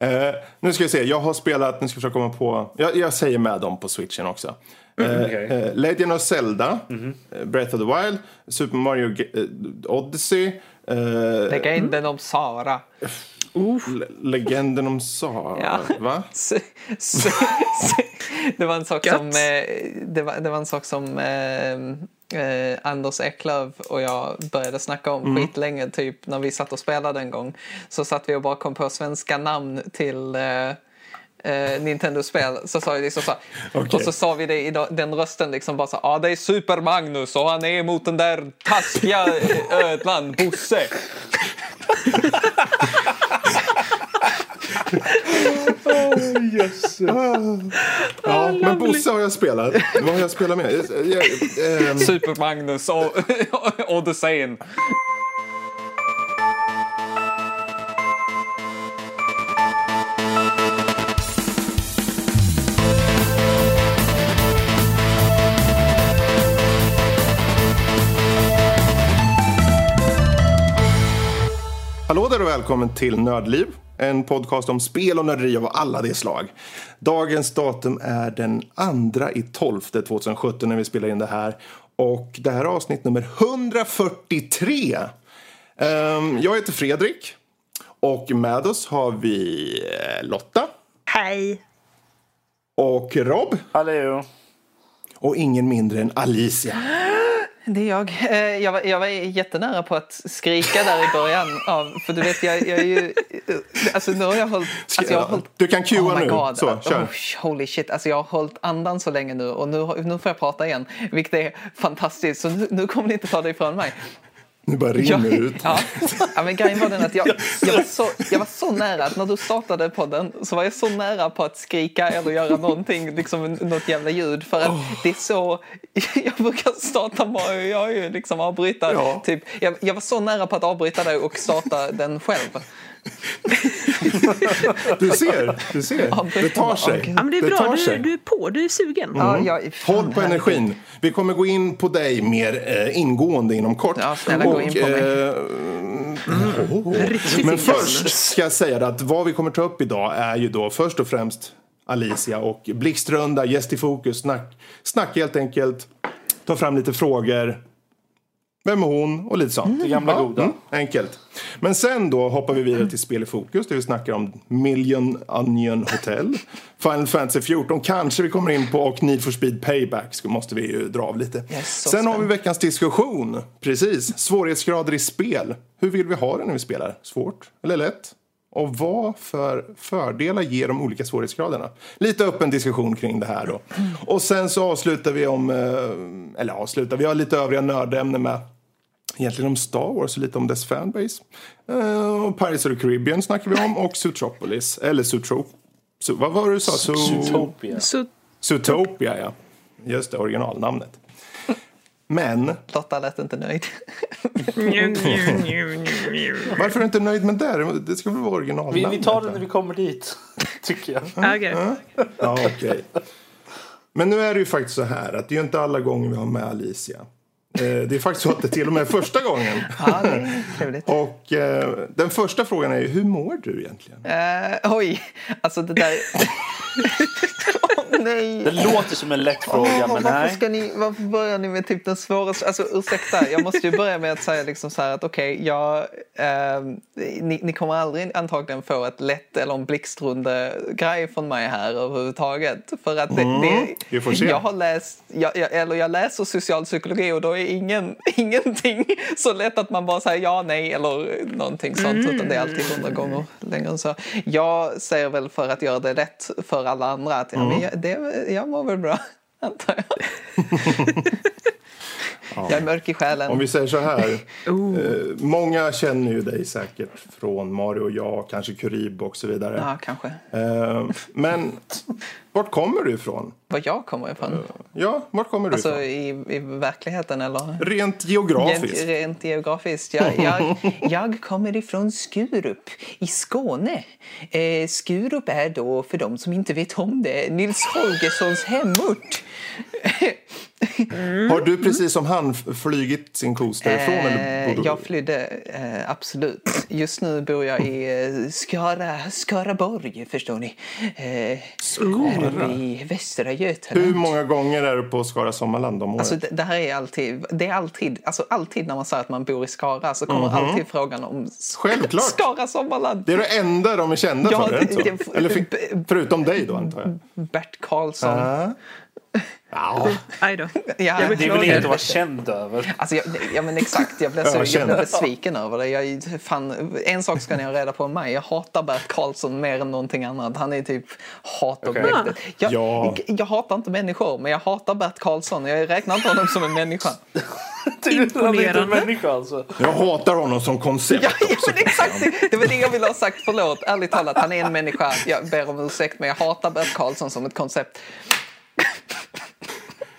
Eh, nu ska vi se, jag har spelat, nu ska jag försöka komma på, jag, jag säger med dem på switchen också. Eh, okej. eh, Legend of Zelda, eh, Breath of the Wild, Super Mario eh, Odyssey, Legenden om Sara. Le- Legenden om Sara, Ja. va? Det var en sak Gött. som, det var, det var en sak som eh, Anders Eklöf och jag började snacka om Mm. skitlänge, typ när vi satt och spelade en gång. Så satt vi och bara kom på svenska namn till eh, eh, Nintendo-spel så sa vi liksom så Okej. och så sa vi det i den rösten liksom bara så ja ah, det är Super Magnus och han är mot den där taskiga ödlan Bosse. Ja, men Bosse har jag spelat. Vad har jag spelat med? Jag, jag, ehm, Super Magnus och Odysseen. Hallå där och välkommen till Nördliv. En podcast om spel och nörderi av alla de slag. Dagens datum är den 2 i 12 2017 när vi spelar in det här. Och det här är avsnitt nummer 143. Ehm, jag heter Fredrik. Och med oss har vi eh, Lotta Hej! och Rob. Hallå. Och ingen mindre än Alicia. Det är jag. Eh, Jag var, jag var jättenära på att skrika där i början. Av, för du vet, jag, jag är ju... Alltså nu har jag hållit... Alltså jag har hållit Du kan cuea oh nu. God. Så, kör. Oh, holy shit. Alltså jag har hållit andan så länge nu och nu, nu får jag prata igen. Vilket är fantastiskt. Så nu, nu kommer ni inte ta det ifrån mig. Nu bara rinner Jag, ut. ja. ja, men grejen var den att jag, jag, var så, jag var så nära att när du startade podden så var jag så nära på att skrika eller göra någonting, liksom något jävla ljud. För att det är så, jag brukar starta bara, jag är ju liksom avbryta. Ja. Typ, jag, jag var så nära på att avbryta det och starta den själv. Du ser, du ser. Det tar sig. Ja, men det är Det bra, du, du är på, du är sugen. Ja, jag, fan, Håll på energin. Vi kommer gå in på dig mer eh, ingående inom kort. Ja, snälla, gå in på mig. eh, Riktigt men sugen. först ska jag säga att vad vi kommer ta upp idag är ju då först och främst Alicia och blixtrunda, gäst i fokus, snack, snack helt enkelt. Ta fram lite frågor. Vem är hon? Och lite sånt. Det gamla goda. Mm, enkelt. Men sen då hoppar vi vidare till spel i fokus där vi snackar om Million Onion Hotel, Final Fantasy 14 kanske vi kommer in på och Need for Speed Payback så måste vi ju dra av lite. Sen har vi veckans diskussion. Precis, svårighetsgrader i spel. Hur vill vi ha det när vi spelar? Svårt eller lätt? Och vad för fördelar ger de olika svårighetsgraderna? Lite öppen diskussion kring det här då. Och sen så avslutar vi om, eh, eller avslutar, vi har lite övriga nördämnen med egentligen om Star Wars och lite om dess fanbase. Uh, och Pirates of the Caribbean snackar vi om och Zootropolis. Eller Zootrop... Zo, vad var det du sa? Zoo... Zootopia. Zootopia, ja. Just det, originalnamnet. Men Lotta lät inte nöjd. varför är du inte nöjd med det? Det ska väl vara Vi, originalnamnet? vi tar det när vi kommer dit, tycker jag. okej. Ja, okej. Men nu är det ju faktiskt så här att det är ju inte alla gånger vi har med Alicia. Eh, Det är faktiskt så att det till och med är första gången. Ja, det. Och eh, den första frågan är ju, hur mår du egentligen? Eh, oj, alltså det där... Nej. Det låter som en lätt fråga, Åh, men varför, nej. ska ni, varför börjar ni med typ den svåraste? Alltså ursäkta, jag måste ju börja med att säga liksom så här att okej, jag, ehm, ni, ni kommer aldrig antagligen få ett lätt eller en blixtrunde grej från mig här överhuvudtaget. För att det, det, vi får se. jag har läst, jag, jag, eller jag läser socialpsykologi och då är ingen, ingenting så lätt att man bara säger ja, nej eller någonting sånt. Utan det är alltid hundra gånger längre än så. Jag säger väl för att göra det lätt för alla andra att ja, men jag, det, jag mår väl bra, antar jag. Jag är mörk i själen. Om vi säger så här. Oh. Eh, många känner ju dig säkert från Mario och jag, kanske Kurib och så vidare. Ja, kanske. Eh, men vart kommer du ifrån? Var jag kommer ifrån. Ja, vart kommer du Alltså ifrån? i, i verkligheten eller? Rent geografiskt. Rent, rent geografiskt. Jag, jag, jag kommer ifrån Skurup i Skåne. Eh, Skurup är då, för de som inte vet om det, Nils Holgerssons hemort. Har du precis som han flygit sin kos därifrån? eller Eh, du- jag flydde, eh, absolut. Just nu bor jag i eh, Skara, Skaraborg, förstår ni. Eh, Skara? I Västra Götaland. Hur många gånger är du på Skara Sommarland om året? Alltså det, det här är alltid, det är alltid, alltså alltid när man säger att man bor i Skara så kommer alltid frågan om Självklart. Skara Sommarland. det är det enda de är kända Ja, för, det det- Eller förutom dig då, antar jag? Bert Karlsson. Ah. Ja. Aj då. Ja, Jag Det är väl beklagar. inget att vara känd över. Alltså, jag, ja men exakt, jag blev, så, Ja, jag jag blev besviken över det. Jag, fan, en sak ska ni ha reda på om mig. Jag hatar Bert Karlsson mer än någonting annat. Han är typ hatobjektet. Jag, Ja. jag hatar inte människor, men jag hatar Bert Karlsson. Jag räknar inte honom som en människa. Inte Imponerande. människa alltså. Jag hatar honom som koncept Ja, ja men exakt, det, det var det jag ville ha sagt. Förlåt, ärligt talat. Han är en människa. Jag ber om ursäkt, men jag hatar Bert Karlsson som ett koncept.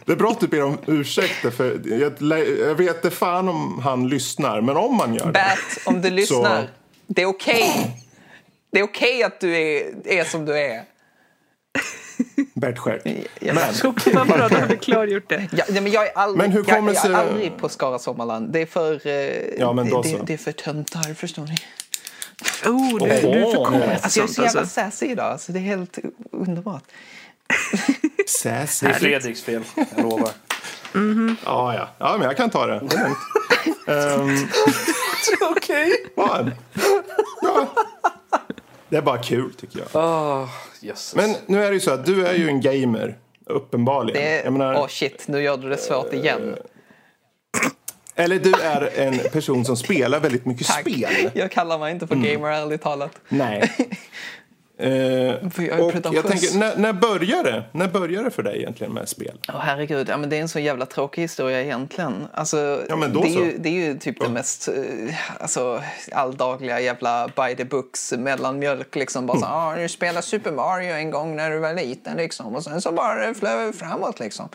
Det är bra att du ber om ursäkter för jag, jag vet inte fan om han lyssnar, men om han gör det. Bert, om du lyssnar. Det är okej. Det är okej att du är, är som du är. Bert Stjärt. Jag, Men, Så vad bra, vi klargjort det. Ja, nej, men jag är aldrig, Men hur kommer jag, jag är aldrig på Skara Sommarland. Det är för, eh, Ja, men då det, så. det, det är för töntar, förstår ni. Oh, du, du är för cool. Alltså, jag är så jävla alltså. sassy idag. Alltså, det är helt underbart. Sassy. Det är Fredriks fel, jag lovar. Ja, ja. ja, men jag kan ta det. Det är lugnt. Ehm, Okej. vad? ja. Det är bara kul, tycker jag. Oh. Men nu är det ju så att du är ju en gamer, uppenbarligen. Det Jag menar, Åh shit, nu gör du det svårt igen. Eller du är en person som spelar väldigt mycket Tack. spel. Jag kallar mig inte för Mm. gamer, ärligt talat. Nej. Eh, För jag är och jag tänker, när, när började det? När började det för dig egentligen med spel? Åh herregud, ja, men det är en så jävla tråkig historia egentligen. Alltså, Ja, men då det, är så. ju, det är ju typ det mest eh, alltså, alldagliga jävla by the books mellanmjölk. Liksom. Bara så, Mm. ah, du spelade Super Mario en gång när du var liten liksom. och sen så bara flög det framåt. Liksom.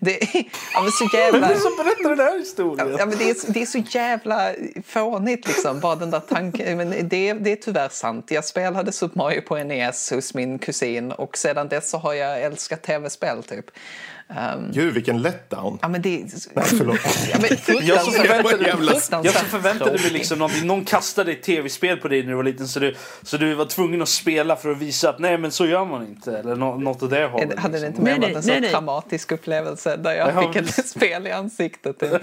Det, ja, men så jävla... Vem är som berättar den här historien? Ja, men det, är, det är så jävla fånigt, liksom. bara den där tanken. Men det, det är tyvärr sant. Jag spelade Super Mario på NES hos min kusin och sedan dess så har jag älskat tv-spel. Typ. Um, Gud, vilken letdown. ja, men det, Nej, förlåt. ja, men Jag som förväntade, jävla- jag som förväntade mig liksom någonting. Någon kastade ett tv-spel på dig när du var liten så du, så du var tvungen att spela för att visa att nej men så gör man inte. Eller nå, något åt det hållet. Hade det liksom. inte mer Nej, varit en nej, så nej. traumatisk upplevelse där jag Ja, fick ett spel i ansiktet? Typ.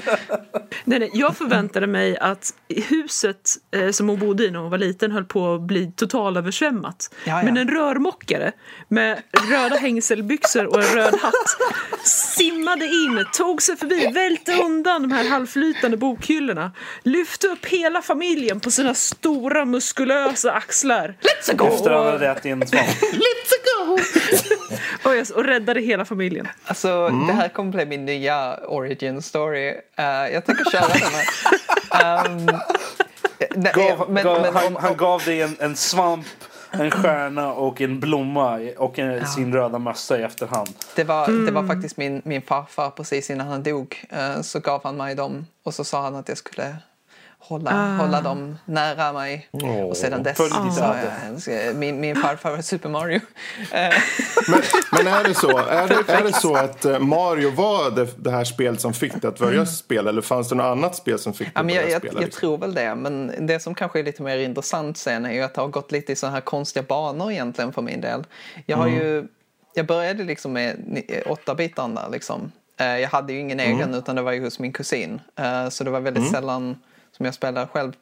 Nej, nej, jag förväntade mig att huset eh, som hon bodde i när hon var liten höll på att bli totalöversvämmat. Ja, ja. Men en rörmokare med röda hängselbyxor och en röd hatt simmade in, tog sig förbi, välte undan de här halvflytande bokhyllorna, lyfte upp hela familjen på sina stora muskulösa axlar Let's go! Efter att han hade ätit en svamp. och, jag- och räddade hela familjen. Alltså, Mm. det här kommer bli min nya origin story. Eh, jag tänker köra den här. Um, nej, Gav, men- gav, men han, om- han gav dig en, en svamp, en stjärna och en blomma och en, sin röda mössa i efterhand. Det var, det Mm. var faktiskt min, min farfar precis innan han dog. eh, så gav han mig dem och så sa han att jag skulle hålla, hålla dem nära mig. och sedan dess Följ så har jag, eh, min, min farfar var Super Mario. Eh, Men, men är det så, är det, är det så att eh, Mario var det, det här spelet som fick dig att börja spela? Eller fanns det något annat spel som fick dig Ja, att börja jag, jag, spela? jag liksom? tror väl det, men det som kanske är lite mer intressant sen är ju att det har gått lite i sådana här konstiga banor egentligen för min del. Jag har ju, jag började liksom med ni- åtta bitar där liksom. Eh, Jag hade ju ingen egen utan det var ju hos min kusin. Eh, Så det var väldigt sällan som jag spelade själv.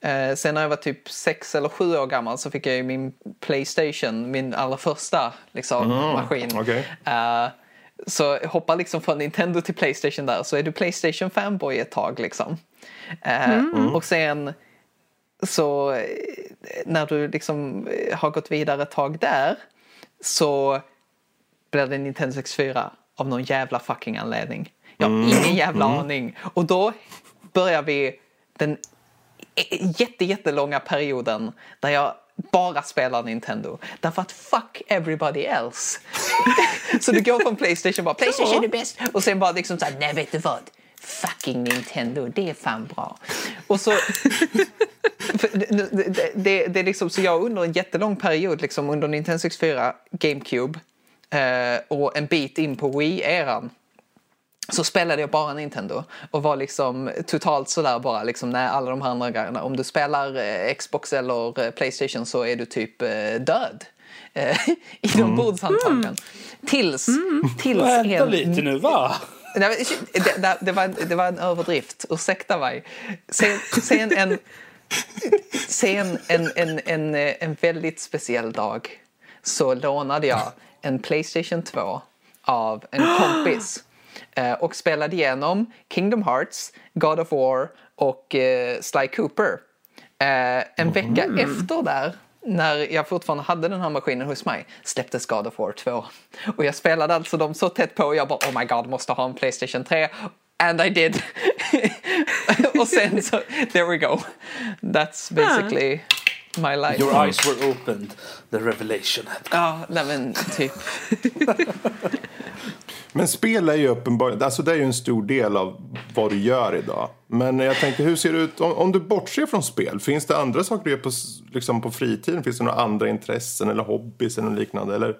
Eh, Sen när jag var typ sex eller sju år gammal så fick jag ju min Playstation, min allra första liksom, maskin. okej. Eh, så hoppa liksom från Nintendo till Playstation där så är du Playstation fanboy ett tag liksom. Eh, Och sen så eh, när du liksom eh, har gått vidare ett tag där så blir det Nintendo 64 av någon jävla fucking anledning. Jag har ingen jävla aning. Och då börjar vi den jätte, jättelånga perioden där jag bara spelar Nintendo. Därför att fuck everybody else. så du går från Playstation bara Playstation är bäst och sen bara liksom såhär nej vet du vad? Fucking Nintendo, det är fan bra. Och så... det, det, det, det är liksom, så jag under en jättelång period liksom under Nintendo 64, GameCube eh, och en bit in på Wii-eran så spelade jag bara Nintendo och var liksom totalt sådär bara liksom när alla de här andra grejerna. Om du spelar eh, Xbox eller eh, Playstation så är du typ eh, död. Eh, I de bordshandtagen. Tills, tills Vänta en... lite nu, va? Nej, det, det, det, var, det var en överdrift, ursäkta mig. Sen, sen, en, sen en, en, en, en väldigt speciell dag så lånade jag en Playstation 2 av en kompis och spelade igenom Kingdom Hearts, God of War och eh, Sly Cooper. Eh, en vecka efter där när jag fortfarande hade den här maskinen hos mig släpptes God of War 2. Och jag spelade alltså dem så tätt på och jag bara oh my god måste ha en Playstation 3. And I did. och sen så, there we go. That's basically my life. Your eyes were opened. The revelation had Ja, nej men typ. Men spel är ju uppenbarligen, alltså det är ju en stor del av vad du gör idag. Men jag tänker, hur ser det ut om, om du bortser från spel? Finns det andra saker du gör på, liksom på fritiden? Finns det några andra intressen eller hobbys eller liknande? Eller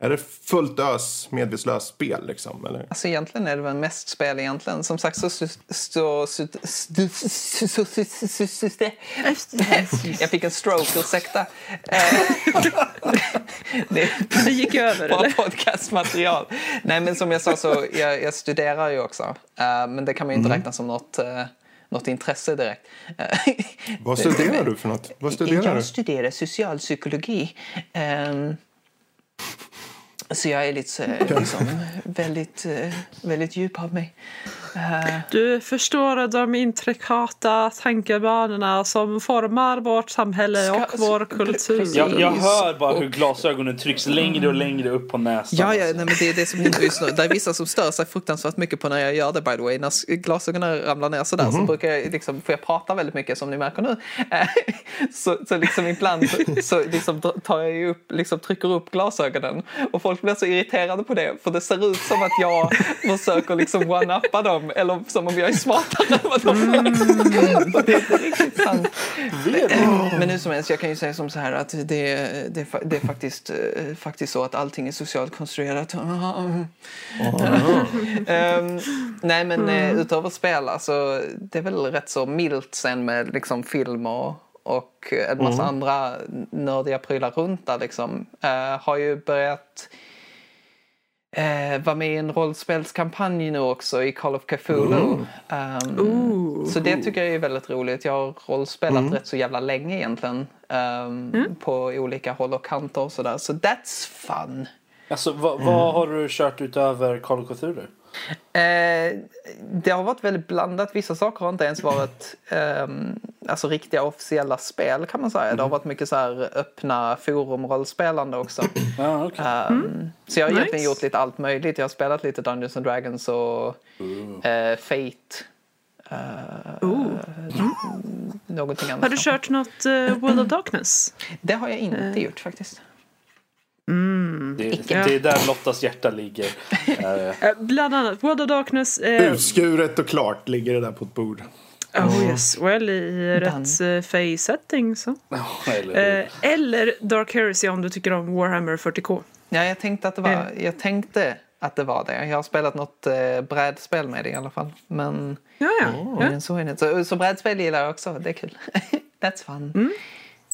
är det fullt ös, medvetslöst spel? Liksom, eller? Alltså egentligen är det väl mest spel egentligen. Som sagt så... Jag fick en stroke, ursäkta. Det gick över eller? podcastmaterial. Nej men som jag sa så, jag, studerar ju också. Men det kan man ju inte räkna som något något intresse direkt. Vad studerar du för något? Vad studerar jag du? studerar socialpsykologi. Så jag är lite eh, liksom, väldigt, eh, väldigt djup av mig. Eh, Du förstår de intrikata tankebanorna som formar vårt samhälle och Ska- vår kultur. Jag, jag hör bara hur glasögonen trycks längre och längre upp på näsan. Ja, ja nej, men det är det som ni inte lyssnar. Det är vissa som stör sig fruktansvärt mycket på när jag gör det by the way. När glasögonen ramlar ner sådär så brukar jag liksom, för jag pratar väldigt mycket som ni märker nu. Så, så liksom ibland så, så liksom tar jag upp, liksom trycker upp glasögonen och folk blir så irriterade på det för det ser ut som att jag försöker liksom one-uppa dem eller som om jag är smartare än vad de är. Och det är inte riktigt sant. Men nu som helst, jag kan ju säga som så här att det, det, det är faktiskt, faktiskt så att allting är socialt konstruerat. Ehm, nej men eh, utöver spel, alltså, det är väl rätt så milt sen med liksom, film och, och en massa andra nördiga prylar runt där. Liksom. Eh, har ju börjat eh, vara med i en rollspelskampanj nu också i Call of Cthulhu. Ehm, Ooh. så det tycker jag är väldigt roligt. Jag har rollspelat rätt så jävla länge egentligen. ehm, På olika håll och kanter och sådär. Så that's fun. Alltså, vad, vad har du kört utöver Call of Cthulhu? Eh, det har varit väldigt blandat. Vissa saker har inte ens varit ehm, alltså riktiga officiella spel kan man säga. Det har varit mycket så här öppna forumrollspelande också. Ja, okej. Ehm, Så jag har Nice. egentligen gjort lite allt möjligt. Jag har spelat lite Dungeons and Dragons och eh, Fate. Uh, någonting annat. Har du kört något uh, World of Darkness? Det har jag inte gjort faktiskt. Det, det är där Lottas hjärta ligger. Eh, Eh, bland annat World of Darkness. eh, Urskuret och klart ligger det där på ett bord. oh yes, well i rätt uh, face setting så. eller, Eh, eller Dark Heresy om du tycker om Warhammer 40K. Ja, jag tänkte att det var, jag tänkte att det var det. Jag har spelat något eh, brädspel med det i alla fall. Men, Ja, ja. ja. men så är. Så, brädspel gillar jag också. Det är kul. That's fun. Men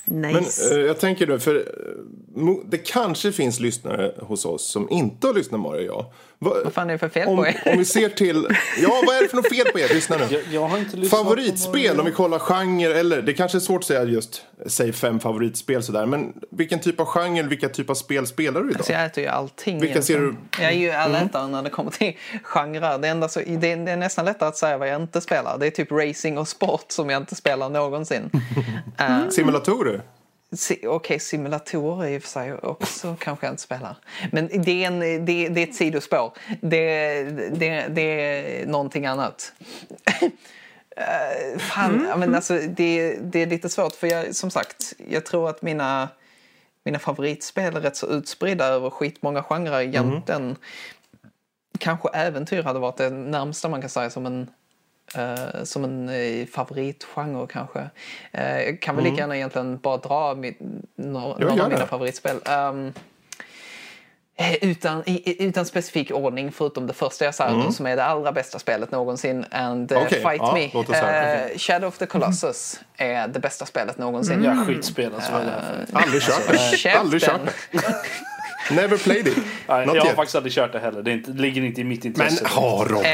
Nice. eh, jag tänker nu, för eh, det kanske finns lyssnare hos oss som inte har lyssnat Mario och jag. Va, Vad fan är det för fel om, på er? om vi ser till, ja vad är det för något fel på er? Lyssna nu. jag, jag har inte lyssnat Favoritspel om vi kollar genre eller det kanske är svårt att säga just säg fem favoritspel sådär men vilken typ av genre vilka typ av spel spelar du idag? Så jag äter ju allting. Vilka ser du- Jag är ju allätare när det kommer till genrer. Det, enda så, det, det är nästan lättare att säga vad jag inte spelar. Det är typ racing och sport som jag inte spelar någonsin. Eh, Simulatorer? Okej, simulatorer i och för sig också kanske jag inte spelar. Men det är, en, det, det är ett sidospår. Det, det, det är någonting annat. Eh, fan, ja, men alltså, det, det är lite svårt för jag, som sagt, jag tror att mina, mina favoritspel är rätt så utspridda över skitmånga genrer egentligen. Kanske äventyr hade varit det närmsta man kan säga som en eh, som en uh, favoritgenre kanske. Jag kan väl lika gärna egentligen bara dra några, av mina favoritspel. Um, Utan, i- utan specifik ordning, förutom det första jag sa nu, som är det allra bästa spelet någonsin. And uh, Okej, Fight ja, Me. Eh, Shadow of the Colossus är det bästa spelet någonsin. Ja, skitspel alltså. för- Aldrig kört det. Käften. Aldrig kört. Never played it. Nej, Not jag har yet. faktiskt aldrig kört det heller. Det, inte, det ligger inte i mitt Men intresse. ha Rob. Eh,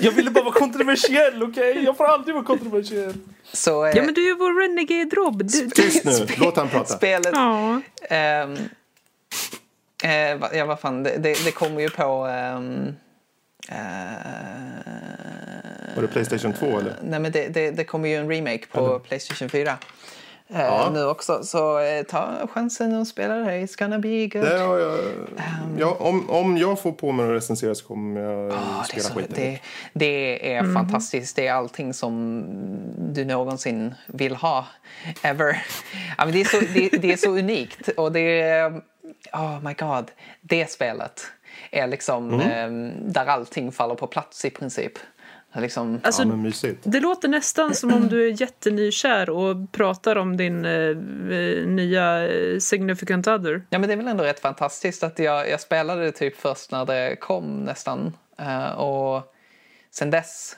Jag ville bara vara kontroversiell, okej? Jag får aldrig vara kontroversiell. så eh, Ja men du är ju vår renegade Rob. Du, Tyst nu, låt han prata. spelet... ja. Eh, va- ja, vad fan, det, det, det kommer ju på... ehm, eh, Var det Playstation 2 eller? nej, men det, det, det kommer ju en remake på Playstation 4. Eh, Ja. Nu också, så eh, ta chansen och spela det. It's gonna be good. Det har jag, Ehm. ja, om, om jag får på mig att recensera så kommer jag Ja, det, är spela så, skiten. det, det är fantastiskt. Det är allting som du någonsin vill ha. Ever. Ja, men det, är så, det, det är så unikt. Och det är... Oh my god. Det spelet är liksom eh, där allting faller på plats i princip. Liksom, Alltså, Ja, men mysigt. Det låter nästan som om du är jättenykär och pratar om din eh, eh, nya eh, significant other. Ja, men det är väl ändå rätt fantastiskt att jag, jag spelade det typ först när det kom nästan. Eh, och sen dess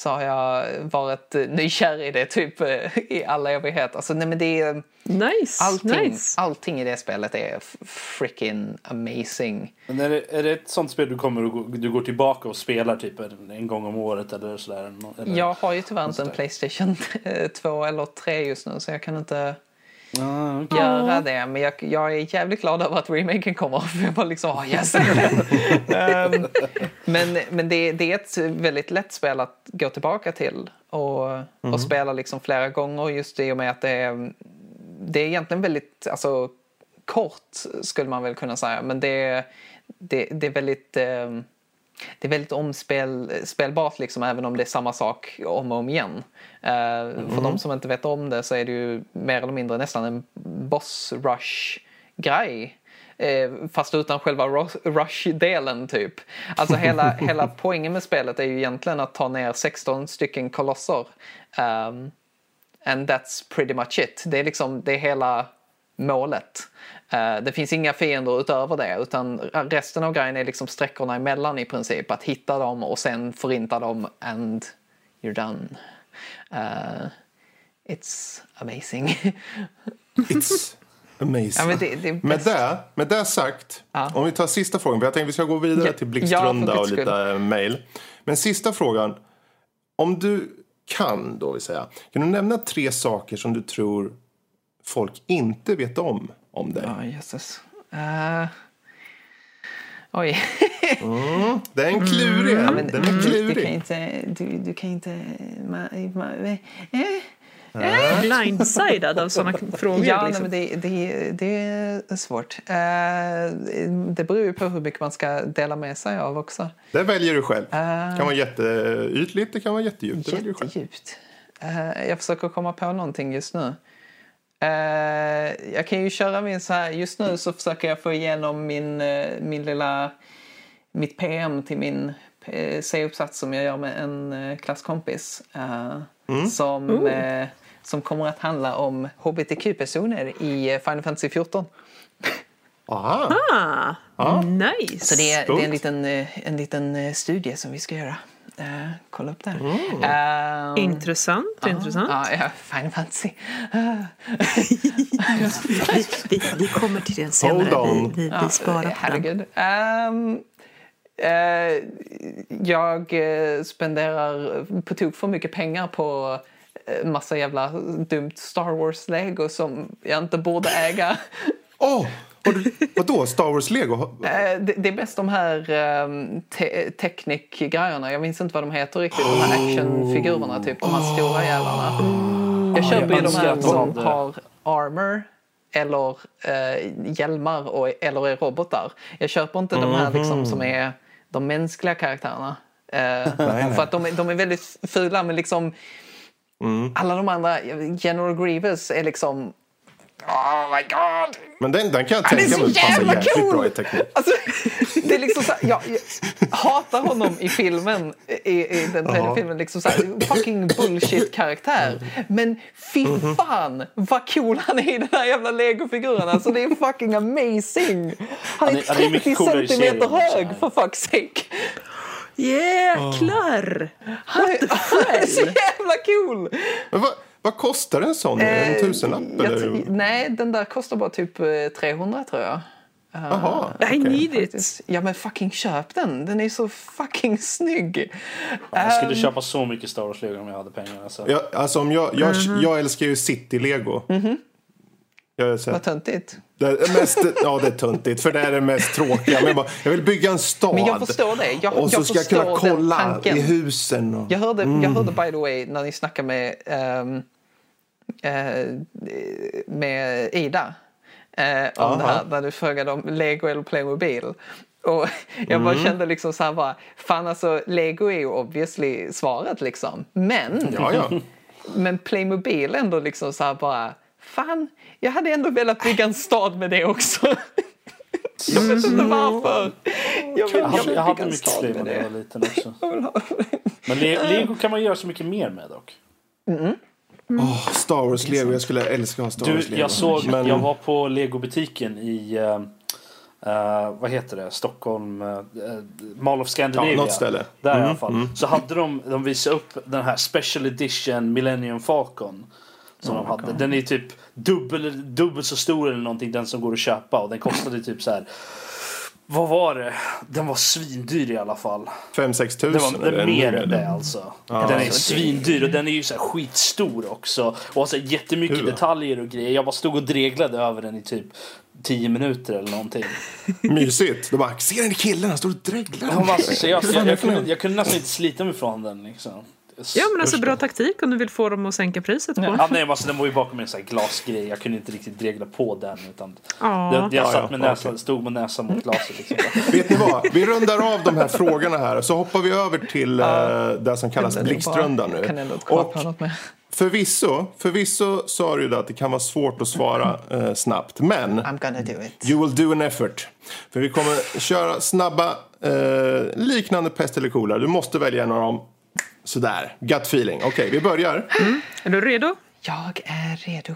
så har jag varit eh, nykär i det typ eh, i all evighet. Alltså, nej, men det är, Nice! allting, nice. allting i det spelet är freaking amazing. Men är det, är det ett sånt spel du kommer du går tillbaka och spelar typ en, en gång om året eller sådär? Eller? Jag har ju tyvärr inte en Playstation 2 eller 3 just nu så jag kan inte Ah, göra det. Men jag, jag är jävligt glad över att remaken kommer. För jag var liksom, oh, yes! Ehm, men men det, det är ett väldigt lätt spel att gå tillbaka till och, och spela liksom flera gånger just i och med att det är, det är egentligen väldigt alltså, kort skulle man väl kunna säga. Men det, är- det, det är väldigt ehm, det är väldigt omspelbart liksom, även om det är samma sak om och om igen. Eh, För de som inte vet om det så är det ju mer eller mindre nästan en boss rush-grej. Eh, fast utan själva rush-delen typ. Alltså hela, hela poängen med spelet är ju egentligen att ta ner 16 stycken kolosser. Um, and that's pretty much it. Det är liksom det är hela målet. Eh, det finns inga fiender utöver det utan resten av grejen är liksom sträckorna emellan i princip. Att hitta dem och sen förinta dem and you're done. Eh, it's amazing. It's amazing. ja, men det, det Med det, med det sagt, Ja. om vi tar sista frågan, för jag tänkte vi ska gå vidare Ja, till blixtrunda och lite mail. Men sista frågan, om du kan då vill säga, kan du nämna tre saker som du tror folk inte vet om om dig? Ja, jösses. Eh, oj. Det är en klurig, Ja, men, den är du, du kan klurig. inte... Du, du kan inte... Ma, ma, eh, Blindsidad av sådana frågor. Ja, nej, liksom. men det, det, det är svårt. Eh, det beror ju på hur mycket man ska dela med sig av också. Det väljer du själv. Eh. Det kan vara jätteytligt, det kan vara jättedjupt. Det väljer du själv. Jättedjupt. Eh, jag försöker komma på någonting just nu. Eh, jag kan ju köra min så här, just nu så försöker jag få igenom min, eh, min lilla, mitt PM till min eh, C-uppsats som jag gör med en klasskompis. eh, som, som kommer att handla om hbtq-personer i Final Fantasy 14. Aha. Ah, Ja. nice! Så det är, det är en liten, en liten studie som vi ska göra. Eh, kolla upp där. Ehm, Intressant, intressant. Ja, ja, Final Fantasy. Vi, vi, vi kommer till den Hold senare. on. Vi, vi, vi sparar på den. Herregud. Ehm, eh, jag eh, spenderar på tok för mycket pengar på massa jävla dumt Star Wars-lego som jag inte borde äga. Åh, har du- vadå? Star Wars-lego? Eh, det, det är mest de här um, te- Technic-grejerna. Jag minns inte vad de heter riktigt. De här actionfigurerna, typ. De här stora jävlarna. Jag köper ju de här som har armor eller eh, hjälmar och, eller är robotar. Jag köper inte de här liksom, som är de mänskliga karaktärerna. Eh, För att de, är- de är väldigt fula men liksom alla de andra, General Grievous är liksom Oh my god! Men den, den kan jag tänka mig passar jävla jäkligt cool! bra i teknik. Alltså, det är liksom så här, jag, jag hatar honom i filmen, i, i den tredje Ja. filmen. Liksom så här, fucking bullshit-karaktär. Men fy Mhm. fan vad cool han är i den här jävla legofiguren. Alltså det är fucking amazing. Han är Han är- han är mycket 30 coolare i centimeter hög för fuck's sake. Jäklar! Han är, han är så jävla cool. Vad, kostar en sån? Eh, en tusenlapp? Eller? nej, den där kostar bara typ eh, 300 tror jag. Jaha, I okej. need it. Faktiskt. Ja men fucking köp den, den är så fucking snygg. Jag skulle Ehm. köpa så mycket Star Wars-lego om jag hade pengar. Alltså. Jag, alltså, om jag, jag, Mhm. jag älskar ju City-lego. Jag har sett Vad töntigt. Det mest, ja, det är töntigt, för det är det mest tråkiga. Men jag, bara, jag vill bygga en stad. Men jag förstår det. Jag- och så jag ska jag kunna kolla i husen. Och, Jag hörde, jag hörde by the way när ni snackade med, ehm, eh, med Ida eh, om Aha. det här, när du frågade om Lego eller Playmobil. Och jag bara kände liksom så här bara, fan alltså Lego är ju obviously svaret liksom. Men, ja, ja. men Playmobil ändå liksom så här bara, fan jag hade ändå velat bygga en stad med det också. Jag vet inte varför. Jag vill, Jag jag jag hade mycket med när jag det. var liten också. Men le Lego kan man göra så mycket mer med dock. Åh, Star Wars-lego. Jag skulle älska att ha Star Du, Wars-lego. jag såg, Men- jag var på legobutiken i, eh, vad heter det, Stockholm, uh, Mall of Scandinavia. Ja, något ställe. Där Mm, i alla fall. Så hade de, de visade upp den här Special Edition Millennium Falcon. Som de hade. Den är typ dubbel, dubbelt så stor eller någonting, den som går att köpa. Och den kostade typ så här. Vad var det? Den var svindyr i alla fall. 5-6 Det tusen. var det eller mer mer. än det alltså. den är svindyr och den är ju så här skitstor också. Och har så här jättemycket Hur? detaljer och grejer. Jag bara stod och dreglade över den i typ 10 minuter eller någonting. Mysigt. De bara, ser den killen? Han står och dreglar. Jag, bara, så jag, jag, jag, kunde, jag kunde nästan inte slita mig från den liksom. Ja men alltså bra taktik om du vill få dem att sänka priset på. Ja, nej, alltså, den var ju bakom en sån här glasgrej. Jag kunde inte riktigt dregla på den. Utan Ja. jag jag Ja, satt med näsan, stod med näsan mot glaset. Liksom. Vet ni vad? Vi rundar av de här frågorna här så hoppar vi över till eh, det som kallas blixtrundan kan nu. ändå inte något mer. förvisso, förvisso sa du ju det att det kan vara svårt att svara eh, snabbt. Men I'm gonna do it. You will do an effort. För vi kommer köra snabba, eh, liknande pest eller kolera. Du måste välja en av dem. Sådär, gut feeling. Okej, vi börjar. Är du redo? Jag är redo.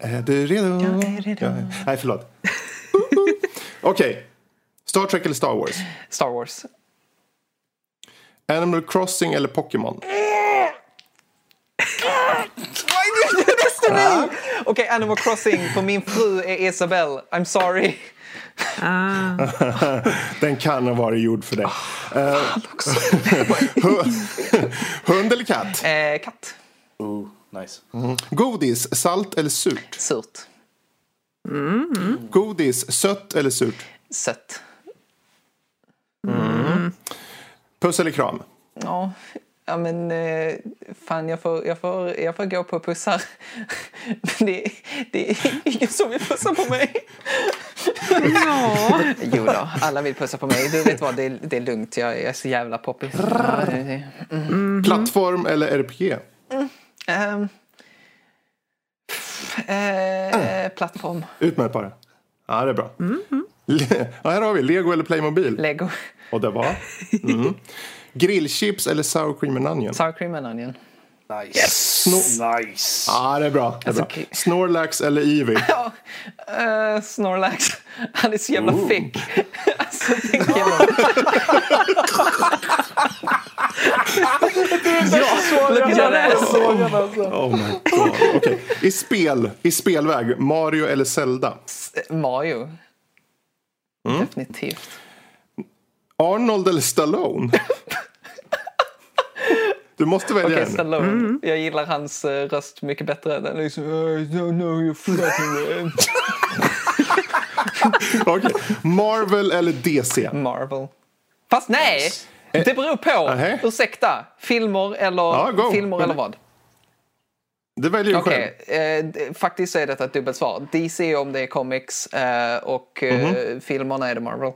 Är du redo? Jag är redo. Ja, nej, förlåt. Okej. Star Trek eller Star Wars? Star Wars. Animal Crossing eller Pokémon? Why did you do this to me? Okej, Animal Crossing, för min fru är Isabelle. I'm sorry. Den kan ha varit gjord för dig. Hu- Hund eller katt? Eh, katt. Ooh, nice. Godis, salt eller surt? Surt. Godis, sött eller surt? Sött. Puss eller kram? Ja, ja men eh, fan jag får, jag, får, jag får gå på pussar. Men det, det är ingen som vill pussa på mig. Ja. Jo då, alla vill pussa på mig. Du vet vad, det är, det är lugnt. Jag, jag är så jävla poppis. Det- det- Plattform eller RPG? Ehm. Eh, plattform. Ut med det bara. Ja, det är bra. Le- Ja, här har vi Lego eller Playmobil. Lego. Och det var? Mm. Grillchips eller sour cream and onion? Sour cream and onion. Nice. Nice. Ja, det är bra. Det är bra. okej. Snorlax eller Eevee? Ja, eh, Snorlax. Han är så jävla fick. Alltså, den killen. Look at that ass. Oh my god. Okej. I spel, i spelväg, Mario eller Zelda? Mario. Definitivt. Arnold eller Stallone? Du måste välja Okej, en. Stallone. Jag gillar hans eh, röst mycket bättre. Den är liksom... I don't know you fucking man." Okej. Marvel eller DC? Marvel. Fast nej! Det beror på. Nähä. Ursäkta. Filmer eller, Ja, go. filmer eller vad? Det väljer du själv. Okej, eh, faktiskt så är detta ett dubbelt svar. DC om det är comics eh, och eh, filmerna är det Marvel.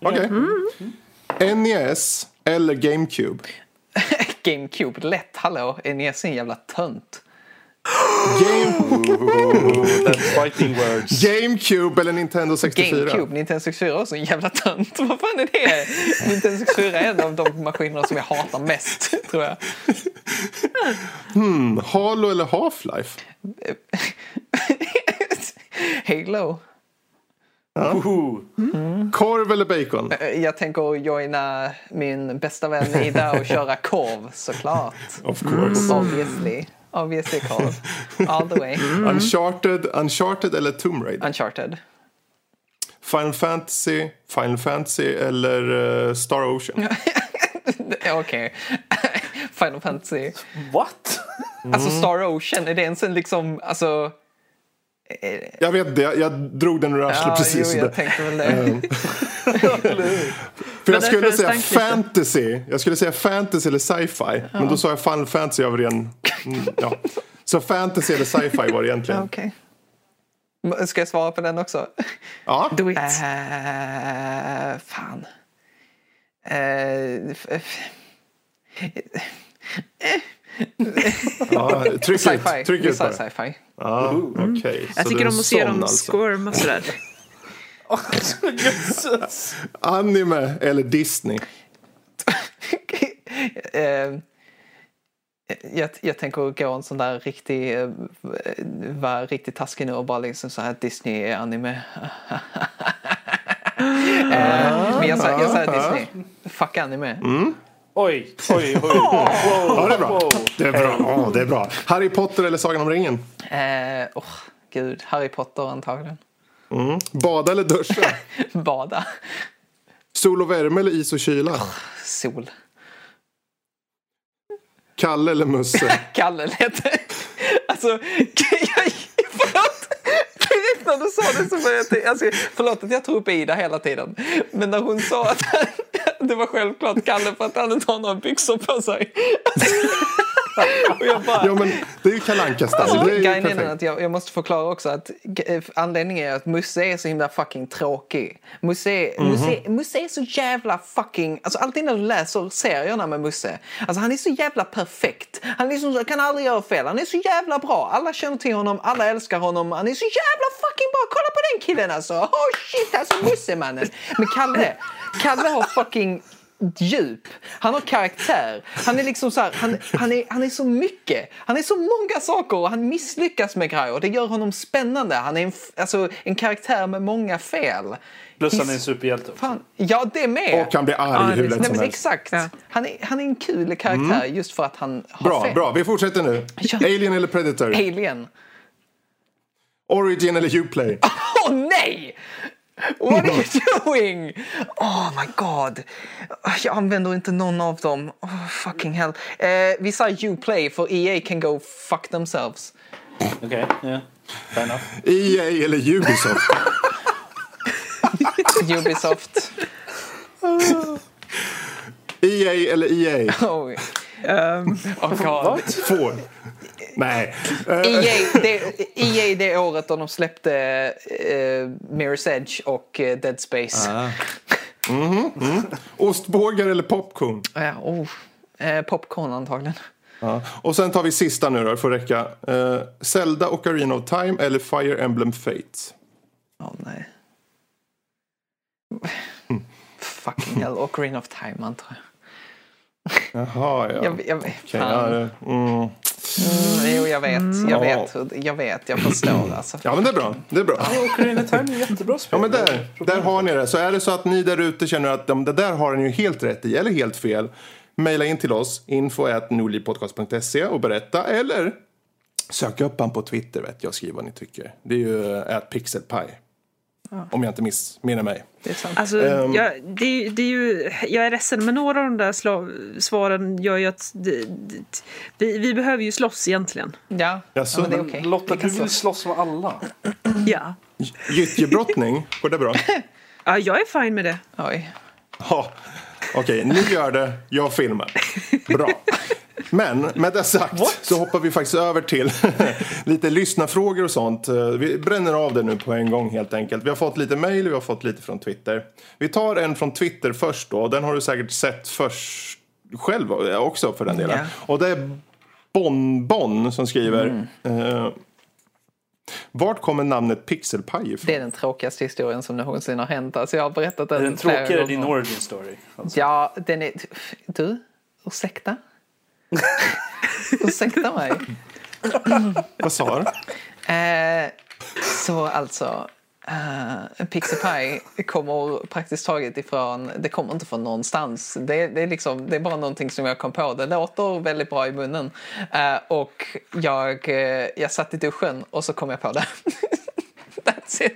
Okej. NES eller GameCube? GameCube, lätt hallå. NES är en jävla tönt. Game, That's fighting words. GameCube eller Nintendo 64? GameCube, Nintendo 64 är så en jävla tönt. Vad fan är det? Nintendo 64 är en av de maskinerna som jag hatar mest, tror jag. Halo eller Half-Life? Halo. Ooh. Korv eller bacon? Eh, Jag tänker joina min bästa vän Ida och köra korv, såklart. Of course. Obviously. Obviously korv. All the way. Uncharted, Uncharted eller Tomb Raider? Uncharted. Final Fantasy, Final Fantasy eller eh, Star Ocean? Okej. Final Fantasy. What? Alltså Star Ocean, är det ens en liksom, alltså... Jag vet det, jag drog den ur arslet Ja, precis. jo, jag tänkte väl det. För jag skulle säga fantasy. Jag skulle säga fantasy eller sci-fi. Men då sa jag Final Fantasy av ren... Mm, ja. Så fantasy eller sci-fi var det egentligen. Okej. Ska jag svara på den också? Ja, Do it. Uh, fan. Uh, ja tryck ut. sci-fi. Tryck ut bara. sci-fi. Ja, okej. Så Jag tycker om att se dem alltså. squirma sådär. Anime eller Disney? Eh, jag, jag tänker gå en sån där riktig, uh, vara riktigt taskig nu och bara liksom så här Disney är anime. Eh, men jag sa, jag sa Disney. Fuck anime. Oj, oj, oj. Wow. Ja, det är bra. Det är bra. Ja, det är bra. Harry Potter eller Sagan om ringen? Eh, oh, gud, Harry Potter antagligen. Bada eller duscha? Bada. Sol och värme eller is och kyla? Sol. Kalle eller Musse? Kalle lät Alltså, jag, förlåt. När du sa det så började jag alltså, Förlåt att jag tror upp Ida hela tiden. Men när hon sa att det var självklart Kalle för att han inte har några byxor på sig. Bara... Ja, men det är ju Kalle Anka. Alltså, att jag, jag måste förklara också att g- anledningen är att Musse är så himla fucking tråkig. Musse, Mhm. Musse, Musse är så jävla fucking... Alltså alltid när du läser serierna med Musse, alltså han är så jävla perfekt. Han liksom, kan aldrig göra fel. Han är så jävla bra. Alla känner till honom, alla älskar honom. Han är så jävla fucking bra. Kolla på den killen alltså! Oh shit, alltså Musse mannen. Men Kalle, Kalle har fucking djup. Han har karaktär. Han är liksom så här, han, han, är, han är så mycket. Han är så många saker och han misslyckas med grejer. Det gör honom spännande. Han är en, alltså, en karaktär med många fel. Plus han är en superhjälte också. Fan, ja, det med. Och kan bli arg Ja, hur lätt Nej, som men helst. exakt. Ja. Han, är, han är en kul karaktär just för att han har Bra, fel. bra. Vi fortsätter nu. Ja. Alien eller Predator? Alien. Origin eller Uplay? Åh nej! What are you doing? Oh my god. Jag använder inte någon av dem. Oh, fucking hell. Eh, vi säger Uplay för EA can go fuck themselves. Okej, ja. Fair enough. EA eller Ubisoft? Ubisoft. EA eller EA? Oh, oh god. Får. Nej. EA, det, EA det året då de släppte eh, Mirror's Edge och eh, Dead Space. ostbågar eller popcorn? Ja, oh. eh, popcorn antagligen. Ja. Och sen tar vi sista nu då, det får räcka. Eh, Zelda och Arena of Time eller Fire Emblem Fates? Åh nej. Fucking hell. Green of Time antar jag. Jaha, ja. Jag, jag, fan. ja, det- mm. Mm, jo, jag vet. Jag Ja. vet. Jag vet. Jag förstår. Alltså. ja, men det är bra. Det är bra. Ocarina of Time är jättebra spel. Ja, men där, där har ni det. Så är det så att ni där ute känner att de, det där har ni ju helt rätt i eller helt fel. Maila in till oss, info.nordlivpodcast.se och berätta. Eller sök upp han på Twitter vet jag och skriv vad ni tycker. Det är ju @pixelpie. Om jag inte missminner mig. Det är sant. Alltså, Ehm. jag, det, det är ju, jag är ledsen, men några av de där sla- svaren gör ju att det, det, vi, vi behöver ju slåss egentligen. Ja, Jaså? ja men det är okej. Lotta, Vi du vill slåss. med alla. Ja. Gyttjebrottning, går det bra? ja, jag är fine med det. Oj. Ja, okej, ni gör det, jag filmar. Bra. Men med det sagt så hoppar vi faktiskt över till lite lyssnarfrågor och sånt. Eh, Vi bränner av det nu på en gång helt enkelt. Vi har fått lite mejl, vi har fått lite från Twitter. Vi tar en från Twitter först då. Den har du säkert sett först själv också för den delen. Ja. Och det är Bonbon som skriver. Eh, vart kommer namnet Pixelpaj ifrån? Det är den tråkigaste historien som någonsin har hänt. Alltså jag har berättat den Är den tråkigare än din origin story? Alltså. Ja, den är... Du, ursäkta? ursäkta mig? Vad sa du? Eh, så alltså, uh, Pixie Pie kommer praktiskt taget ifrån, det kommer inte från någonstans. Det, det, är liksom, det är bara någonting som jag kom på. Det låter väldigt bra i munnen. Eh, och jag, eh, jag satt i duschen och så kom jag på det. That's it.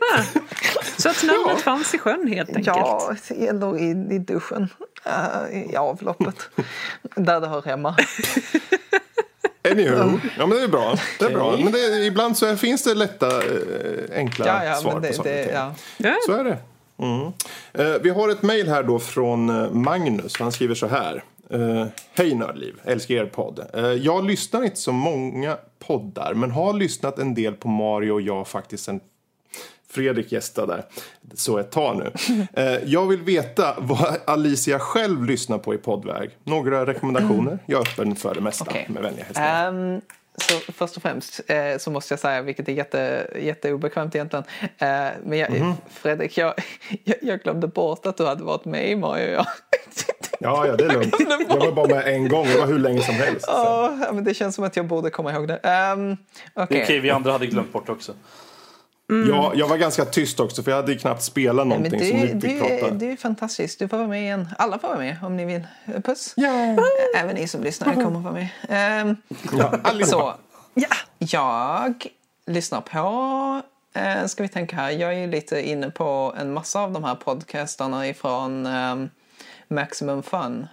Så att namnet fanns i sjön helt enkelt. Ja, eller i, i duschen. Eh, I avloppet. Där det hör hemma. Anywho. Ja, men det är bra. Det är bra. Men det, ibland så finns det lätta, eh, enkla Ja, ja, svar men på det, saker det, ja. Ja. Så är det. Mm. Eh, vi har ett mejl här då från eh, Magnus. Han skriver så här. Eh, Hej Nördliv, älskar er podd. Eh, jag lyssnar inte så många poddar men har lyssnat en del på Mario och jag faktiskt sen Fredrik gästade så ett tag nu. Eh, jag vill veta vad Alicia själv lyssnar på i poddväg. Några rekommendationer? Jag är öppen för det mesta Okej. med vänliga hälsningar. Ehm, så först och främst eh, så måste jag säga, vilket är jätte, jätteobekvämt egentligen, eh, men jag, Fredrik, jag, jag, jag glömde bort att du hade varit med i Mario. Ja. Ja, ja, det är lugnt. Jag var bara med en gång. Det var hur länge som helst. Ja, men det känns som att jag borde komma ihåg det. Um, Det är okej, vi andra hade glömt bort också. Ja, jag var ganska tyst också för jag hade ju knappt spelat Men någonting du, så nu du, fick är, prata. du är fantastisk. Du får vara med igen. Alla får vara med om ni vill. Puss. Ja. Även ni som lyssnar kommer vara med. Ehm, Ja, allihopa. så, ja. Jag lyssnar på, eh, ska vi tänka här, jag är lite inne på en massa av de här podcastarna ifrån ehm, Maximum Fun.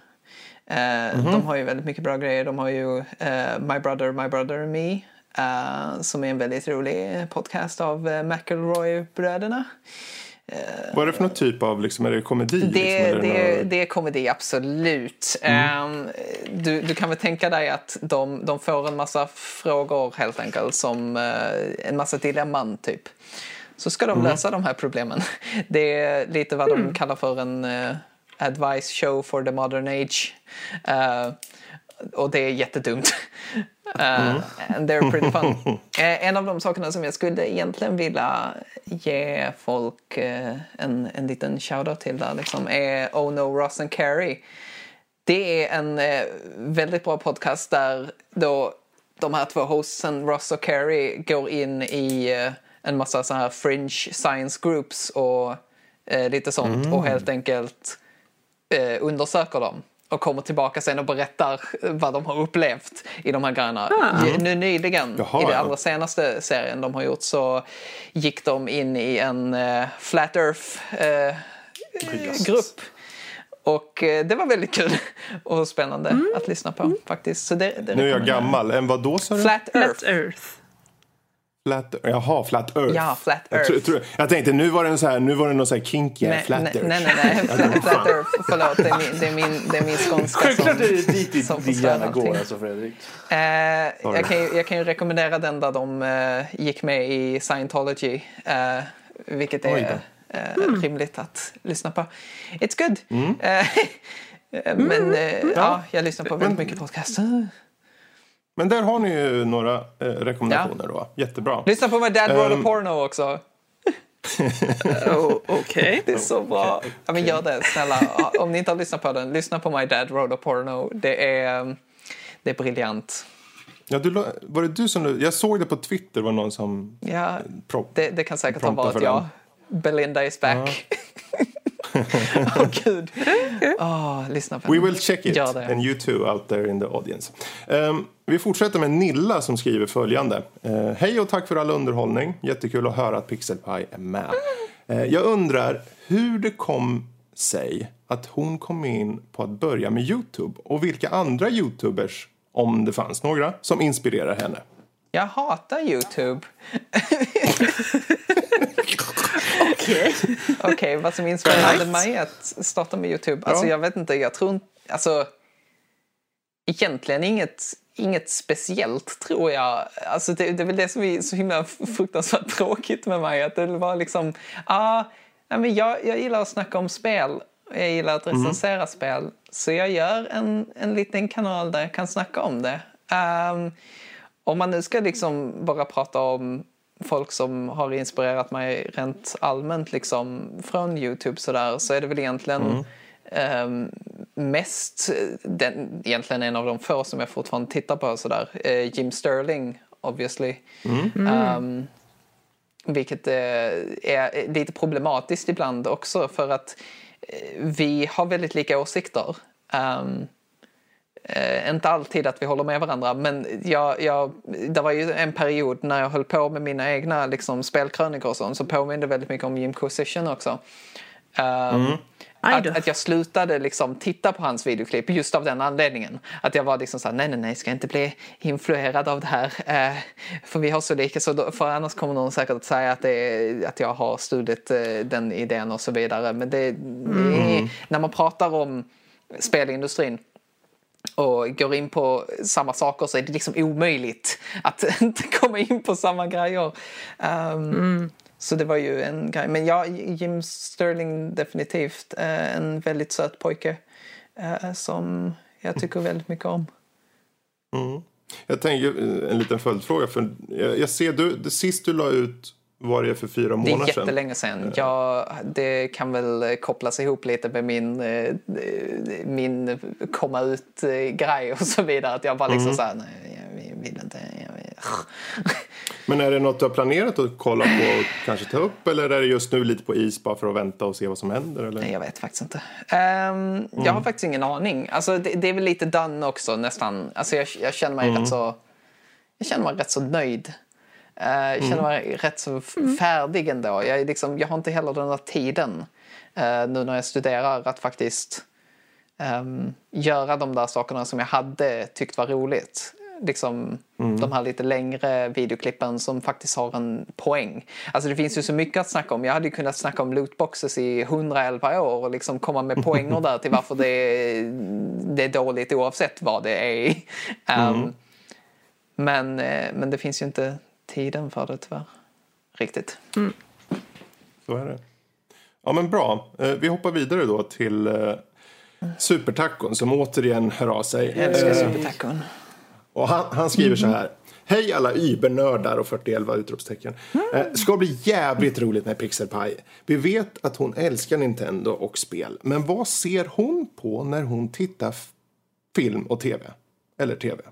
Eh, De har ju väldigt mycket bra grejer. De har ju eh, My Brother, My Brother and Me. Eh, som är en väldigt rolig podcast av uh, McElroy-bröderna. Vad är det för någon typ av, liksom, är det komedi? Det, liksom, eller det, något- det är komedi, absolut. Ehm, du, du kan väl tänka dig att de, de får en massa frågor helt enkelt, som eh, en massa dilemman typ. Så ska de lösa de här problemen. Det är lite vad de kallar för en eh, advice show for the modern age. Eh, och det är jättedumt. Uh, and they're pretty fun. Eh, en av de sakerna som jag skulle egentligen vilja ge folk eh, en, en liten shoutout till där liksom, är Oh No Ross and Carrie. Det är en eh, väldigt bra podcast där då de här två hostsen, Ross och Carrie, går in i eh, en massa så här fringe science groups och eh, lite sånt och helt enkelt eh, undersöker dem och kommer tillbaka sen och berättar vad de har upplevt i de här grejerna. Nu nyligen, Jaha, i den ja. allra senaste serien de har gjort så gick de in i en eh, Flat Earth-grupp. och eh, det var väldigt kul och spännande att lyssna på faktiskt. Så det, det Nu är jag gammal. En vad då sa du? Flat Earth. Flat Earth. Flat, jaha, Flat Earth. Ja, Flat Jag, Earth. tro, tro, jag tänkte nu var det en så här, nu var det någon så här kinky Nej, Flat nej, Earth. nej, nej, nej. Flat, flat Earth. Förlåt, det är min, det är min, det är min skånska Självklart som... är det dit din, som din förstör hjärna går alltså Fredrik. Eh, jag, kan ju, jag kan ju rekommendera den där de eh, gick med i Scientology. eh, vilket är då. uh, rimligt att lyssna på. It's good. Eh, men eh, ja. jag lyssnar på väldigt mycket podcast. Men där har ni ju några eh, rekommendationer då. Jättebra. Lyssna på My Dad Wrote Ehm. a Porno också. Oh, Okej. Det är så bra. Ja, men gör det, snälla. Om ni inte har lyssnat på den, lyssna på My Dad Wrote a Porno. Det är, det är briljant. Ja, du, var det du som... Jag såg det på Twitter, var någon som... Ja, Prop, det, det kan säkert ha varit jag. Belinda is back. Åh gud. Åh, lyssna på We will check it. Det. And you too out there in the audience. Ehm, vi fortsätter med Nilla som skriver följande. Eh, Hej och tack för all underhållning. Jättekul att höra att Pixelpie är med. Eh, jag undrar hur det kom sig att hon kom in på att börja med Youtube och vilka andra Youtubers, om det fanns några, som inspirerar henne. Jag hatar Youtube. Okej. Okej, vad som inspirerade mig att starta med Youtube? Alltså Ja. jag vet inte, jag tror inte... Alltså, egentligen inget, inget speciellt tror jag. Alltså det, det är väl det som är så himla fruktansvärt tråkigt med mig. Att det var liksom, ah, nej men jag, jag gillar att snacka om spel. Jag gillar att recensera spel. Så jag gör en, en liten kanal där jag kan snacka om det. Ehm, om man nu ska liksom bara prata om folk som har inspirerat mig rent allmänt liksom från Youtube sådär så är det väl egentligen ehm, mest den, egentligen en av de få som jag fortfarande tittar på sådär. Eh, Jim Sterling obviously. Ehm, vilket eh, är lite problematiskt ibland också för att eh, vi har väldigt lika åsikter. Ehm, Eh, inte alltid att vi håller med varandra men jag, jag, det var ju en period när jag höll på med mina egna liksom, spelkrönikor och sånt så påminde väldigt mycket om Jim Quisition också. Um, Aj att, att jag slutade liksom titta på hans videoklipp just av den anledningen. Att jag var liksom såhär, nej nej nej, ska inte bli influerad av det här. Eh, för vi har så lika, så då, för annars kommer någon säkert att säga att, det är, att jag har stulit eh, den idén och så vidare. Men det, det är, när man pratar om spelindustrin och går in på samma saker så är det liksom omöjligt att inte komma in på samma grejer. Um, Så det var ju en grej. Men ja, Jim Sterling definitivt eh, en väldigt söt pojke eh, som jag tycker väldigt mycket om. Jag tänker eh, en liten följdfråga. För jag, jag ser, du, det sist du la ut var det för fyra Det månader är sedan. jättelänge sedan. Jag, det kan väl eh, kopplas ihop lite med min, eh, min komma ut-grej och så vidare. Att jag bara liksom så här, nej, jag vill inte. Jag vill. Men är det något du har planerat att kolla på och kanske ta upp? Eller är det just nu lite på is bara för att vänta och se vad som händer? Eller? Nej, jag vet faktiskt inte. Ehm, Jag har faktiskt ingen aning. Alltså, det, det är väl lite done också nästan. Alltså, jag, jag känner mig rätt så... Jag känner mig rätt så nöjd. Eh, jag känner mig rätt så f- färdig ändå. Jag, är liksom, jag har inte heller den där tiden eh, nu när jag studerar att faktiskt ehm, göra de där sakerna som jag hade tyckt var roligt. Liksom de här lite längre videoklippen som faktiskt har en poäng. Alltså det finns ju så mycket att snacka om. Jag hade ju kunnat snacka om lootboxes i 111 år och liksom komma med poänger där till varför det är, det är dåligt oavsett vad det är. Ehm, men, eh, men det finns ju inte tiden för det tyvärr. Riktigt. Så är det. Ja men bra. Eh, Vi hoppar vidare då till eh, Supertacon som återigen hör av sig. Jag älskar Eh, supertacon. Och han, han skriver så här. Hej alla übernördar och 4011 utropstecken. Eh, ska bli jävligt roligt med Pixelpie. Vi vet att hon älskar Nintendo och spel. Men vad ser hon på när hon tittar film och tv? Eller tv?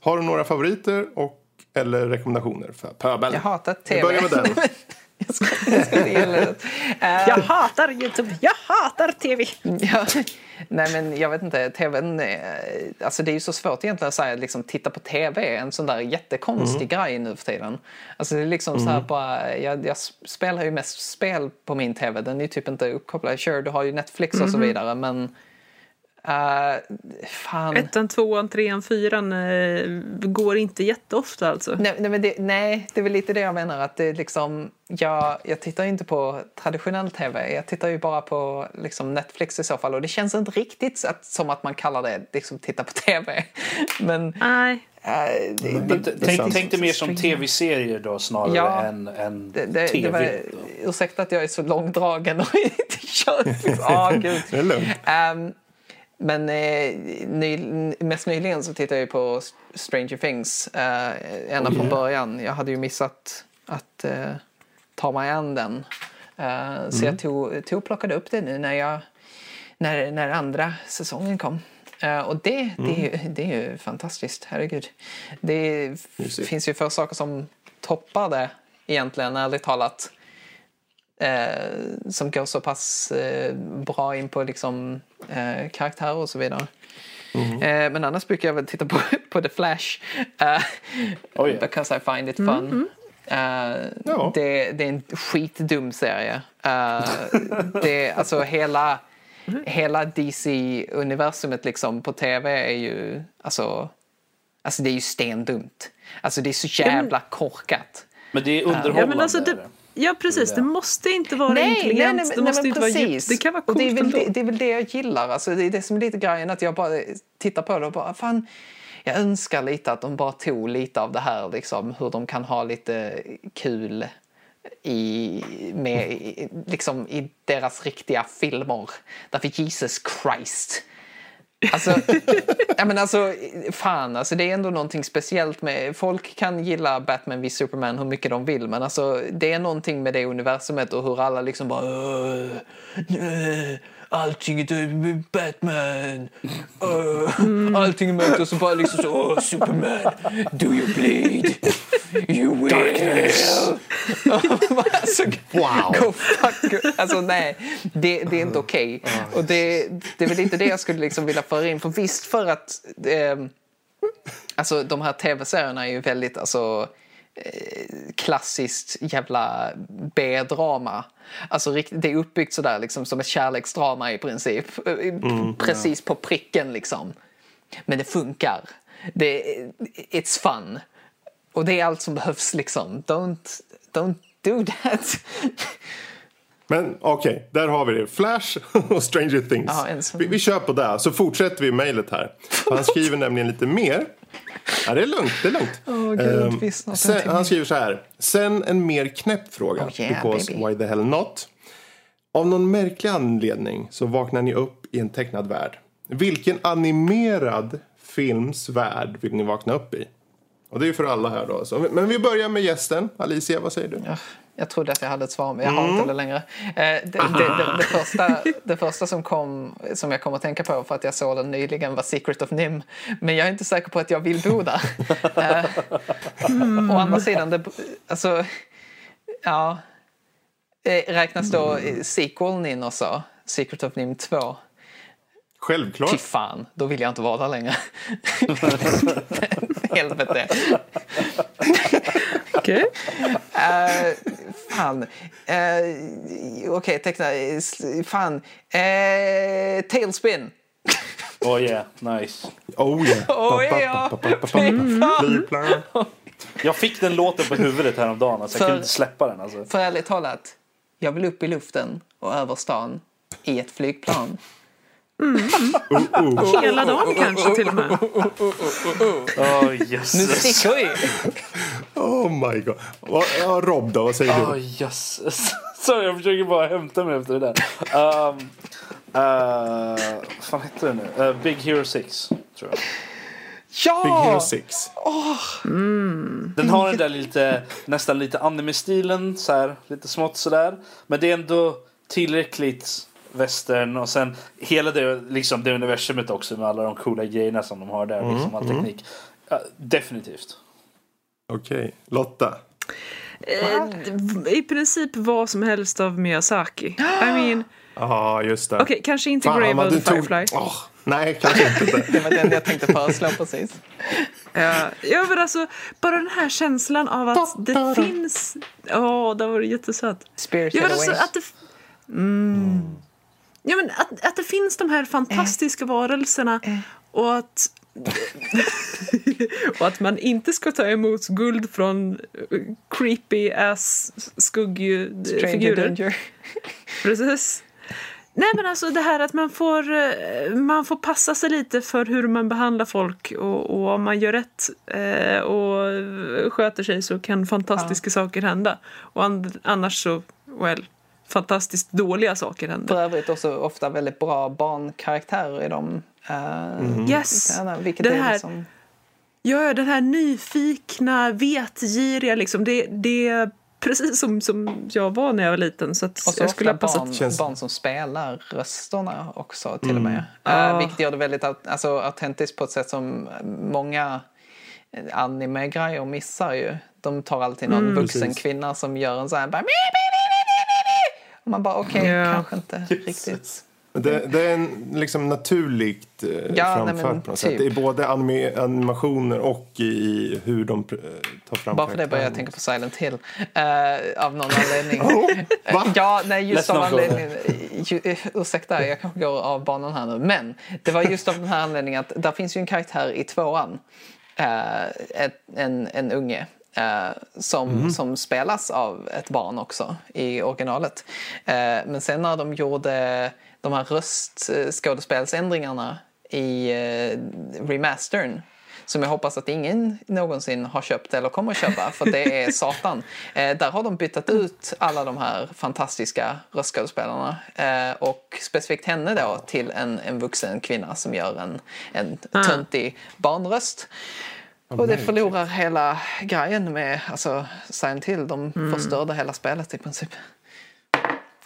Har hon några favoriter och eller rekommendationer för pöbeln? Jag hatar Vi tv. börjar med den. jag ska, jag ska inte gilla det. Jag hatar Youtube, jag hatar TV. Ja, nej men jag vet inte, tvn, eh, alltså det är ju så svårt egentligen att säga liksom titta på tv, en sån där jättekonstig grej nu för tiden. Alltså det är liksom så här bara, jag, jag spelar ju mest spel på min tv, den är ju typ inte uppkopplad. Sure, du har ju Netflix och så vidare men eh, fan. Ettan, tvåan, trean, fyran eh, går inte jätteofta alltså. Nej, nej, men det, nej, det är väl lite det jag menar. Att det är liksom, jag, jag tittar ju inte på traditionell tv. Jag tittar ju bara på liksom, Netflix i så fall. Och det känns inte riktigt att, som att man kallar det liksom, titta på tv. Men Nej. äh, det, det, t- är tänk, tänk dig mer som tv-serier då snarare Ja. än, än det, det, tv. det var, ursäkta att jag är så långdragen och inte kör. Åh, gud. Det är lugnt. Ehm, men eh, ny, mest nyligen så tittade jag på Stranger Things eh, ända från början. Jag hade ju missat att eh, ta mig an den. Eh, Så jag tog, tog och plockade upp det nu när, jag, när, när andra säsongen kom. Eh, och det, det, är ju, det är ju fantastiskt, herregud. Det finns ju få saker som toppar det egentligen, ärligt talat eh, som går så pass eh, bra in på liksom, eh, karaktärer och så vidare. Eh, men annars brukar jag väl titta på, på The Flash. Eh, Oj. Mm, Because I find it fun. Eh, Ja. det, det är en skitdum serie. Eh, det, alltså hela, hela DC-universumet liksom på tv är ju... Alltså, alltså det är ju stendumt. Alltså det är så jävla korkat. Men det är underhållande. Ja, men alltså det. Ja precis, det måste inte vara intelligent, det måste inte vara djupt. Det kan vara coolt det, är väl det, det är väl det jag gillar. Alltså, det är det som är lite grejen, att jag bara tittar på det och bara fan, jag önskar lite att de bara tog lite av det här, liksom, hur de kan ha lite kul i, med, i- liksom, i deras riktiga filmer. Därför Jesus Christ. Alltså, ja, men alltså, fan, alltså, det är ändå någonting speciellt med... Folk kan gilla Batman vid Superman hur mycket de vill men alltså, det är någonting med det universumet och hur alla liksom bara... Nej, Allting är Batman. Uh, Allting är mörkt och så bara liksom så... Åh, Superman, do you bleed? You will. alltså, Wow. Go fuck. Alltså nej, det, det är inte okej. Och det, det är väl inte det jag skulle liksom vilja föra in. För visst för att eh, alltså, de här tv-serierna är ju väldigt alltså, eh, klassiskt jävla B-drama. Alltså det är uppbyggt sådär liksom som ett kärleksdrama i princip. Eh, Precis på pricken liksom. Men det funkar. Det, it's fun. Och det är allt som behövs liksom. Don't, don't do that. Men okej, där har vi det. Flash och Stranger Things. Sån. vi, vi kör på det, så fortsätter vi mejlet här. Han skriver nämligen lite mer. Ja, det är lugnt. Det är lugnt. Är snart en sen, han skriver så här. Sen en mer knäpp fråga. Oh, yeah, because baby. why the hell not? Av någon märklig anledning så vaknar ni upp i en tecknad värld. Vilken animerad films värld vill ni vakna upp i? Och det är ju för alla här då. Så, men vi börjar med gästen. Alicia, vad säger du? Ja, jag trodde att jag hade ett svar, men jag har inte det längre. Eh, det, det, det, det, första, det första som, kom, som jag kom att tänka på för att jag såg den nyligen var Secret of Nim. Men jag är inte säker på att jag vill bo där. Eh, Å andra sidan, det, alltså, ja. Eh, Räknas då sequeln in också? Secret of Nim 2? Självklart. Fy fan, då vill jag inte vara där längre. Helvete. Okej. Uh, fan. Uh, Okej, teckna. eh, s- Fan. Uh, tailspin. Oh yeah, nice. Oh yeah. Oh, yeah. Flygplan. Jag fick den låten på huvudet häromdagen, alltså jag kunde inte släppa den. Alltså. För ärligt talat, jag vill upp i luften och över stan i ett flygplan. Hela dagen kanske till och med. Oh, Nu sticker vi! Oh my god. Vad- Ja, Rob då, vad säger du? Oh, jösses. Sorry, jag försöker bara hämta mig efter det där. Um, uh, vad fan heter det nu? Uh, Big Hero 6, tror jag. Big Hero Ja! 6. Den har den där lite, nästan lite anime-stilen, så här, lite smått sådär. Men det är ändå tillräckligt västern och sen hela det, liksom, det universumet också med alla de coola grejerna som de har där, liksom, all teknik. Ja, definitivt. Okej. Lotta. Eh, I princip vad som helst av Miyazaki. I mean, Ja, just det. okej, kanske inte Fan, Grave of the tog- Firefly. Åh, nej, kanske inte. Det var den jag tänkte föreslå precis. Ja, ja, men alltså bara den här känslan av att det finns... Ja, det var jättesött. Spirited Ja, men alltså, att det... Mm. Ja, men att, att det finns de här fantastiska varelserna och att... och att man inte ska ta emot guld från eh, creepy ass skuggfigurer. Precis. Nej men alltså det här att man får, eh, man får passa sig lite för hur man behandlar folk och, och om man gör rätt eh, och sköter sig så kan fantastiska saker hända. Och an- annars så, well, fantastiskt dåliga saker För händer. övrigt också ofta väldigt bra barnkaraktärer i dem. Uh, Yes! vilket Det är här- liksom... Ja, den här nyfikna, vetgiriga liksom. Det, det är precis som, som jag var när jag var liten. Så att Och så jag skulle ha ofta passat barn, Känns- barn som spelar rösterna också till och med. Uh, Ja. vilket gör det väldigt alltså, autentiskt på ett sätt som många anime-grejer missar ju. De tar alltid någon vuxen Precis. kvinna som gör en sån här... Bara, "Mi, mi, mi, mi, mi, mi." Och man bara okej, Ja. kanske inte riktigt. Men Det, det är en liksom naturligt eh, Ja, nej, framfört men på något typ. sätt. Det är både anime, animationer och i hur de eh, tar fram Bara för det börjar jag tänka på Silent Hill. eh, av någon anledning. va? ja, nej, just Let's av anledningen. Ju, ursäkta, jag kanske går av banan här nu. Men det var just av den här anledningen att där finns ju en karaktär i tvåan. eh, ett, en, en unge. Eh, som, som spelas av ett barn också i originalet. Eh, men sen när de gjorde de här röstskådespelsändringarna i uh, remastern som jag hoppas att ingen någonsin har köpt eller kommer att köpa för det är satan. Eh, där har de bytt ut alla de här fantastiska röstskådespelarna eh, och specifikt henne då till en, en vuxen kvinna som gör en, en Ah. töntig barnröst. Och det förlorar hela grejen med alltså, Silent Hill. De förstörde hela spelet i princip.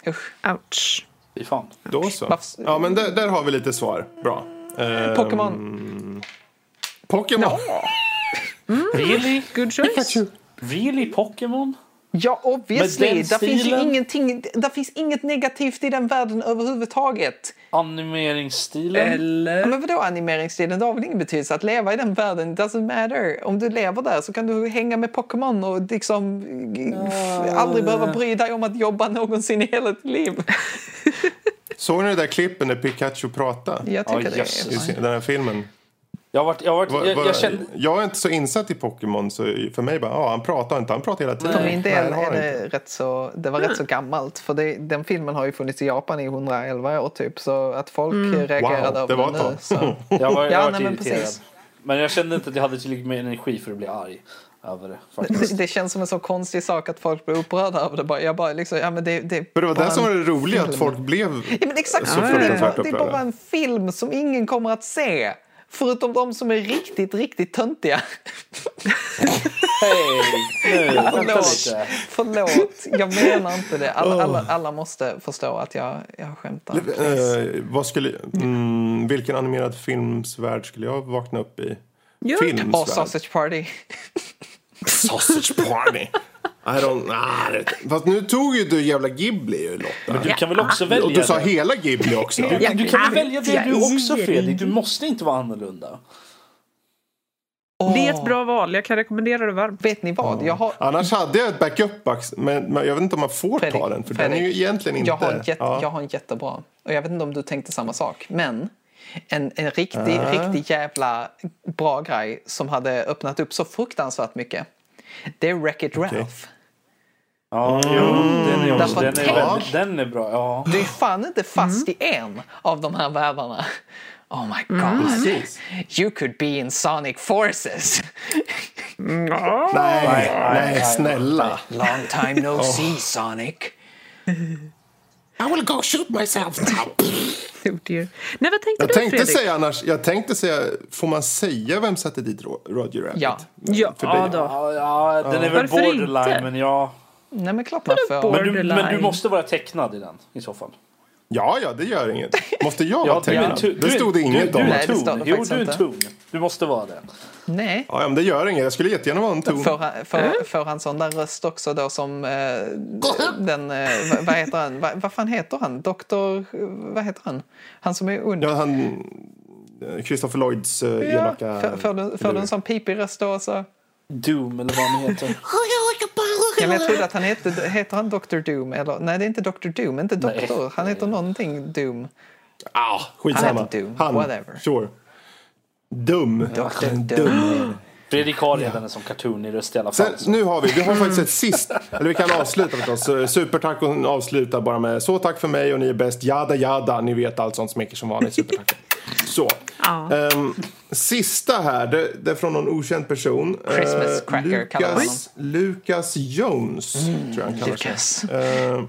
Usch. Ouch. Fy fan. Då så. Ja, men där, där har vi lite svar. Bra. Ehm, Pokémon. Pokémon. Really? Good choice. Really Pokémon? Ja, obviously. Där finns ju ingenting, där finns inget negativt i den världen överhuvudtaget. Animeringsstilen? Ja, Eller? men vadå animeringsstilen? Det har väl ingen betydelse. Att leva i den världen doesn't matter. Om du lever där så kan du hänga med Pokémon och liksom f- aldrig behöva bry dig om att jobba någonsin i hela ditt liv. Såg ni det där klippen när Pikachu pratade? Jag tycker Ja, det. I är fine. Den här filmen. Jag, har varit, jag, har varit, Va- jag, va- jag kände... jag är inte så insatt i Pokémon så för mig bara, ja han pratar inte, han pratar hela tiden. För min del Nej, det har är det inte. rätt så, det var rätt så gammalt. För det, den filmen har ju funnits i Japan i 111 år typ. Så att folk reagerade Wow, det var den nu. Så. Jag var, jag Ja, var nej, men irriterad. precis. Men jag kände inte att jag hade tillräckligt med energi för att bli arg över det. Det, det känns som en så konstig sak att folk blir upprörda över det. Bara- Jag bara liksom, ja men det, det För det var det som var det roliga, att folk blev Ja, men exakt så så. fruktansvärt Det är bara upprörda. en film som ingen kommer att se. Förutom de som är riktigt, riktigt töntiga. Hej! Nu, Förlåt. Förlåt, jag menar inte det. Alla, alla, alla måste förstå att jag, jag skämtar. Eh, vad skulle, mm, vilken animerad filmsvärld skulle jag vakna upp i? Ja. Filmsvärld? Och Sausage Party. Sausage party. I don't... Ah, det- fast nu tog ju du jävla Ghibli ju Lotta. Men du kan väl också välja Och du sa det? hela Ghibli också. Du, du kan väl välja det du också. Fredrik? Du måste inte vara annorlunda. Det är ett bra val. Jag kan rekommendera det varmt. Vet ni vad? Jag har, Annars hade jag ett backup men, men jag vet inte om man får Fredrik, ta den för den är ju Fredrik, egentligen inte... jag, har en jätte, ja. jag har en jättebra. Och jag vet inte om du tänkte samma sak. Men en, en riktig, riktig jävla bra grej som hade öppnat upp så fruktansvärt mycket. Det är Wreck-It Ralph. Ja, jo, den är, också, Därför den, är tänk- väldigt, den är bra. Ja. Du är fan inte fast i en av de här världarna. Oh my god. Precis. You could be in Sonic Forces. Nej, nej, nej, nej. snälla. Long time no see Sonic. I will go shoot myself now. Oh dear. Nej, vad tänkte Jag du tänkte Fredrik? säga annars, jag tänkte säga, får man säga vem satte dit Ro- Roger Rabbit? Ja. Ja, ja det- då. Ja, ja, den är väl Varför borderline, inte? men ja. Nej men klart man får. Men du, men du måste vara tecknad i den i så fall. Ja, ja, det gör inget. Måste jag Ja, vara tecknad? Det stod det inget du, om. du är Nej, det Jo, du är en ton. Du måste vara det. Nej. Ja, men det gör inget. Jag skulle jättegärna vara en ton. Får han, får, får han sån där röst också då som eh, den, eh, vad, heter han, vad, vad fan heter han? Doktor, vad heter han? Han som är ond. Ja, han... eh, Christopher Lloyds uh, elaka... Får, får, du, får du en sån pipig röst då så? Doom eller vad han heter. Ja, men jag trodde att han hette, heter han Dr. Doom eller? Nej det är inte Dr. Doom, inte doktor. Han heter någonting Doom. Ah, skitsamma. Han heter Doom, whatever. Sure. Dum. Dr. Doom. Fredrik har redan en sån cartoonig röst i alla fall. Sen, nu har vi, vi har faktiskt ett sist, eller vi kan avsluta förstås. Supertacon avslutar bara med så tack för mig och ni är bäst, jada jada. Ni vet allt sånt smäcker som vanligt, supertacon. Så. Ja. Ehm, sista här, det, det är från någon okänd person. Christmas Eh, cracker Lucas, Lucas Jones, tror jag han kallar Lucas. sig. Ehm,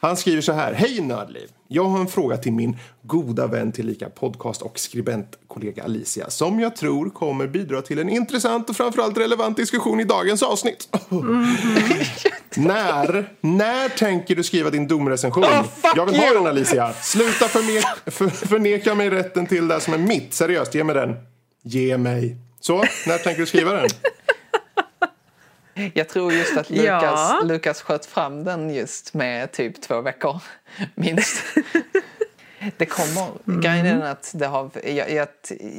han skriver så här. Hej Nördliv! Jag har en fråga till min goda vän tillika podcast och skribentkollega Alicia som jag tror kommer bidra till en intressant och framförallt relevant diskussion i dagens avsnitt. när, när tänker du skriva din domrecension? Oh, jag vill ha den Alicia. Sluta förne för, förneka mig rätten till det som är mitt. Seriöst, ge mig den. Ge mig. Så, när tänker du skriva den? Jag tror just att Lukas, Ja. Lukas sköt fram den just med typ två veckor, minst. Det kommer. Grejen är att det har, jag, jag,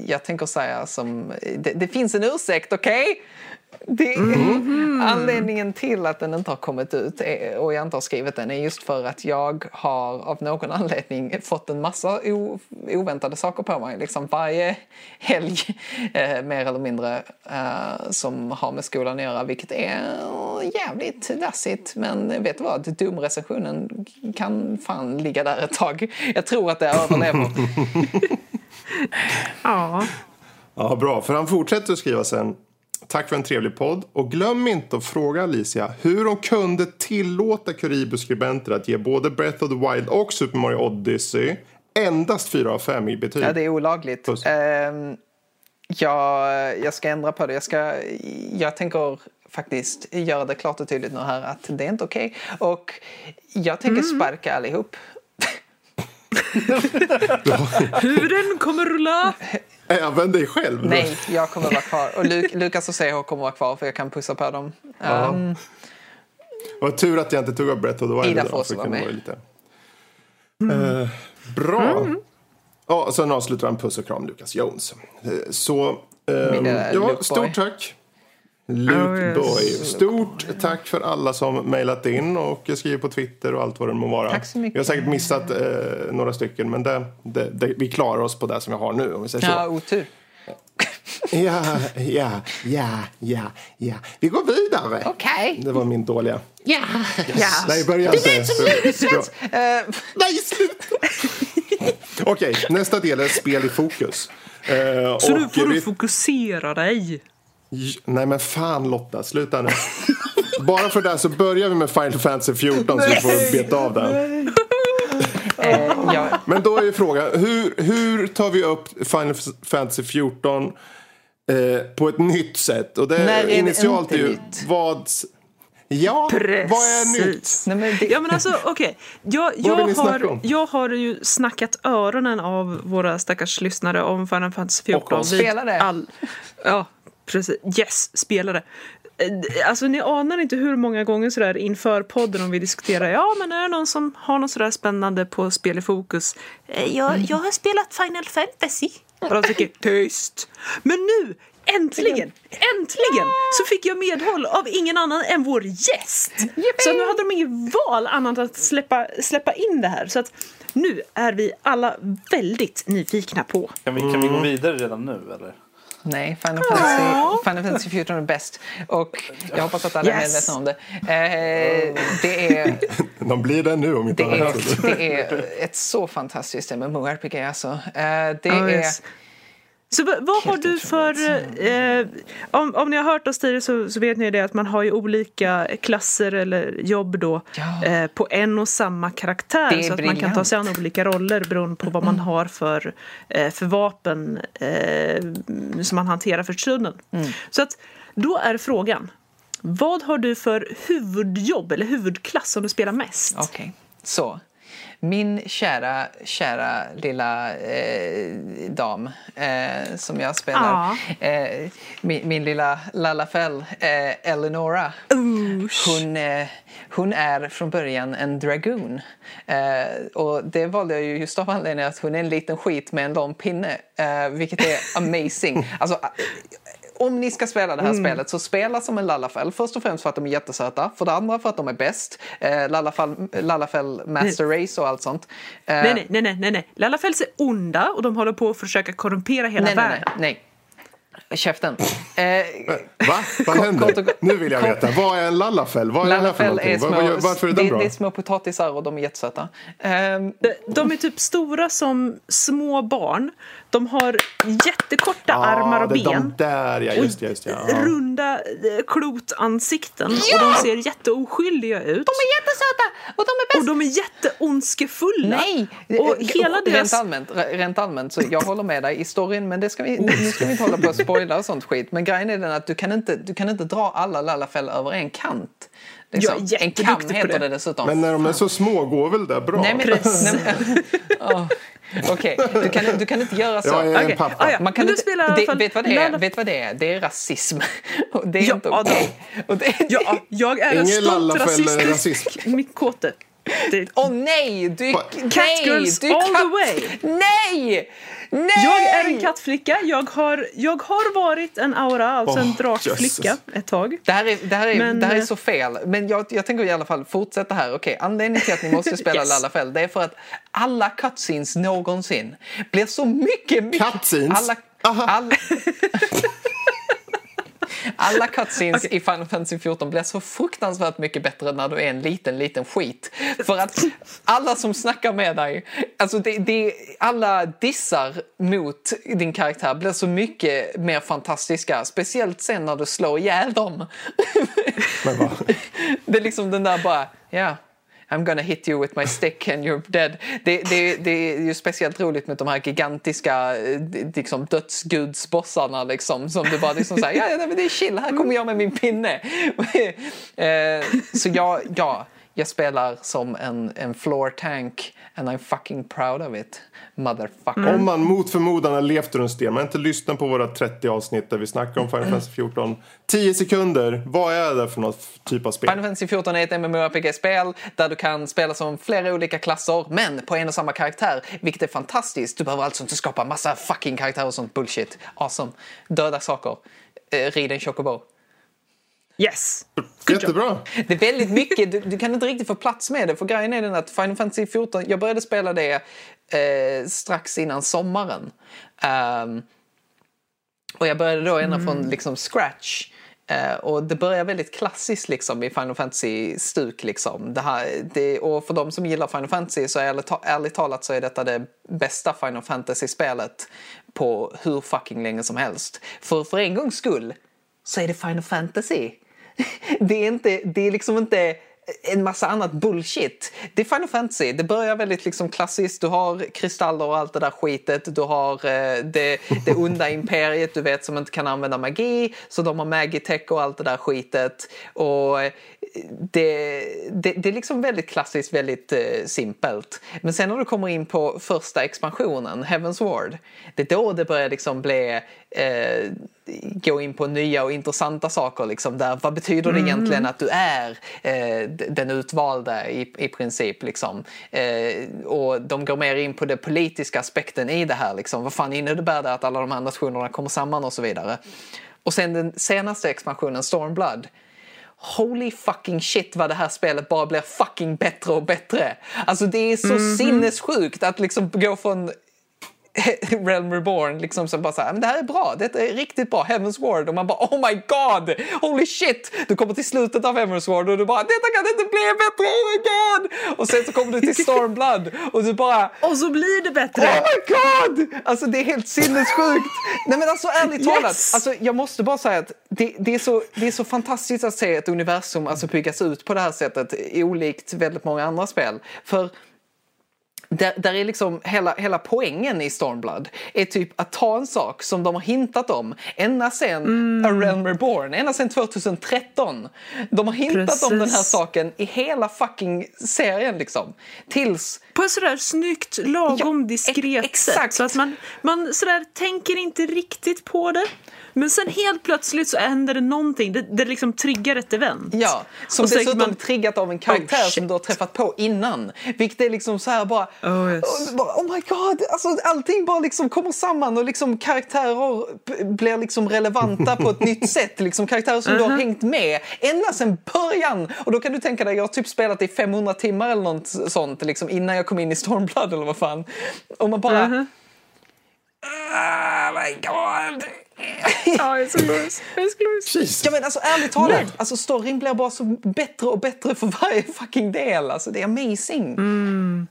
jag tänker säga som... Det, det finns en ursäkt, okej? Det, Anledningen till att den inte har kommit ut är, och jag inte har skrivit den är just för att jag har av någon anledning fått en massa o, oväntade saker på mig. Liksom varje helg, eh, mer eller mindre, eh, som har med skolan att göra. Vilket är jävligt dassigt. Men vet du vad? Dumrecensionen kan fan ligga där ett tag. Jag tror att det överlever. ja. Ja, bra. För han fortsätter att skriva sen. Tack för en trevlig podd. Och glöm inte att fråga Alicia hur hon kunde tillåta Kuribo-skribenter att ge både Breath of the Wild och Super Mario Odyssey endast 4 av 5 i betyg. Ja, det är olagligt. Puss. Ehm, jag, jag ska ändra på det. Jag, ska, jag tänker faktiskt göra det klart och tydligt nu här att det är inte okej. Och jag tänker sparka allihop. Huvuden kommer rulla. Även dig själv? Nej, jag kommer vara kvar. Och Lu- Lukas och CH kommer vara kvar för jag kan pussa på dem. Ja. Ehm, Vad tur att jag inte tog upp Breath of the Wild. Ida får också vara med. Mm. lite... Eh, bra. Ja, sen avslutar han puss och kram Lucas Jones. Eh, Så, Min lilla ja, stort tack. Luke Oh, yes. Boy. Stort tack för alla som mejlat in och skriver på Twitter och allt vad det må vara. Tack så mycket. Vi har säkert missat eh, några stycken men det, det, det, vi klarar oss på det som vi har nu om vi säger så. ja, otur. Ja, ja, ja, ja, ja. Vi går vidare. Okej. Det var min dåliga. Ja. Nej, börja inte. Eh, Nej, sluta! Okej, nästa del är spel i fokus. Eh, Så nu får vi- du fokusera dig. Nej men fan Lotta, sluta nu. Bara för det så börjar vi med Final Fantasy 14 så vi får beta av den. eh, Men då är ju frågan, hur, hur tar vi upp Final Fantasy 14 eh, på ett nytt sätt? Och det är initialt är ju nytt? vad... Ja, vad är nytt? Precis. nej, men det, Ja men alltså okej, jag, vill jag, snacka har, jag har ju snackat öronen av våra stackars lyssnare om Final Fantasy 14. oss. vid Spela det. All, ja, precis. Yes, spela det. Eh, Alltså ni anar inte hur många gånger sådär inför podden om vi diskuterar ja men är det någon som har något sådär spännande på spel i fokus? Eh, Jag, jag har spelat Final Fantasy. Och de tycker tyst. Men nu Äntligen! Äntligen! Så fick jag medhåll av ingen annan än vår gäst. Så nu hade de inget val annat än att släppa, släppa in det här. Så att nu är vi alla väldigt nyfikna på. Kan vi, kan vi gå vidare redan nu eller? Nej, Final Fantasy, Final Fantasy 14 är bäst. Och jag hoppas att alla är Yes. medvetna om det. Eh, det, är, De blir det nu om inte det, annat. är, det är ett så fantastiskt MMORPG alltså. Eh, det Ja, är... Så vad, vad har Helt du för... Eh, om, om ni har hört oss tidigare så, så vet ni det att man har ju olika klasser eller jobb då Ja. eh, på en och samma karaktär. Så att man kan ta briljant. sig an olika roller beroende på vad man har för, eh, för vapen eh, som man hanterar för stunden. Så att då är frågan. Vad har du för huvudjobb eller huvudklass som du spelar mest? Okej, så. Min kära, kära lilla eh, dam eh, som jag spelar. Eh, min, min lilla Lalafell, eh, Eleonora. Hon, eh, hon är från början en dragoon. Eh, och det valde jag ju just av anledningen att hon är en liten skit med en lång pinne. Eh, vilket är amazing. alltså, om ni ska spela det här Mm. spelet så spela som en Lalafell. Först och främst för att de är jättesöta. För det andra för att de är bäst. Eh, Lalafell, Lalafell Master Race och allt sånt. Eh, Nej, nej, nej, nej, nej, nej. Lalafells är onda och de håller på att försöka korrumpera hela nej, nej, världen. nej, nej. Käften. Eh, Va? Vad händer? och Nu vill jag veta. Vad är en lallafell? Vad är Lalafell är små, Vad- vad- Varför är den det, bra? det är små potatisar och de är jättesöta. Ehm, De är typ stora som små barn. De har jättekorta Ja, armar och det är ben. De där, ja. Just. Just ja. Runda eh, klotansikten. Och de ser jätteoskyldiga ut. de är jättesöta och de är bäst. Och de är jätteondskefulla. Nej! Och Eh, hela rent, deras... allmänt, rent allmänt, så jag håller med dig i storyn, men det ska vi, nu ska vi inte hålla på och spoila och sånt skit. Men grejen är den att du kan inte, du kan inte dra alla Lalafell över en kant. Liksom. Jag är en kam heter det. det dessutom. Men när de är så små går väl det bra? Nej, men, Okej, du, kan, du kan inte göra så. Jag är en pappa. ah, ja. Man kan inte, det, vet, vad det är? Vet vad det är? Det är rasism. Och det är Ja, inte ja, okej. Det, Ja, jag är en Ingen stolt Lalafell är rasistisk mittkote. Det- Åh nej! Du, nej! Catgirls Du all the way. Nej! Nej! Jag är en kattflicka. Jag har, jag har varit en aura, alltså en Åh, drakflicka, ett tag. Det här är, det här är, Men, det här är eh, så fel. Men jag, jag tänker i alla fall fortsätta här. Okej, anledningen till att ni måste spela Yes. Lalafell det är för att alla cutscenes någonsin blir så mycket, mycket... Cutscenes? Alla, alla, Alla cutscenes i Final Fantasy 14 blir så fruktansvärt mycket bättre när du är en liten, liten skit. För att alla som snackar med dig, alltså det, det, alla dissar mot din karaktär blir så mycket mer fantastiska. Speciellt sen när du slår ihjäl dem. Men vad? Det är liksom den där bara, ja. I'm gonna hit you with my stick and you're dead. Det, det, det är ju speciellt roligt med de här gigantiska eh, liksom, dödsgudsbossarna liksom, som du bara liksom säger, ja, ja men det är chill, här kommer jag med min pinne. Eh, så jag, ja, jag spelar som en, en floor tank and I'm fucking proud of it. Motherfucker. Om man mot förmodan har levt runt det, men inte lyssnat på våra 30 avsnitt där vi snackar om Final Fantasy 14. 10 sekunder, vad är det för något typ av spel? Final Fantasy 14 är ett MMORPG-spel där du kan spela som flera olika klasser men på en och samma karaktär, vilket är fantastiskt. Du behöver alltså inte skapa massa fucking karaktärer och sånt bullshit. Awesome. Döda saker. Eh, rid en chocobo. Yes! Jättebra! Det är väldigt mycket, du, du, kan inte riktigt få plats med det för grejen är den att Final Fantasy 14, jag började spela det eh, strax innan sommaren. Um, och jag började då ända från liksom scratch. Uh, och det börjar väldigt klassiskt liksom i Final Fantasy-stuk. Liksom. Det här, det, och för de som gillar Final Fantasy så ärligt, ärligt talat så är detta det bästa Final Fantasy-spelet på hur fucking länge som helst. För för en gångs skull så är det Final Fantasy. Det är, inte, det är liksom inte en massa annat bullshit. Det är Final Fantasy. Det börjar väldigt liksom klassiskt. Du har kristaller och allt det där skitet. Du har eh, det, det onda imperiet, du vet, som inte kan använda magi. Så de har Magitech och allt det där skitet. Och eh, det, det, det, är liksom väldigt klassiskt, väldigt eh, simpelt. Men sen när du kommer in på första expansionen, Heaven's Ward, det är då det börjar liksom bli eh, gå in på nya och intressanta saker. Liksom, där, vad betyder det mm. egentligen att du är eh, den utvalda i, i princip? Liksom. Eh, och de går mer in på den politiska aspekten i det här. Liksom. Vad fan innebär det att alla de här nationerna kommer samman och så vidare? Och sen den senaste expansionen, Stormblood, Holy fucking shit vad det här spelet bara blir fucking bättre och bättre. Alltså det är så mm sinnessjukt att liksom gå från Realm Reborn liksom som bara så men det här är bra, det är riktigt bra, Heaven's Ward och man bara oh my god, holy shit! Du kommer till slutet av Heaven's Ward och du bara detta kan inte bli bättre, oh my god! Och sen så kommer du till Stormblood och du bara och så blir det bättre! Oh my god! Alltså det är helt sinnessjukt! Nej men alltså ärligt talat, yes! alltså, jag måste bara säga att det, det, är så, det är så fantastiskt att se ett universum alltså byggas ut på det här sättet, olikt väldigt många andra spel. För där, där är liksom hela, hela poängen i Stormblood är typ att ta en sak som de har hintat om ända sen mm. A Realm Reborn, ända sen 2013. De har hintat Precis. om den här saken i hela fucking serien liksom. Tills... På ett sådär snyggt, lagom ja, diskret ex sätt. Så att man, man sådär tänker inte riktigt på det. Men sen helt plötsligt så händer det någonting. Det, det liksom triggar ett event. Ja, som dessutom man... triggat av en karaktär oh, som du har träffat på innan. Vilket är liksom så här bara... Oh, yes. oh, oh my god! Alltså, allting bara liksom kommer samman och liksom karaktärer blir liksom relevanta på ett nytt sätt. Liksom karaktärer som uh -huh. du har uh-huh. hängt med ända sedan början. Och då kan du tänka dig, jag har typ spelat i 500 timmar eller något sånt liksom, innan jag kom in i Stormblood eller vad fan. Och man bara... Uh -huh. Oh my god! ja, jag är så glorious. Jag är så glorious. Ja, men alltså ärligt talat, alltså, storyn blir bara så bättre och bättre för varje fucking del. Alltså, det är amazing. Mm.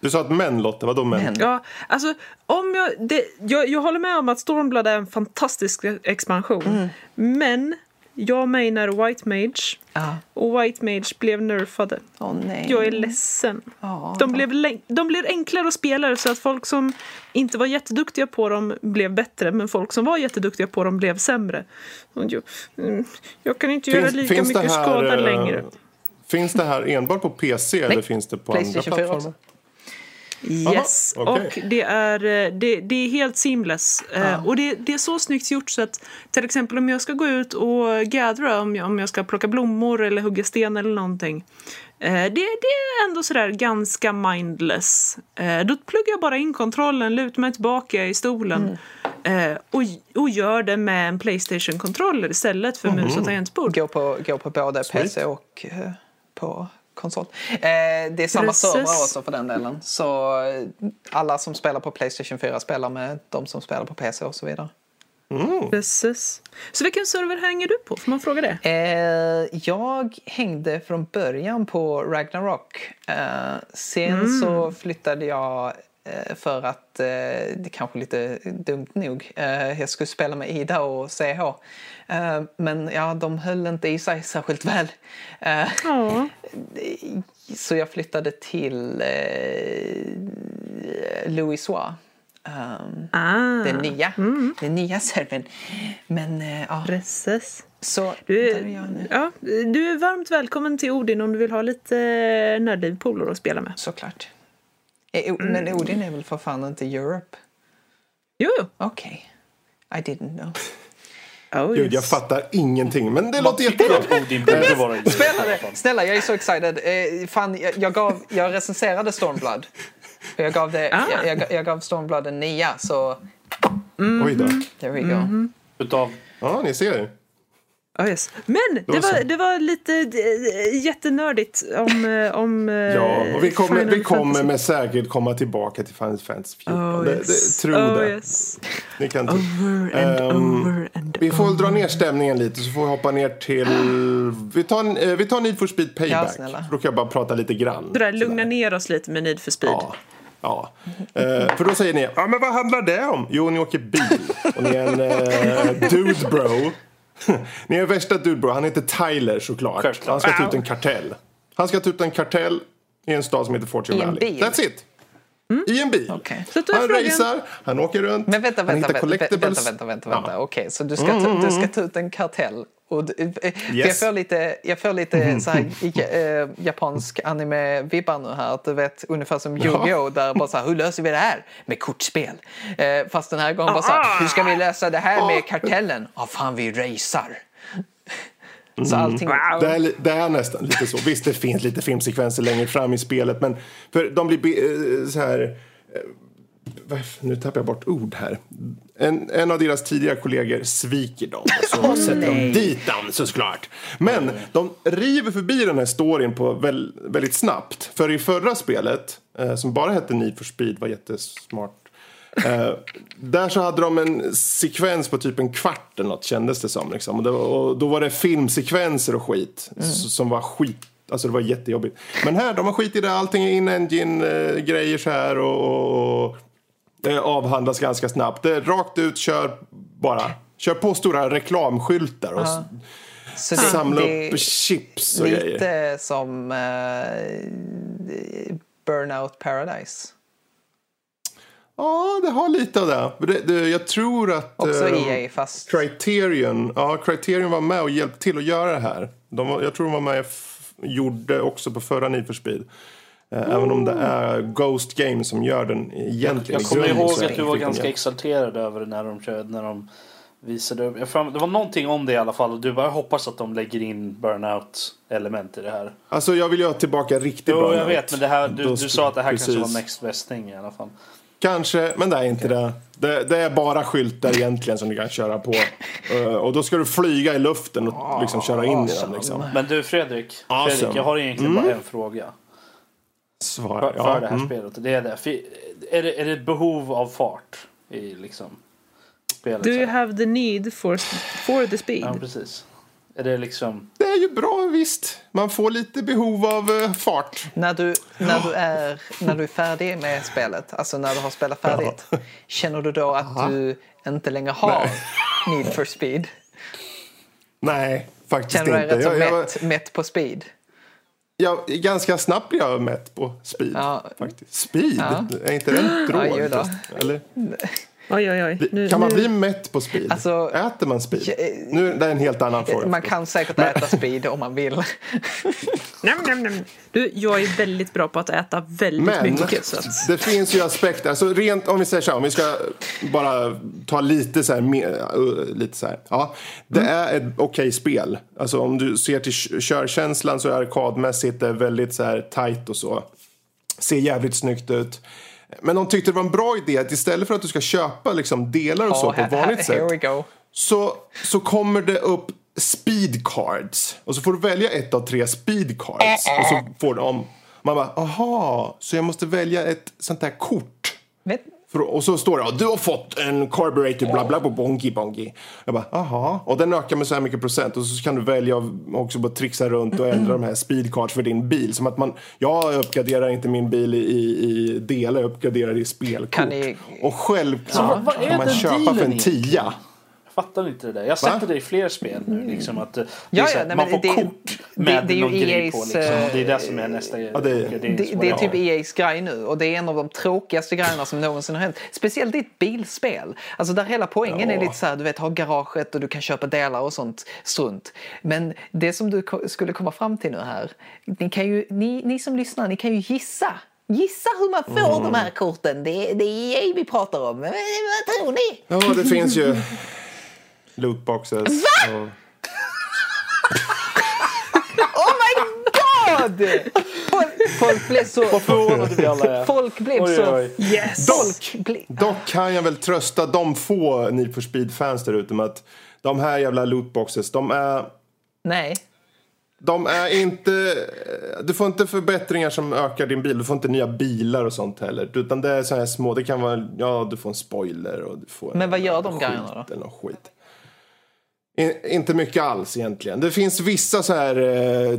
Du sa att män, Lotte. Vadå män? Ja, alltså, om jag, det, jag, jag håller med om att Stormblood är en fantastisk expansion. Mm. Men jag menar White Mage. Ah. Och White Mage blev nerfade. Oh, nej. Jag är ledsen. Oh, de, blev de blev enklare att spela så att folk som inte var jätteduktiga på dem blev bättre men folk som var jätteduktiga på dem blev sämre. Jag, mm, jag kan inte finns, göra lika mycket här, skada längre. Finns det här enbart på PC eller finns det på andra plattformar? Yes, Aha, okay. och det är, eh, det, det är helt seamless. Ah. och det, det, är så snyggt gjort så att till exempel om jag ska gå ut och gathera, om jag, om jag ska plocka blommor eller hugga sten eller någonting. Eh, det, det är ändå sådär ganska mindless. då pluggar jag bara in kontrollen, lutar mig tillbaka i stolen mm. och, och gör det med en Playstation-kontroller istället för mm. mus och tangentbord. Gå på, gå på både Sweet. PC och på konsol. Eh, det är samma server också för den delen. Så alla som spelar på Playstation 4 spelar med de som spelar på PC och så vidare. Precis. Så vilken server hänger du på? Får man fråga det? Eh, jag hängde från början på Ragnarok. Eh, sen så flyttade jag eh, för att eh, det kanske är lite dumt nog. Eh, jag skulle spela med Ida och CH. Eh, men ja, de höll inte i sig särskilt väl. Eh, Ja. så jag flyttade till eh, Louis Soir. Um, Ah, den nya, den nya servern. Men eh, ja, precis. så Du är är, ja, du är varmt välkommen till Odin om du vill ha lite nördlivpolare att spela med. Såklart. Eh, O- Men Odin är väl för fan inte Europe? Jo. Okej. I didn't know. Oh, Gud, jag yes. fattar ingenting. Men det Vad låter tycker du jättebra. Snälla, jag är så excited. Eh, fan, jag, jag, gav, jag recenserade Stormblood. Jag gav, det, Ah. jag, jag, jag gav Stormblood en nia, så Oj då. there we go. Utav Ja, ni ser. Oh, yes. Men det var, det var lite eh, jättenördigt om... eh, om eh, Ja, och vi kommer, Final vi kommer med säkerhet komma tillbaka till Final Fantasy 14. Oh, yes. det, tro oh, det. Yes. Ni kan. Over and Ehm, over and Vi får over. dra ner stämningen lite så får vi hoppa ner till... Vi tar, eh, vi tar Need for Speed Payback. Ja, snälla. Då kan jag bara prata lite grann. Sådär, lugna ner oss lite med Need for speed. Ja. ja. Eh, för då säger ni, ja men vad handlar det om? Jo, ni åker bil och ni är en eh, dude bro. Ni är värsta dude bro. Han heter Tyler såklart. Självklart. Han ska ta ut en kartell. Han ska ta ut en kartell i en stad som heter Fortune I en Valley. bil? That's it. I en bil. Okej. Så då är Han frågan- racear, han åker runt, Men vänta, han vänta, hittar vänta, vänta, collectibles. vänta, vänta, vänta. Ja. Okej, så du ska, ta, du ska ta ut en kartell. Och, du- eh, för jag Yes. får lite, jag får lite så här, eh, japansk anime-vibbar nu här. Att du vet, ungefär som Yu-Gi-Oh! Där bara så här, hur löser vi det här? Med kortspel. Eh, fast den här gången bara så här, hur ska vi lösa det här med kartellen? Ja, fan vi racear. Så allting... Det är, det är nästan lite så. Visst, det finns lite filmsekvenser längre fram i spelet, men för de blir eh, så här... eh, Nu tappar jag bort ord här. En, en av deras tidigare kollegor sviker dem. Så sätter de dit dem såklart. Men de river förbi den här storyn på väl, väldigt snabbt. För i förra spelet, eh, som bara hette Need for Speed, var jättesmart. Eh, där så hade de en sekvens på typ en kvart eller något kändes det som. Liksom. Och, det och då var det filmsekvenser och skit s- som var skit. Alltså det var jättejobbigt. Men här, de har skit i det. Allting är in-engine-grejer så här och, och, och avhandlas ganska snabbt. Rakt ut, kör bara. Kör på stora reklamskyltar och s- Så samla det, upp chips och grejer. Lite som eh, Burnout Paradise. Ja, det har lite av det. Det, det jag tror att... Också eh, EA fast... Criterion, ja, Criterion var med och hjälpte till att göra det här. De jag tror de var med och gjorde också på förra Need for Speed. Eh, Även om det är Ghost Games som gör den egentligen. Jag i kommer ihåg att du var ganska exalterad över det när de körde, när de visade upp. Jag det var någonting om det i alla fall du bara hoppas att de lägger in burnout element i det här. Alltså jag vill ju ha tillbaka riktigt Jo, jag vet, men det här, du, du sa att det här kanske precis. var next best thing i alla fall. Kanske, men det är inte det. det. Det är bara skyltar egentligen som du kan köra på. Eh, Och då ska du flyga i luften och liksom köra in i den. Liksom. Men du Fredrik, Awesome. Fredrik jag har egentligen bara en fråga. Svar, För, för ja. det här mm. spelet. Det är, det. Är, det, är det ett behov av fart i liksom spelet? Do you have the need for, for the speed? Ja, precis. Är det liksom... Det är ju bra visst. Man får lite behov av eh, fart. När du, när, du är, när du är färdig med spelet, alltså när du har spelat färdigt, känner du då att du inte längre har need for speed? Nej, faktiskt Känner du dig inte. rätt så Jag, jag, mätt, mätt på speed? Jag, ganska snabbt blir jag mätt på speed. Ja. Faktiskt. Speed? Ja. Är inte det en drog? Förresten? Eller? Oj, oj, oj. Nu, Kan man nu, bli mätt på speed? Alltså, Äter man speed? eh, Nu, det är en helt annan fråga. Man kan säkert äta speed om man vill. Nam, nam, nam. Du, jag är väldigt bra på att äta väldigt Men mycket. Så att, det finns ju aspekter. Alltså rent, om vi säger så här, om vi ska bara ta lite så här, uh, lite så här. Ja, det Mm. är ett okej spel. Alltså om du ser till körkänslan så är arkadmässigt det väldigt så här tight och så. Ser jävligt snyggt ut. Men de tyckte det var en bra idé att istället för att du ska köpa liksom delar och så Ja, på här- vanligt här- sätt. Så, så kommer det upp speed cards. Och så får du välja ett av tre speed cards. Och så får om. Man bara, aha, så jag måste välja ett sånt där kort. Vet, och så står det ja, du har fått en carburetor bla bla bla bonky bonky. Jag bara aha. Och den ökar med så här mycket procent och så kan du välja att också bara trixa runt och ändra de här speedcards för din bil. Som att man, jag uppgraderar inte min bil i, i delar, jag uppgraderar i spelkort. Kan ni- Och självklart är kan man köpa för en tia. Jag fattar inte det där. Jag Va? det i fler spel nu. Liksom, att, eh, det är Ja, ja, här, nej, man får det- kort det- med det är ju någon grej EA's, på. Liksom. eh, Det är det som är nästa Ja, det- Det, det är typ EA's grej nu och det är en av de tråkigaste grejerna som någonsin har hänt. Speciellt i ett bilspel. Alltså där hela poängen är Ja. lite så här, du vet, ha garaget och du kan köpa delar och sånt strunt. Men det som du skulle komma fram till nu här, ni, kan ju, ni, ni som lyssnar, ni kan ju gissa. Gissa hur man får de här korten. Det, det är EA vi pratar om. Vad tror ni? Ja, det finns ju lootboxes. Och... Oh my god! Folk, folk blev så... Vad förvånade vi alla är. Folk blev Oj, så... oj. Yes! Blev... Dock kan jag väl trösta de få Need for Speed-fans där ute med att de här jävla lootboxes, de är... Nej. De är inte... Du får inte förbättringar som ökar din bil. Du får inte nya bilar och sånt heller. Utan det är så här små. Det kan vara... Ja, du får en spoiler och du får... Men vad gör de grejerna då? Eller någon skit. In, inte mycket alls egentligen. Det finns vissa så här... Eh,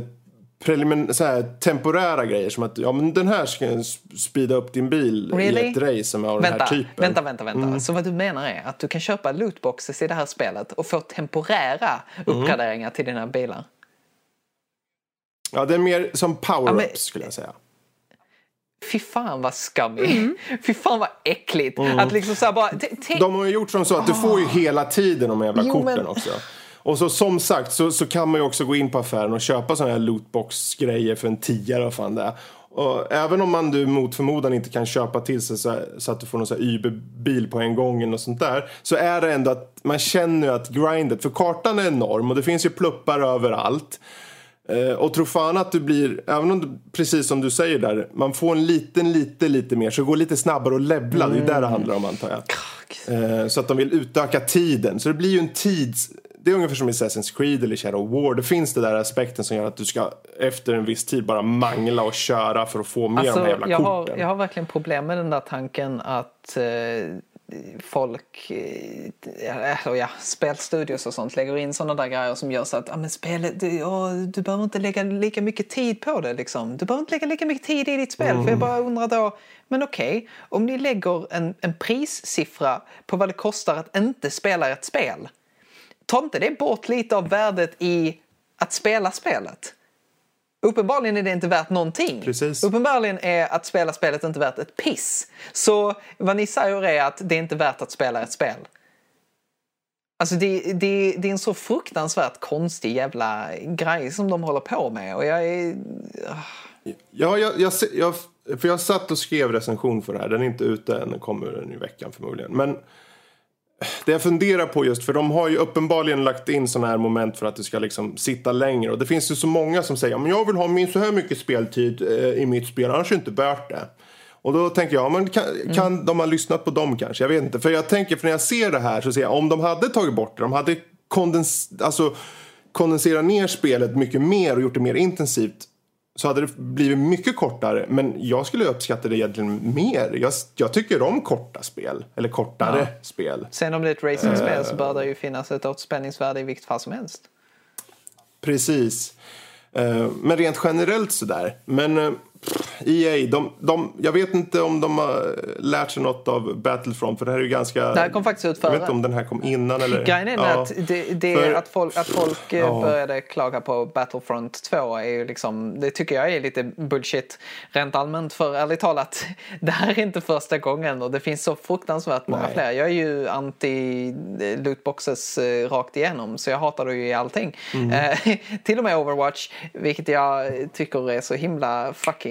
prelimin, så här temporära grejer som att ja, men den här ska speeda upp din bil Really? i ett race som är av den Vänta, här typen. vänta, vänta, vänta. Mm. Så vad du menar är att du kan köpa lootboxes i det här spelet och få temporära Mm. uppgraderingar till dina bilar? Ja, det är mer som power-ups Ja, skulle jag säga. Fy fan vad scummy. Mm. Fy fan vad äckligt. Att liksom så här bara... De har ju gjort som så att du får ju hela tiden de jävla Jo, korten men- också. Och så som sagt så, så kan man ju också gå in på affären och köpa sådana här lootbox-grejer för en tia eller vad fan det är. Och även om man du mot förmodan inte kan köpa till sig så, så att du får någon så här Uber-bil på en gång eller sånt där. Så är det ändå att man känner ju att grindet, för kartan är enorm och det finns ju pluppar överallt. Eh, och tro fan att du blir, även om du, precis som du säger där, man får en liten, lite, lite mer, så det går lite snabbare att levla. Det är ju där det handlar om antar jag. Eh, så att de vill utöka tiden. Så det blir ju en tids... Det är ungefär som i Assassin's Creed eller Shadow War. Det finns det där aspekten som gör att du ska efter en viss tid bara mangla och köra för att få med de här jävla Alltså, jag, har, korten. jag har verkligen problem med den där tanken att eh, folk, eh, ja, spelstudios och sånt lägger in sådana där grejer som gör så att ah, men spelet, du, ja, du behöver inte lägga lika mycket tid på det. Liksom. Du behöver inte lägga lika mycket tid i ditt spel. För jag bara undrar då, men okej, om ni lägger en, en prissiffra på vad det kostar att inte spela ett spel. Tar inte det bort lite av värdet i att spela spelet? Uppenbarligen är det inte värt någonting. Precis. Uppenbarligen är att spela spelet inte värt ett piss. Så vad ni säger är att det är inte värt att spela ett spel. Alltså det, det, det är en så fruktansvärt konstig jävla grej som de håller på med. Och jag är... Ja, jag, jag, jag, för jag satt och skrev recension för det här. Den är inte ute än, den kommer den i veckan förmodligen. Men det jag funderar på just, för de har ju uppenbarligen lagt in sådana här moment för att det ska liksom sitta längre. Och det finns ju så många som säger, men jag vill ha min så här mycket speltid eh, i mitt spel, annars är det inte värt det. Och då tänker jag, men kan, kan de ha lyssnat på dem kanske? Jag vet inte. För jag tänker, för när jag ser det här så ser jag, om de hade tagit bort det, de hade kondens, alltså, kondenserat ner spelet mycket mer och gjort det mer intensivt så hade det blivit mycket kortare. Men jag skulle uppskatta det egentligen mer. Jag, jag tycker om korta spel. Eller kortare spel. Sen om det är ett racingspel så bör det ju finnas ett återspänningsvärde i vilket fall som helst. Precis. Eh, Men rent generellt sådär. Men eh, EA, de, de, jag vet inte om de har lärt sig något av Battlefront. För det här är ju ganska... Det här kom faktiskt ut Jag före. vet inte om den här kom innan eller... Grejen är Ja. att, det, det, För- att folk, att folk eh, Ja. började klaga på Battlefront 2 är ju liksom, det tycker jag är lite bullshit rent allmänt. För ärligt talat, det här är inte första gången och det finns så fruktansvärt många Nej. fler. Jag är ju anti eh, lootboxes eh, rakt igenom så jag hatar det ju i allting. Mm. Till och med Overwatch, vilket jag tycker är så himla fucking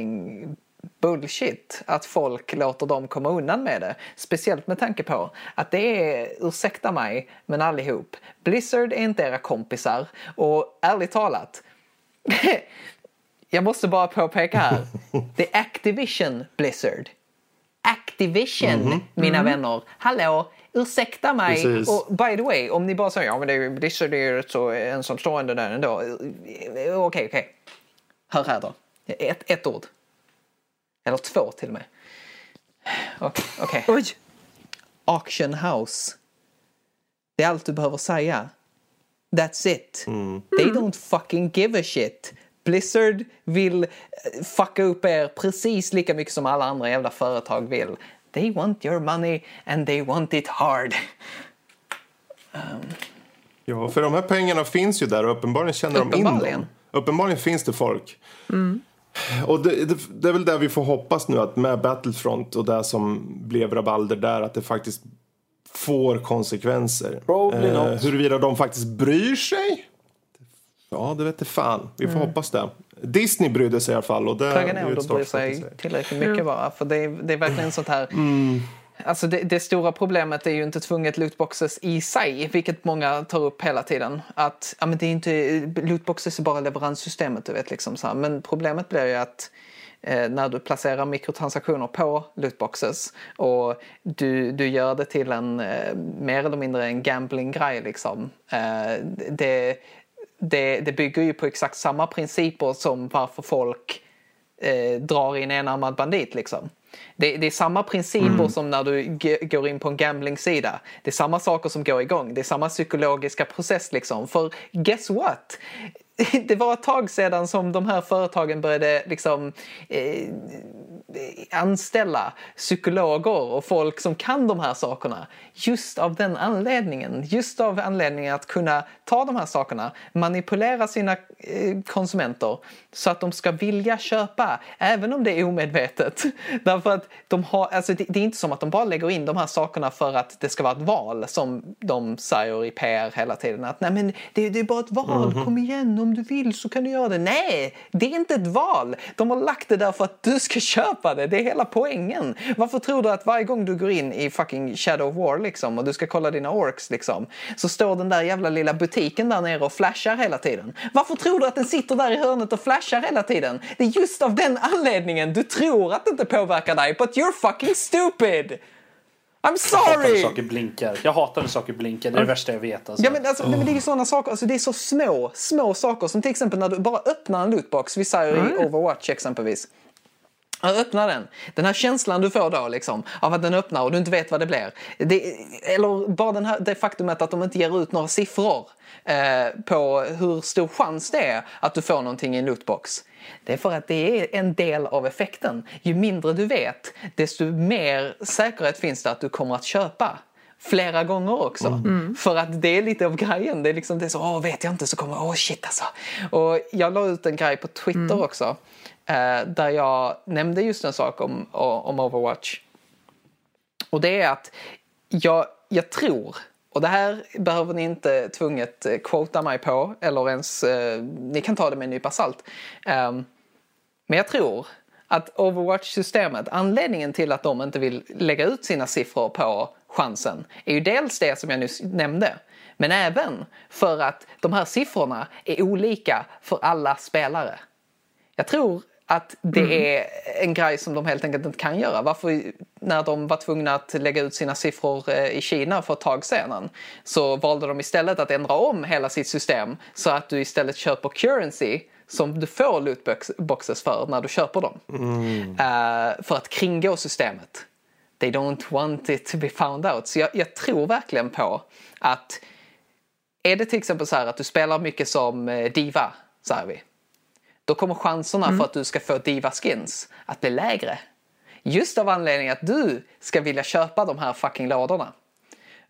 bullshit att folk låter dem komma undan med det. Speciellt med tanke på att det är, ursäkta mig, men allihop, Blizzard är inte era kompisar och ärligt talat jag måste bara påpeka här. Det är Activision Blizzard. Activision, mina vänner. Hallå, ursäkta mig. Precis. Och by the way, om ni bara säger ja men det är, ju- Blizzard är ju så ensamstående där ändå. Okej, okej. Hör här då. Ett, ett ord. Eller två till och med. Okej, okej. Oj! auction house. Det är allt du behöver säga. That's it. They don't fucking give a shit. Blizzard vill eh, fucka upp er precis lika mycket som alla andra jävla företag vill. They want your money and they want it hard. Ja, för de här pengarna finns ju där och uppenbarligen känner de in Uppenbarligen. dem. Uppenbarligen finns det folk. Och det, det, det är väl där vi får hoppas nu att med Battlefront och det som blev rabalder där att det faktiskt får konsekvenser. Probably not. huruvida de faktiskt bryr sig? Ja, det vet fan. Vi får hoppas det. Disney brydde sig i alla fall. Och det Frågan är om de bryr sig tillräckligt mycket bara. För det är, det är verkligen sånt här... Alltså det, det stora problemet är ju inte tvunget lootboxes i sig, vilket många tar upp hela tiden. Att ja, men det är inte, lootboxes är bara leveranssystemet, du vet. Liksom så här. Men problemet blir ju att eh, när du placerar mikrotransaktioner på lootboxes och du, du gör det till en eh, mer eller mindre en gambling-grej liksom. Eh, det, det, det bygger ju på exakt samma principer som varför folk eh, drar in enarmad bandit liksom. Det, det är samma principer som när du går in på en gambling-sida. Det är samma saker som går igång. Det är samma psykologiska process liksom. För guess what? Det var ett tag sedan som de här företagen började liksom eh, anställa psykologer och folk som kan de här sakerna. Just av den anledningen. Just av anledningen att kunna ta de här sakerna, manipulera sina eh, konsumenter så att de ska vilja köpa, även om det är omedvetet. Därför att de har, alltså det, det är inte som att de bara lägger in de här sakerna för att det ska vara ett val som de säger i PR hela tiden. Att nej men det, det är bara ett val, kom igen om du vill så kan du göra det. Nej, det är inte ett val. De har lagt det där för att du ska köpa det. Det är hela poängen. Varför tror du att varje gång du går in i fucking Shadow of War liksom och du ska kolla dina orks liksom så står den där jävla lilla butiken där nere och flashar hela tiden? Varför tror du att den sitter där i hörnet och flashar hela tiden? Det är just av den anledningen du tror att det inte påverkar dig, but you're fucking stupid! I'm Jag hatar när sorry! saker blinkar. Jag hatar när saker blinkar. Det är det värsta jag vet. Alltså. Ja men, alltså, nej, men det är ju sådana saker, alltså, det är så små, små saker som till exempel när du bara öppnar en lootbox, vi säger i Overwatch exempelvis. Ja, Öppna den. Den här känslan du får då liksom, av att den öppnar och du inte vet vad det blir. Det, eller bara den här, det faktumet att de inte ger ut några siffror eh, på hur stor chans det är att du får någonting i en lootbox. Det är för att det är en del av effekten. Ju mindre du vet, desto mer säkerhet finns det att du kommer att köpa flera gånger också. För att det är lite av grejen. Det är liksom det är så, åh vet jag inte så kommer, åh shit alltså. Och jag la ut en grej på Twitter också. Eh, där jag nämnde just en sak om, om Overwatch. Och det är att jag, jag tror, och det här behöver ni inte tvunget eh, quota mig på eller ens, eh, ni kan ta det med en nypa salt. Ehm, men jag tror att Overwatch-systemet, anledningen till att de inte vill lägga ut sina siffror på chansen är ju dels det som jag nyss nämnde. Men även för att de här siffrorna är olika för alla spelare. Jag tror att det är en grej som de helt enkelt inte kan göra. Varför när de var tvungna att lägga ut sina siffror eh, i Kina för ett tag sedan så valde de istället att ändra om hela sitt system så att du istället köper currency som du får lootboxes för när du köper dem. Eh, för att kringgå systemet. They don't want it to be found out. Så jag, jag tror verkligen på att är det till exempel så här att du spelar mycket som eh, diva, säger vi. Då kommer chanserna för att du ska få diva skins att bli lägre. Just av anledning att du ska vilja köpa de här fucking lådorna.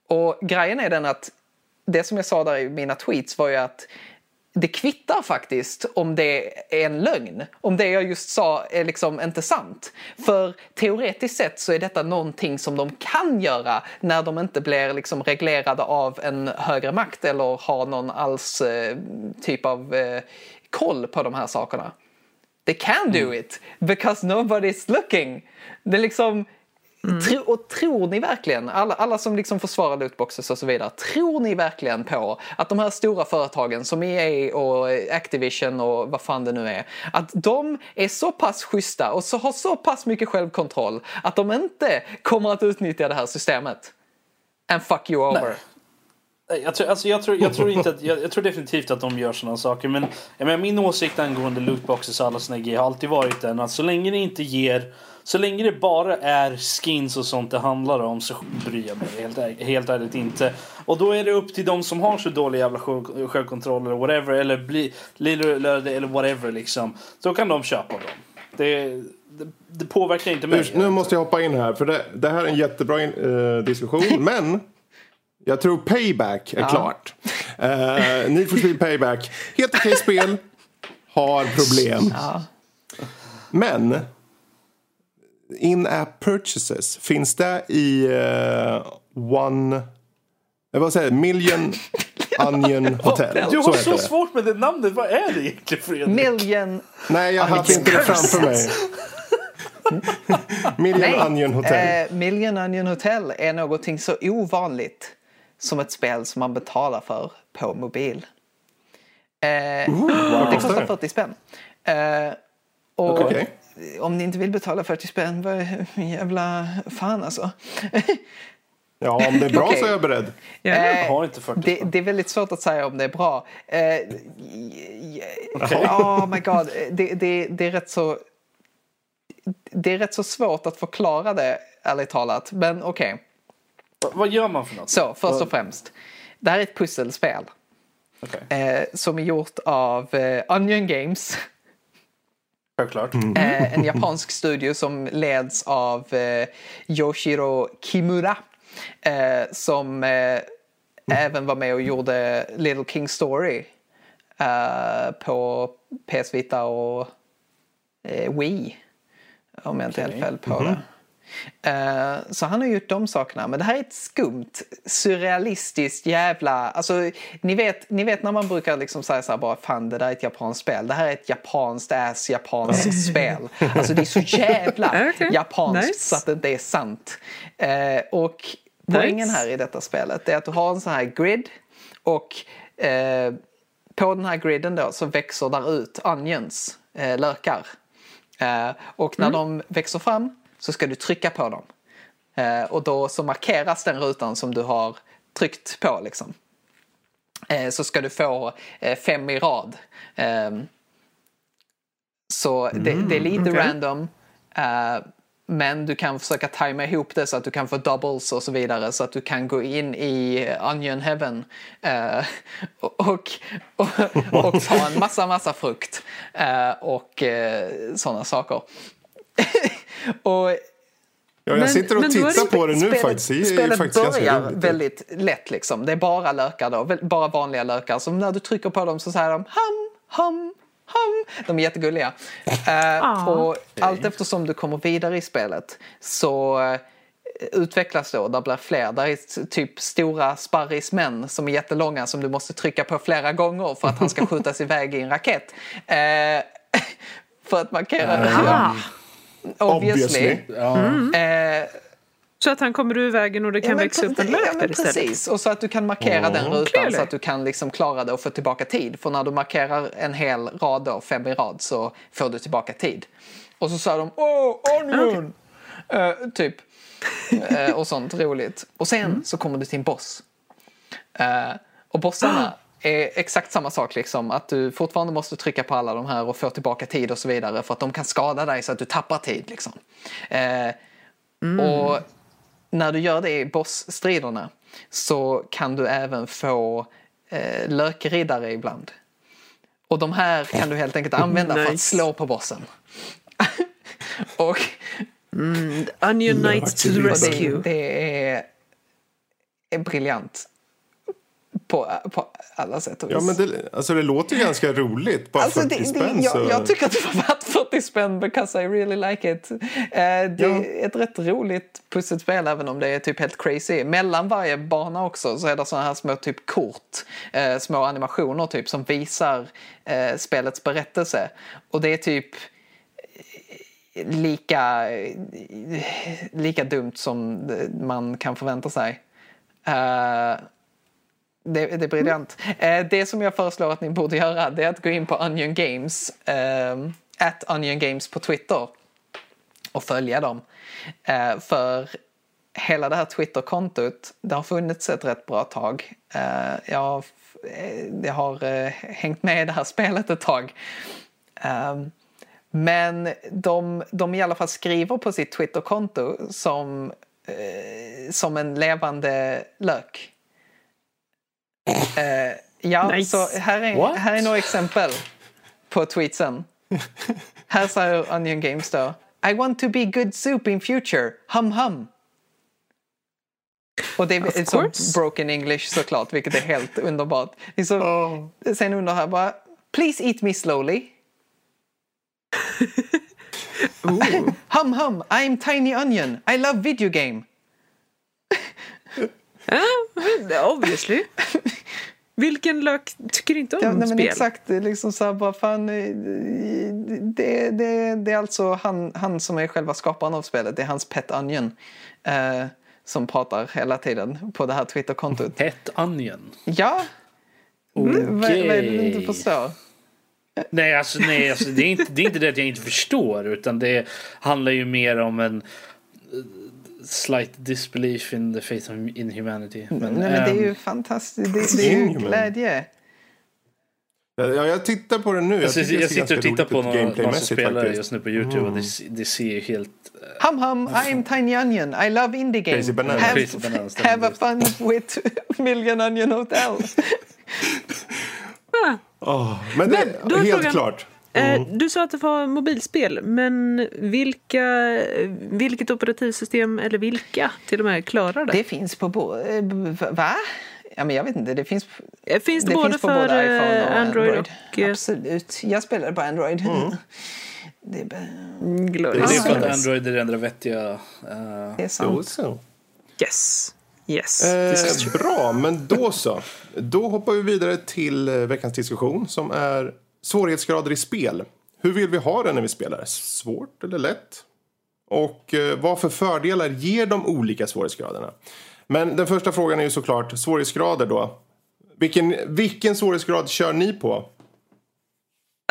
Och grejen är den att det som jag sa där i mina tweets var ju att det kvittar faktiskt om det är en lögn. Om det jag just sa är liksom inte sant. För teoretiskt sett så är detta någonting som de kan göra när de inte blir liksom reglerade av en högre makt eller har någon alls eh, typ av eh, koll på de här sakerna. They can do it because nobody's looking. Det är liksom... Tro, och tror ni verkligen, alla, alla som liksom försvarar lootboxes och så vidare, tror ni verkligen på att de här stora företagen som EA och Activision och vad fan det nu är, att de är så pass schyssta och så har så pass mycket självkontroll att de inte kommer att utnyttja det här systemet? And fuck you over. Nej, Eh, jag tror, alltså jag, tror, jag, tror inte att, jag, jag tror definitivt att de gör sådana saker. Men jag menar, min åsikt angående lootboxes och alla sådana grejer har alltid varit den att så länge det inte ger Så länge det bara är skins och sånt det handlar om så bryr jag mig helt, helt ärligt inte. Och då är det upp till de som har så dålig jävla självkontroll eller whatever. Eller blir eller whatever liksom. Så kan de köpa dem. Det, det, det påverkar inte mig. Nu måste jag hoppa in här, för det, det här är en jättebra in, eh, diskussion. men jag tror Payback är klart. Uh, Need for speed Payback, helt okej spel, har problem. Men in-app purchases, finns det i eh, One... Jag vad säger? Million Onion Hotel? Du har så det. svårt med det namnet. Vad är det egentligen Fredrik? Million... Nej, jag hade inte det framför mig. Million Nej, Onion Hotel. eh, Million Onion Hotel är någonting så ovanligt som ett spel som man betalar för på mobil. Eh, det kostar kostar det? 40 spänn. Eh, och Okej. om ni inte vill betala 40 spänn, vad jävla fan alltså. Ja, om det är bra Okej. så är jag beredd. Eh, har inte 40 det, spänn. det är väldigt svårt att säga om det är bra. Eh, oh my god, det, det, det är rätt så... Det är rätt så svårt att förklara det, ärligt talat. Men okej. Vad gör man för något? Så, först och främst. Det här är ett pusselspel. Okej. Eh, som är gjort av eh, Onion Games. Självklart. Eh, en japansk studio som leds av eh, Yoshiro Kimura. Eh, som eh, även var med och gjorde Little King Story. Eh, på PS Vita och eh, Wii. Om jag inte helt fel på det. Eh, så han har gjort de sakerna. Men det här är ett skumt, surrealistiskt jävla... Alltså, ni, vet, ni vet när man brukar liksom säga så här bara fan det där är ett japanskt spel. Det här är ett japanskt ass japanskt spel. Alltså det är så jävla Okej, japanskt nice. så att det inte är sant. Eh, och poängen Nice. här i detta spelet är att du har en sån här grid och eh, på den här griden då så växer där ut onions, eh, lökar. Eh, och när de växer fram så ska du trycka på dem. Eh, och då så markeras den rutan som du har tryckt på liksom. Eh, så ska du få eh, fem i rad. Ehm, så det, det är lite okej. random. men du kan försöka tajma ihop det så att du kan få doubles och så vidare så att du kan gå in i Onion Heaven eh, och, och, och ta en massa, massa frukt eh, och eh, sådana saker. och Ja, jag Men- sitter och tittar det- på det nu spelet, faktiskt. Det är spelet faktiskt börjar väldigt lätt liksom. Det är bara lökar då, bara vanliga lökar. Så när du trycker på dem så säger de hum, hum, hum. De är jättegulliga. Ah. och allt eftersom du kommer vidare i spelet så eh, utvecklas då, där blir fler. Där är typ stora sparrismän som är jättelånga som du måste trycka på flera gånger för att han ska skjutas iväg i en raket. Eh, för att markera Ah, Obviously. Obviously. Ja. Eh, så att han kommer ur vägen och det kan men växa upp en lök ja, där istället. Precis, och så att du kan markera den rutan Clearly. så att du kan liksom klara det och få tillbaka tid. För när du markerar en hel rad då, fem i rad, så får du tillbaka tid. Och så sa de åh, onion! Eh, typ. Eh, och sånt roligt. Och sen Mm. så kommer du till en boss. Eh, och bossarna är exakt samma sak, liksom. Att du fortfarande måste trycka på alla de här och få tillbaka tid och så vidare för att de kan skada dig så att du tappar tid. Liksom. Eh, Och när du gör det i bossstriderna så kan du även få eh, lökriddare ibland. Och de här kan du helt enkelt använda för att Nice. slå på bossen. och Onion Knight to the rescue. det, det är, är briljant. På, på alla sätt och vis. Ja, men det, alltså, det låter ju ganska roligt. Bara Alltså, 40 det, spänn. jag, så... jag tycker att det var värt 40 spänn because I really like it. Eh, det Ja. är ett rätt roligt pusselspel även om det är typ helt crazy. Mellan varje bana också så är det såna här små typ kort, eh, små animationer typ som visar eh, spelets berättelse. Och det är typ eh, lika, eh, lika dumt som man kan förvänta sig. Eh, det, det är briljant. Eh, det som jag föreslår att ni borde göra det är att gå in på Onion Games, eh, at Onion Games på Twitter och följa dem. Eh, för hela det här Twitterkontot, det har funnits ett rätt bra tag. Eh, jag, har eh, jag har eh, hängt med i det här spelet ett tag. Ehm, men de, de i alla fall skriver på sitt Twitterkonto som, eh, som en levande lök. Eh, ja, Nice. så här är, What? här är några exempel på tweetsen. här säger Onion Games då. I want to be good soup in future. Hum hum. Och det är så broken English såklart, vilket är helt underbart. Det är så, Oh. Sen under här bara, please eat me slowly. hum hum, I'm tiny onion. I love video game. Ja, obviously. Vilken lök tycker inte om Ja, nej, men spel? exakt, liksom så här bara fan. eh, Det, det, det är alltså han, han som är själva skaparen av spelet. Det är hans pet onion. Eh, som pratar hela tiden på det här Twitterkontot. Pet Onion. Ja, vad, vad är det du inte Okej. förstår? Nej, alltså, nej alltså, det, är inte, det är inte det att jag inte förstår utan det handlar ju mer om en slight disbelief in the faith of, in humanity. Men, Nej, men det är ju ehm, fantastiskt. Det, det är ju glädje. Ja, jag tittar på den nu. alltså, tycker det jag ser sitter och tittar på någon, någon som spelar faktiskt. just nu på Youtube och det, det ser ju helt... eh, Hum hum, I'm Tiny Onion. I love indie game. Crazy Bananas. Have, Crazy Bananas, have a fun with Million Onion Hotel. Åh, men det Men är helt frågan- klart. Eh, Du sa att det var mobilspel, men vilka, vilket operativsystem eller vilka till och med klarar det? Det finns på både... Va? Ja, men jag vet inte. Det finns, Eh, finns det, det både finns på för både iPhone och eh, Android, Android. och eh, Absolut. Jag spelade på Android. Det, är, bara- Glorious? Det är för att. Android är det enda vettiga. eh, det är Jo, sant. så. Yes. Yes. Eh, bra, men då så. Då hoppar vi vidare till eh, veckans diskussion som är svårighetsgrader i spel. Hur vill vi ha det när vi spelar? Svårt eller lätt? Och eh, vad för fördelar ger de olika svårighetsgraderna? Men den första frågan är ju såklart svårighetsgrader då. Vilken, vilken svårighetsgrad kör ni på?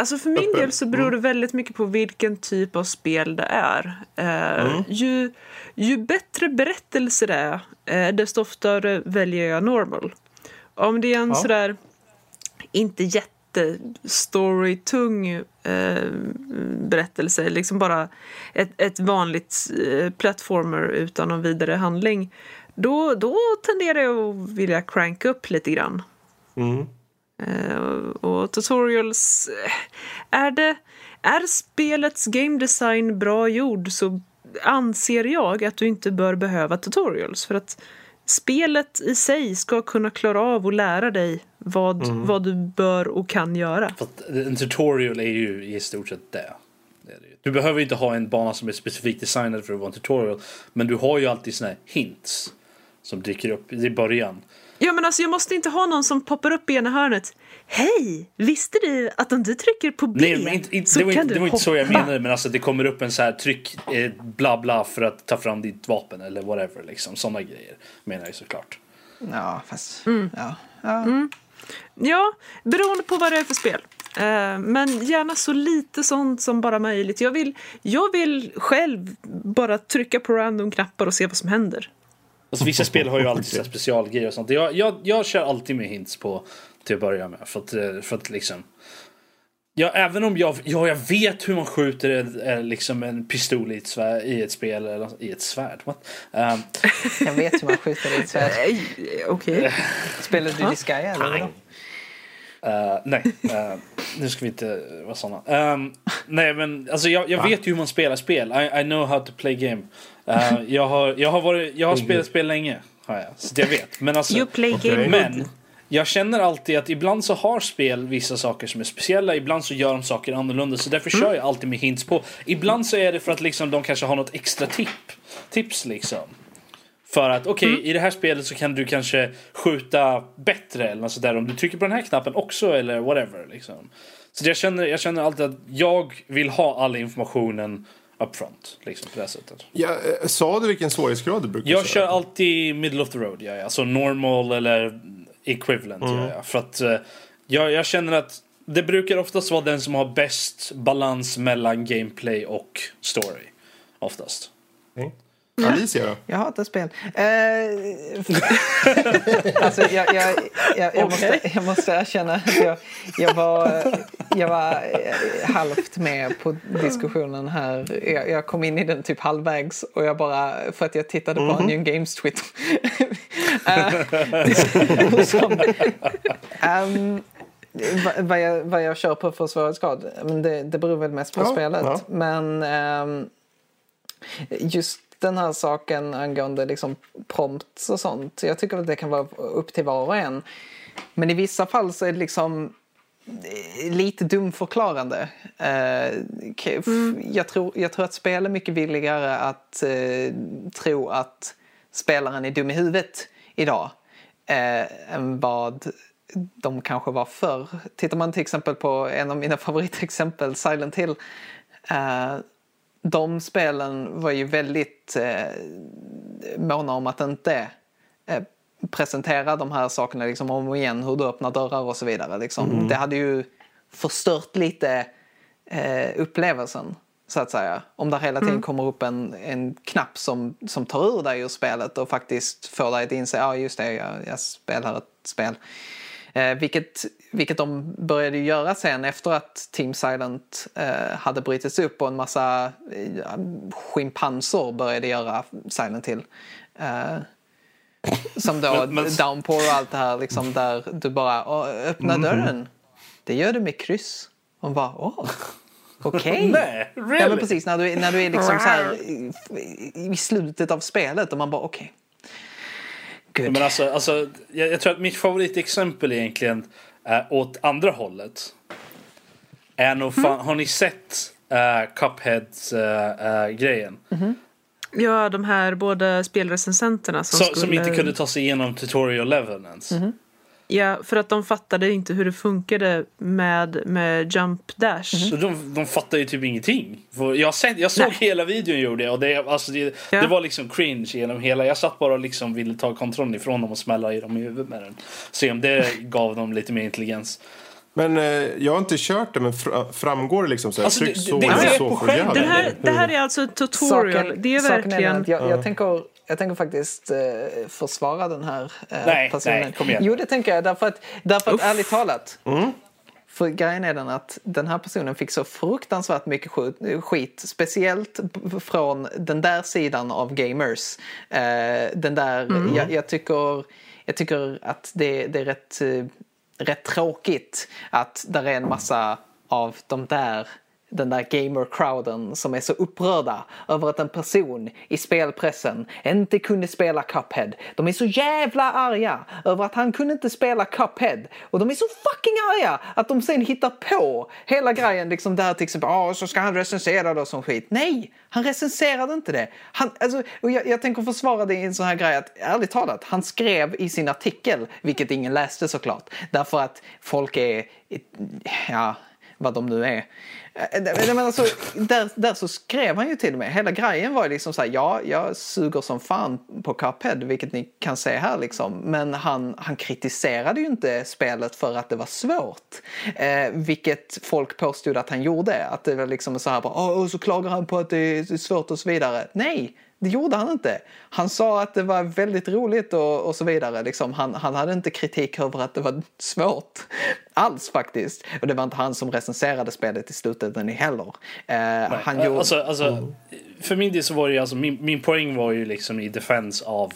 Alltså för min del så beror det väldigt mycket på vilken typ av spel det är. Eh, ju, ju bättre berättelse det är, eh, desto oftare väljer jag normal. Om det är en Ja. sådär inte jättestorytung eh, berättelse, liksom bara ett, ett vanligt eh, platformer utan någon vidare handling, då, då tenderar jag att vilja cranka upp lite grann. Mm. Eh, och tutorials... eh, Är, det, är spelets game design bra gjord så anser jag att du inte bör behöva tutorials. För att spelet i sig ska kunna klara av att lära dig vad, vad du bör och kan göra. För att en tutorial är ju i stort sett det. Du behöver inte ha en bana som är specifikt designad för att vara en tutorial. Men du har ju alltid såna här hints. Som dyker upp i början. Ja men alltså jag måste inte ha någon som poppar upp i ena hörnet. Hej! Visste du att om du trycker på B Nej, men inte, inte, så det var, kan inte, du det var inte så jag hoppa? menade. Men alltså det kommer upp en så här tryck eh, bla bla för att ta fram ditt vapen eller whatever. Liksom. Sådana grejer menar jag såklart. Ja, fast... Mm. Ja. Ja. Ja, beroende på vad det är för spel. Eh, men gärna så lite sånt som bara möjligt. Jag vill, jag vill själv bara trycka på random knappar och se vad som händer. Alltså, vissa spel har ju alltid specialgrejer och sånt. Jag, jag, jag kör alltid med hints på till att börja med. För att, eh, för att liksom... Ja, även om jag, ja, jag vet hur man skjuter en, eh, liksom en pistol i ett, svärd, i ett spel, eller i ett svärd. Ehm, Jag vet hur man skjuter i ett svärd. Okej. Spelar du Disgaea eller? vadå? eh, nej, eh, nu ska vi inte vara såna. Ehm, nej, men alltså jag, jag vet ju hur man spelar spel. I, I know how to play game. Eh, jag, har, jag, har varit, jag har spelat spel länge, har jag. Så jag vet. Men alltså, You play game Men good. Jag känner alltid att ibland så har spel vissa saker som är speciella, ibland så gör de saker annorlunda. Så därför kör jag alltid med hints på. Ibland så är det för att liksom de kanske har något extra tip, tips liksom. För att okej, i det här spelet så kan du kanske skjuta bättre eller något sådär om du trycker på den här knappen också eller whatever. Liksom. Så jag känner, jag känner alltid att jag vill ha all informationen upfront. Liksom, på det sättet. Ja, eh, sa du vilken svårighetsgrad du brukar Jag kör köra? alltid middle of the road, ja, ja. alltså normal eller equivalent. Ja, ja. För att eh, jag, jag känner att det brukar oftast vara den som har bäst balans mellan gameplay och story. Oftast. Okej. Alicia då? Jag hatar spel. Eh, alltså, jag, jag, jag, jag, måste, jag måste erkänna att jag, jag var, jag var eh, halvt med på diskussionen här. Jag, jag kom in i den typ halvvägs och jag bara, för att jag tittade på Onion Games Twitter. Eh, som, ehm, vad- jag, vad jag kör på för svårighetsgrad, det, det beror väl mest på Ja, spelet. ja. Men ehm, just den här saken angående liksom prompts och sånt. Jag tycker att det kan vara upp till var och en. Men i vissa fall så är det liksom eh, lite dumförklarande. Eh, f- jag, tror, jag tror att spel är mycket villigare att eh, tro att spelaren är dum i huvudet idag än vad de kanske var förr. Tittar man till exempel på en av mina favoritexempel, Silent Hill. De spelen var ju väldigt eh, måna om att inte eh, presentera de här sakerna liksom om och igen, hur du öppnar dörrar och så vidare. Liksom. Det hade ju förstört lite eh, upplevelsen, så att säga. Om det hela tiden kommer upp en, en knapp som, som tar ur dig ur spelet och faktiskt får dig att inse, ja just det, jag, jag spelar ett spel. Eh, vilket, vilket de började göra sen efter att Team Silent eh, hade brutits upp och en massa eh, schimpanser började göra Silent Hill. Eh, som då Men- men- Downpour och allt det här liksom där du bara "Åh, öppna dörren. Det gör du med kryss. Och bara åh, okej. Nej, Ja, really? men precis, när du, är- när du är liksom så här i, i slutet av spelet och man bara okej. Good. Men alltså, alltså jag, jag tror att mitt favoritexempel egentligen är åt andra hållet. Är nog fan, Har ni sett uh, Cupheads-grejen? Ja, de här båda spelrecensenterna som Så, skulle... Som inte kunde ta sig igenom tutorial leveln ens. Ja, för att de fattade inte hur det funkade med, med jump dash. Så de, de fattar ju typ ingenting. Jag, sett, jag såg Nej. hela videon gjorde och det, alltså det, Ja. det var liksom cringe genom hela. Jag satt bara och liksom ville ta kontrollen ifrån dem och smälla i dem i huvudet med den. Se om det gav dem lite mer intelligens. Men eh, jag har inte kört det, men fra, framgår det liksom så här, Alltså, tryck det- så det- det är så skärmen. göra Det här, det här är alltså ett tutorial. det är saken verkligen... att jag, jag, tänker, jag tänker faktiskt eh, försvara den här eh, Nej, personen. nej, kom igen. Jo, det tänker jag. Därför att, därför att Uff. ärligt talat. För grejen är den att den här personen fick så fruktansvärt mycket skit, skit speciellt från den där sidan av gamers. Eh, den där, jag, jag, tycker, jag tycker att det, det är rätt, eh, rätt tråkigt att där är en massa av de där den där gamer-crowden som är så upprörda över att en person i spelpressen inte kunde spela Cuphead. De är så jävla arga över att han kunde inte spela Cuphead. Och de är så fucking arga att de sen hittar på hela grejen liksom där till exempel, ja så ska han recensera det och sån skit. Nej, han recenserade inte det. Han, alltså, och jag, jag tänker försvara det i en sån här grej att ärligt talat, han skrev i sin artikel, vilket ingen läste såklart, därför att folk är, ja, vad de nu är. Eh, men alltså, där, där så skrev han ju till och med, hela grejen var ju liksom så här, ja, jag suger som fan på Cuphead, vilket ni kan se här liksom. Men han, han kritiserade ju inte spelet för att det var svårt. Eh, vilket folk påstod att han gjorde. Att det var liksom så här, bara, "Åh, och så klagar han på att det är svårt och så vidare. Nej, det gjorde han inte. Han sa att det var väldigt roligt och, och så vidare. Liksom, han, han hade inte kritik över att det var svårt. Alls faktiskt. Och det var inte han som recenserade spelet i slutändan heller. Eh, han gjorde... Alltså, alltså, För min del så var det ju alltså, min, min poäng var ju liksom i defense av,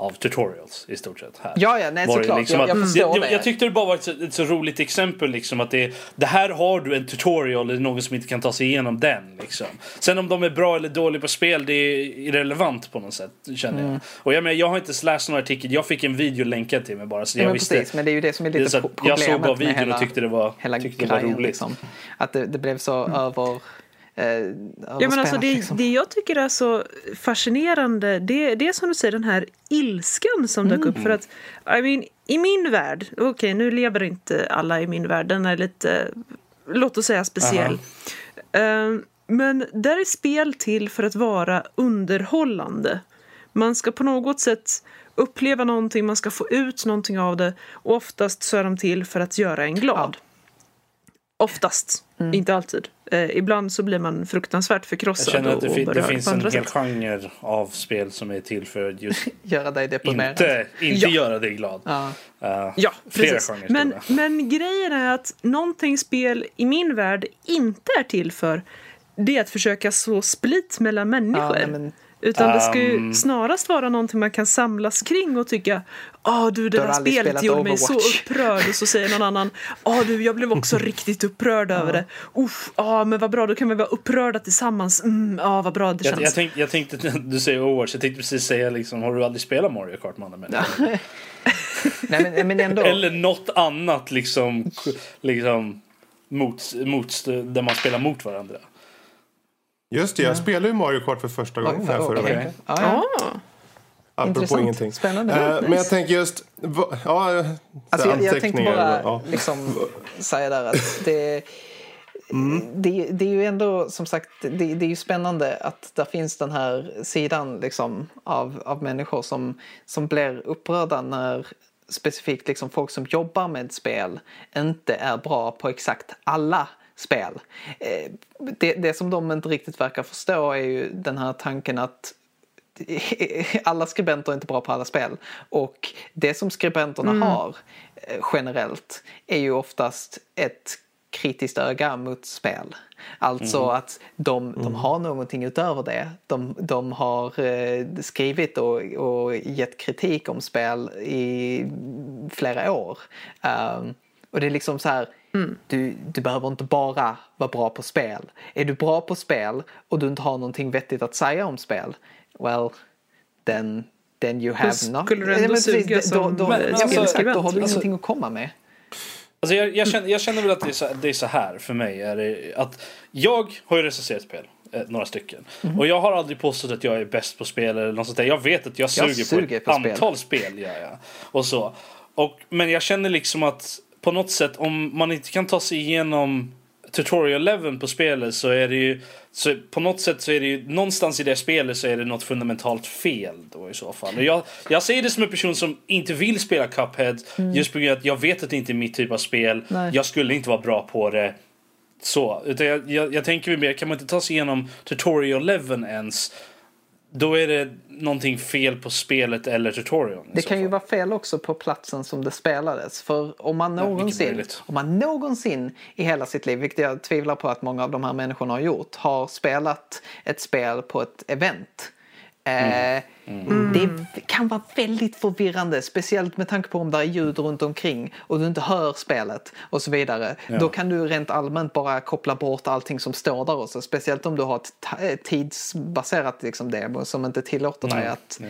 av tutorials i stort sett. Här. Ja, ja, nej, Var såklart. Jag- jag förstår jag, det. jag tyckte det bara var ett så, ett så roligt exempel liksom att det, det här har du en tutorial eller någon som inte kan ta sig igenom den liksom. Sen om de är bra eller dåliga på spel det är irrelevant på något sätt känner Mm. jag. Och jag, menar, jag har inte läst någon artikel, jag fick en video länkad till mig bara så Ja, jag men visste. precis, men det är ju det som är lite så att pro- jag problemet såg bara med videon hela, och tyckte det var, hela tyckte det var roligt. Liksom. Att det, det blev så över... Eh, Ja, men alltså det, liksom. det jag tycker är så fascinerande det, det är som du säger den här ilskan som dök upp. För att I mean, i min värld, okej nu lever inte alla i min värld, den är lite, låt oss säga speciell. Ehm, men där är spel till för att vara underhållande. Man ska på något sätt uppleva någonting, man ska få ut någonting av det. Och oftast så är de till för att göra en glad. Oftast, inte alltid. Eh, ibland så blir man fruktansvärt Jag förkrossad känner att det, fin- det finns en hel sätt. genre av spel som är till för just Göra dig deprimerad. inte, inte Ja. göra dig glad. Ja. Eh, Ja, precis. Men, jag. men grejen är att någonting spel i min värld inte är till för det är att försöka så split mellan människor. nej, men- Utan det ska ju Um. snarast vara någonting man kan samlas kring och tycka Åh du, det Du där aldrig spelet gjorde mig så Overwatch." upprörd. Och så säger någon annan Åh du, jag blev också riktigt upprörd över det. Uff, ja men vad bra, då kan vi vara upprörda tillsammans. Mm, ja, vad bra det känns. Jag, jag, tänk, jag tänkte, du säger Overwatch, jag tänkte precis säga liksom, har du aldrig spelat Mario Kart med andra människor? Nej, men, men ändå. Eller något annat liksom, liksom mot, mot, där man spelar mot varandra. Just det, jag spelade ju Mario Kart för första gången här förra veckan. Ja. Ja. Apropå Intressant. ingenting. Spännande. Nice. Men jag tänker just... va- Ja, Alltså jag, jag tänkte bara ja. liksom säga där att det, det, det är ju ändå som sagt det, det är ju spännande att där finns den här sidan liksom av, av människor som, som blir upprörda när specifikt liksom folk som jobbar med spel inte är bra på exakt alla spel. Eh, Det, det som de inte riktigt verkar förstå är ju den här tanken att alla skribenter är inte bra på alla spel. Och det som skribenterna har eh, generellt är ju oftast ett kritiskt öga mot spel. Alltså att de, de har någonting utöver det. De, de har eh, skrivit och, och gett kritik om spel i flera år. Um, och det är liksom så här, du, du behöver inte bara vara bra på spel. Är du bra på spel och du inte har någonting vettigt att säga om spel, well, then, then you have not... skulle du ändå Ja, men precis, suga då, som, då, Men, alltså, exakt, då har du alltså- ingenting att komma med. Alltså jag, jag, känner, jag känner väl att det är, så, det är så här för mig. Är det, att jag har ju recenserat spel, eh, några stycken. Mhm. Och jag har aldrig påstått att jag är bäst på spel eller något sånt där. Jag vet att jag suger, suger på ett på spel. antal spel. Gör jag. Och så. Och, men jag känner liksom att på något sätt om man inte kan ta sig igenom tutorial leveln på spelet så är det ju så på något sätt så är det ju någonstans i det spelet så är det något fundamentalt fel då i så fall. Och jag, jag säger det som en person som inte vill spela Cuphead just på grund av att jag vet att det inte är mitt typ av spel. Nej. Jag skulle inte vara bra på det. Så, utan jag, jag, jag tänker mer, kan man inte ta sig igenom tutorial leveln ens då är det någonting fel på spelet eller tutorialen. Det kan ju vara fel också på platsen som det spelades. För om man någonsin, möjligt. om man någonsin i hela sitt liv, vilket jag tvivlar på att många av de här människorna har gjort, har spelat ett spel på ett event. Eh, Mm. Det kan vara väldigt förvirrande, speciellt med tanke på om det är ljud runt omkring och du inte hör spelet och så vidare. Då kan du rent allmänt bara koppla bort allting som står där också. Speciellt om du har ett eh, tidsbaserat liksom demo som inte tillåter dig Mm. att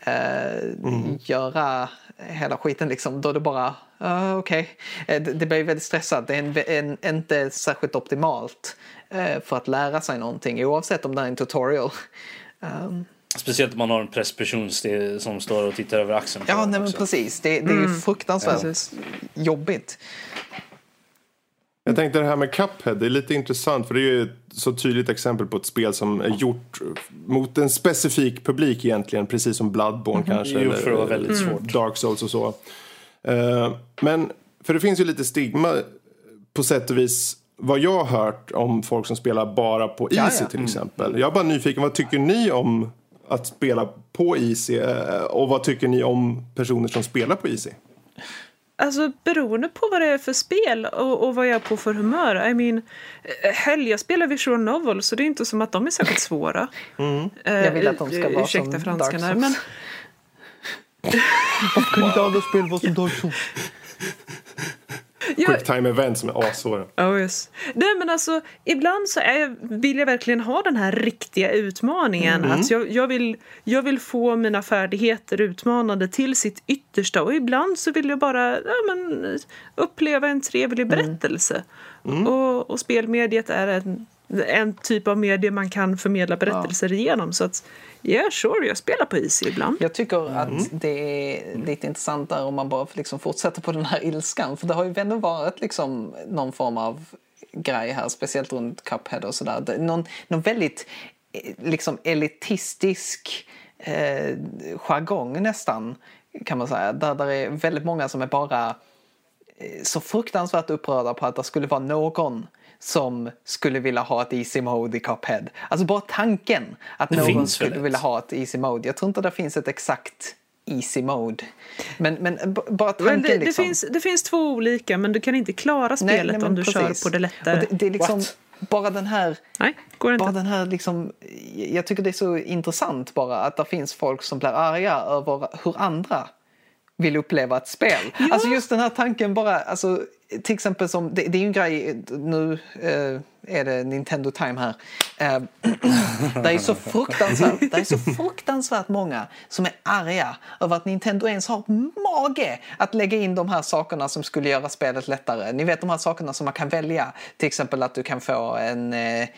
eh, göra hela skiten liksom. Då är det bara, uh, okej. Eh, Det, det blir väldigt stressat. Det är en, en, inte särskilt optimalt eh, för att lära sig någonting oavsett om det är en tutorial. Um, Speciellt om man har en pressperson som står och tittar över axeln ja, nej, men precis. Det, det är ju fruktansvärt Precis. jobbigt. Jag tänkte det här med Cuphead, det är lite intressant för det är ju ett så tydligt exempel på ett spel som är gjort mot en specifik publik egentligen, precis som Bloodborne kanske. Jo, för det var väldigt svårt. Dark Souls och så. Eh, Men, för det finns ju lite stigma på sätt och vis vad jag har hört om folk som spelar bara på Ja, Easy ja. till exempel. Jag är bara nyfiken, vad tycker ni om att spela på Easy eh, och vad tycker ni om personer som spelar på Easy? Alltså beroende på vad det är för spel och, och vad jag är på för humör. I mean, eh, hell, jag spelar visual novel så det är inte som att de är särskilt svåra. Eh, Jag vill att de ska vara ursäkta som franskan Dark här, men Kunde inte alla spel vara som Dark Souls? jag, Quick time event som är assvåra. Oh yes. Nej men alltså ibland så är, vill jag verkligen ha den här riktiga utmaningen. Att jag, jag, vill, jag vill få mina färdigheter utmanade till sitt yttersta och ibland så vill jag bara ja, men, uppleva en trevlig berättelse. Och, och spelmediet är en, en typ av medie man kan förmedla berättelser igenom. Så att yeah sure, jag spelar på Easy ibland. Jag tycker att det är lite intressant där om man bara liksom fortsätter på den här ilskan. För det har ju ändå varit liksom någon form av grej här, speciellt runt Cuphead och sådär. Någon, någon väldigt eh, liksom elitistisk eh, jargong nästan, kan man säga. Där, där är väldigt många som är bara eh, så fruktansvärt upprörda på att det skulle vara någon som skulle vilja ha ett easy mode i Cuphead. Alltså bara tanken att Det någon skulle vilja ha ett easy mode. Jag tror inte det finns ett exakt easy mode. Men, men b- bara tanken Men det, det, liksom. finns, det finns två olika, men du kan inte klara spelet nej, men om du kör precis. på det lättare. Det, det är liksom What? bara den här Nej, går inte. bara den här liksom, jag tycker det är så intressant bara att det finns folk som blir arga över hur andra vill uppleva ett spel. Alltså just den här tanken bara, alltså till exempel som, det, det är ju en grej, nu eh, är det Nintendo time här. Eh, det är så fruktansvärt, det är så fruktansvärt många som är arga över att Nintendo ens har mage att lägga in de här sakerna som skulle göra spelet lättare. Ni vet de här sakerna som man kan välja. Till exempel att du kan få en, eh, eh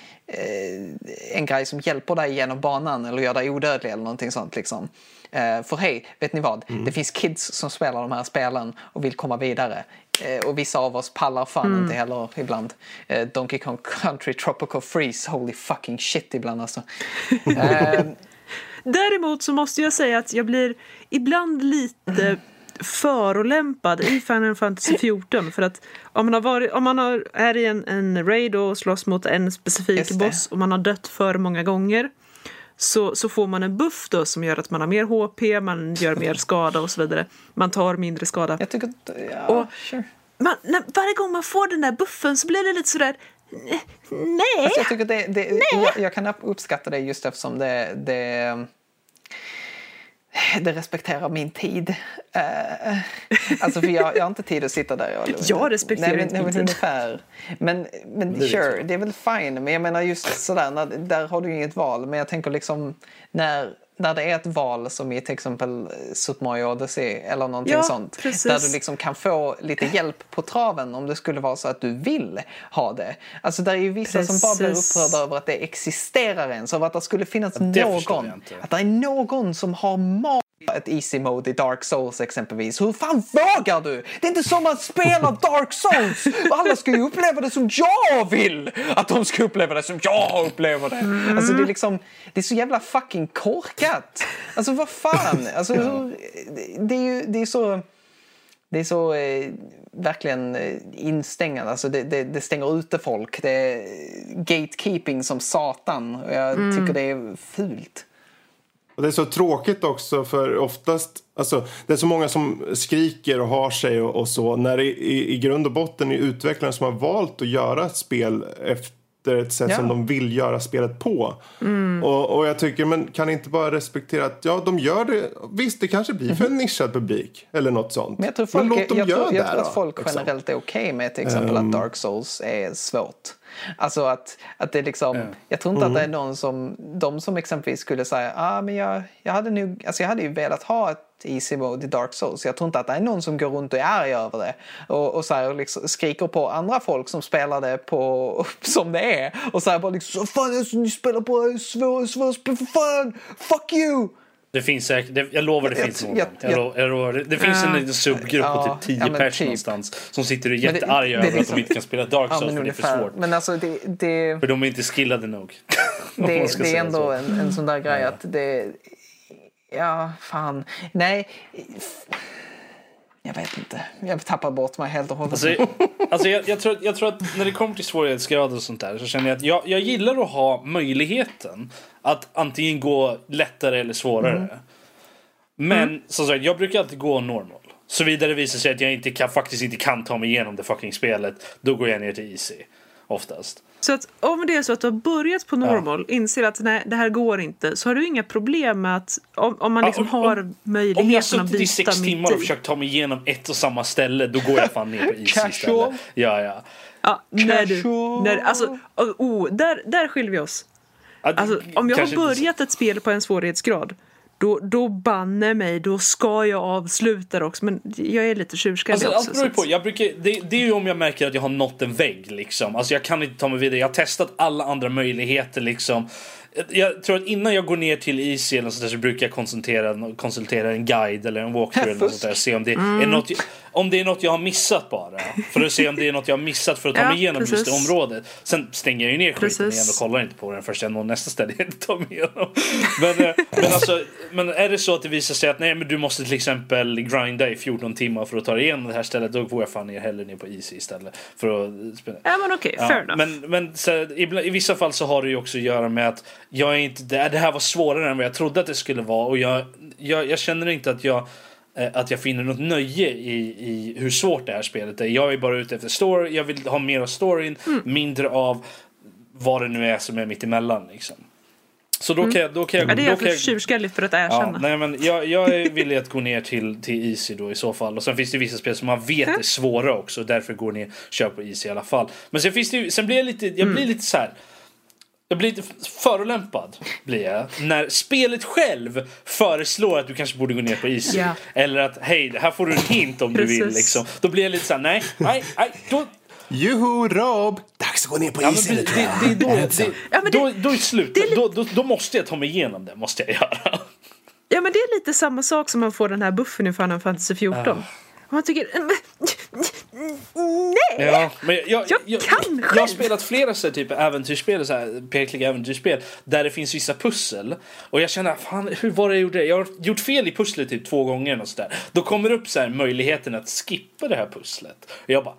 en grej som hjälper dig genom banan eller gör dig odödlig eller någonting sånt liksom. Eh, för hej, vet ni vad? Det finns kids som spelar de här spelen och vill komma vidare. Eh, och vissa av oss pallar fan inte heller ibland. Eh, Donkey Kong Country Tropical Freeze, holy fucking shit ibland alltså. Eh, Däremot så måste jag säga att jag blir ibland lite förolämpad i Final Fantasy 14 för att om man, har varit, om man har, är i en, en raid och slåss mot en specifik boss och man har dött för många gånger så, så får man en buff då som gör att man har mer HP, man gör mer skada och så vidare. Man tar mindre skada. jag tycker att, ja, Och- sure. Man, när, varje gång man får den där buffen så blir det lite sådär "Nej! Alltså jag, tycker det, det, jag, jag kan uppskatta det just eftersom det, det, det respekterar min tid. Uh, alltså för jag, jag har inte tid att sitta där och... Jag respekterar nej, men, inte nej, min tid. ungefär. Men, men vet sure, jag. det är väl fine. Men jag menar just sådär, när, där har du ju inget val. Men jag tänker liksom när, när det är ett val som i till exempel Super Mario Odyssey eller någonting Ja, sånt. precis. Där du liksom kan få lite hjälp på traven om det skulle vara så att du vill ha det. Alltså där är ju vissa som bara blir Precis. upprörda över att det existerar ens. Över att det skulle finnas det någon. Att det är någon som har mag ett easy mode i Dark Souls exempelvis. Hur fan vågar du? Det är inte som att spela Dark Souls! Alla ska ju uppleva det som jag vill att de ska uppleva det som jag upplever det. Alltså det är liksom, det är så jävla fucking korkat. Alltså vad fan? Alltså hur, det är ju, det är så... Det är så eh, verkligen eh, instängande. Alltså det, det, det stänger ute folk. Det är gatekeeping som satan. Och jag tycker det är fult. Och det är så tråkigt också för oftast, alltså det är så många som skriker och har sig och, och så när det i, i grund och botten är utvecklare som har valt att göra ett spel efter ett sätt Ja. som de vill göra spelet på. Och, och jag tycker, men kan inte bara respektera att ja, de gör det, visst det kanske blir för en nischad publik eller något sånt. Men jag tror, folk, låt dem jag göra tror, jag det tror att folk liksom. generellt är okej med till exempel att Dark Souls är svårt. Alltså att, att det liksom, jag tror inte att det är någon som, de som exempelvis skulle säga, ah, men jag, jag hade nog, alltså jag hade ju velat ha ett easy mode i Dark Souls. Jag tror inte att det är någon som går runt och är arg över det och, och så här, liksom, skriker på andra folk som spelar det på, som det är och säger bara liksom, fan alltså, ni spelar på svår, svår för fan, fuck you! Det finns säkert, det, jag lovar det Jag- finns någon. jag- Jag, lo- jag lovar, det, det finns en Ja. liten subgrupp Ja, på typ 10 ja, pers typ. någonstans som sitter och är jättearga över att liksom- de inte kan spela Dark Ja, Souls men för det är för svårt. Men alltså det, det, För de är inte skillade nog. Det, det är ändå en, en sån där grej att det... Ja, fan. Nej. Jag vet inte. Jag tappar bort mig helt och hållet. Alltså, alltså jag, jag, tror, jag tror att när det kommer till svårighetsgrad och sånt där så känner jag att jag, jag gillar att ha möjligheten att antingen gå lättare eller svårare. Mm. Men som sagt, jag brukar alltid gå normal. Såvida det visar sig att jag inte kan, faktiskt inte kan ta mig igenom det fucking spelet, då går jag ner till easy. Oftast. Så att om det är så att du har börjat på normal, inser att nej, det här går inte, så har du inga problem med att om, om man Ja, liksom om- har Om jag har möjligheten att suttit i byta sex timmar mitt och i. försökt ta mig igenom ett och samma ställe, då går jag fan ner på easy istället. Ja, ja. Ja, när du, när, alltså, oh, där, där skiljer vi oss. Alltså, om jag har börjat ett spel på en svårighetsgrad då, då banne mig, då ska jag avsluta det också. Men jag är lite tjurskallig Alltså, också. allt beror på. Jag brukar, det, det är ju om jag märker att jag har nått en vägg. Liksom. Alltså, jag kan inte ta mig vidare. Jag har testat alla andra möjligheter. Liksom. Jag tror att innan jag går ner till Easy eller sånt där så brukar jag konsultera, konsultera en guide eller en walkthrough eller något sånt där, se om det, är något, om det är något jag har missat bara. För att se om det är något jag har missat för att ta Ja, mig igenom just det precis. området. Sen stänger jag ju ner skiten Precis. igen och kollar inte på den förrän jag når nästa ställe jag inte tar mig igenom. Men, eh, men, alltså, men är det så att det visar sig att nej, men du måste till exempel grinda i 14 timmar för att ta dig igenom det här stället, då går jag fan ner hellre ner på Easy istället. För att. Ja men okej, Ja, fair enough. men men så, ibland, i vissa fall så har det ju också att göra med att jag är inte, det, det här var svårare än vad jag trodde att det skulle vara och jag, jag, jag känner inte att jag eh, att jag finner något nöje i, i hur svårt det här spelet är. Jag är bara ute efter story, jag vill ha mer av storyn, Mm. mindre av vad det nu är som är mitt emellan liksom. Så då kan jag... Då kan jag, Mm. ja, det är jag för tjurskalligt för att Ja, erkänna. nej, men jag, jag är villig att gå ner till, till Easy då i så fall. Och sen finns det vissa spel som man vet är svåra också. Därför går ner kör på Easy i alla fall. Men sen finns det sen blir jag lite, jag Mm. blir lite så här. Jag blir lite förolämpad blir jag när spelet själv föreslår att du kanske borde gå ner på Easy. Ja. Eller att hej, här får du en hint om du vill. Liksom. Då blir jag lite så här, nej, nej, nej. Då, Joho Rob! Dags att gå ner på ja, isen det, det, det, då, det, Ja, det- då, då är slut. det är li- Då, då, då måste jag ta mig igenom det. Måste jag göra. Ja men det är lite samma sak som man får den här buffen i Final Fantasy 14. Och man tycker... Nej! Ja, men jag, jag, Jag jag, kan jag, själv. har spelat flera så här, typ äventyrsspel, så här, pekliga äventyrsspel där det finns vissa pussel. Och jag känner, fan hur var det jag gjorde? Jag har gjort fel i pusslet typ två gånger och så där. Då kommer upp så här, möjligheten att skippa det här pusslet. Och jag bara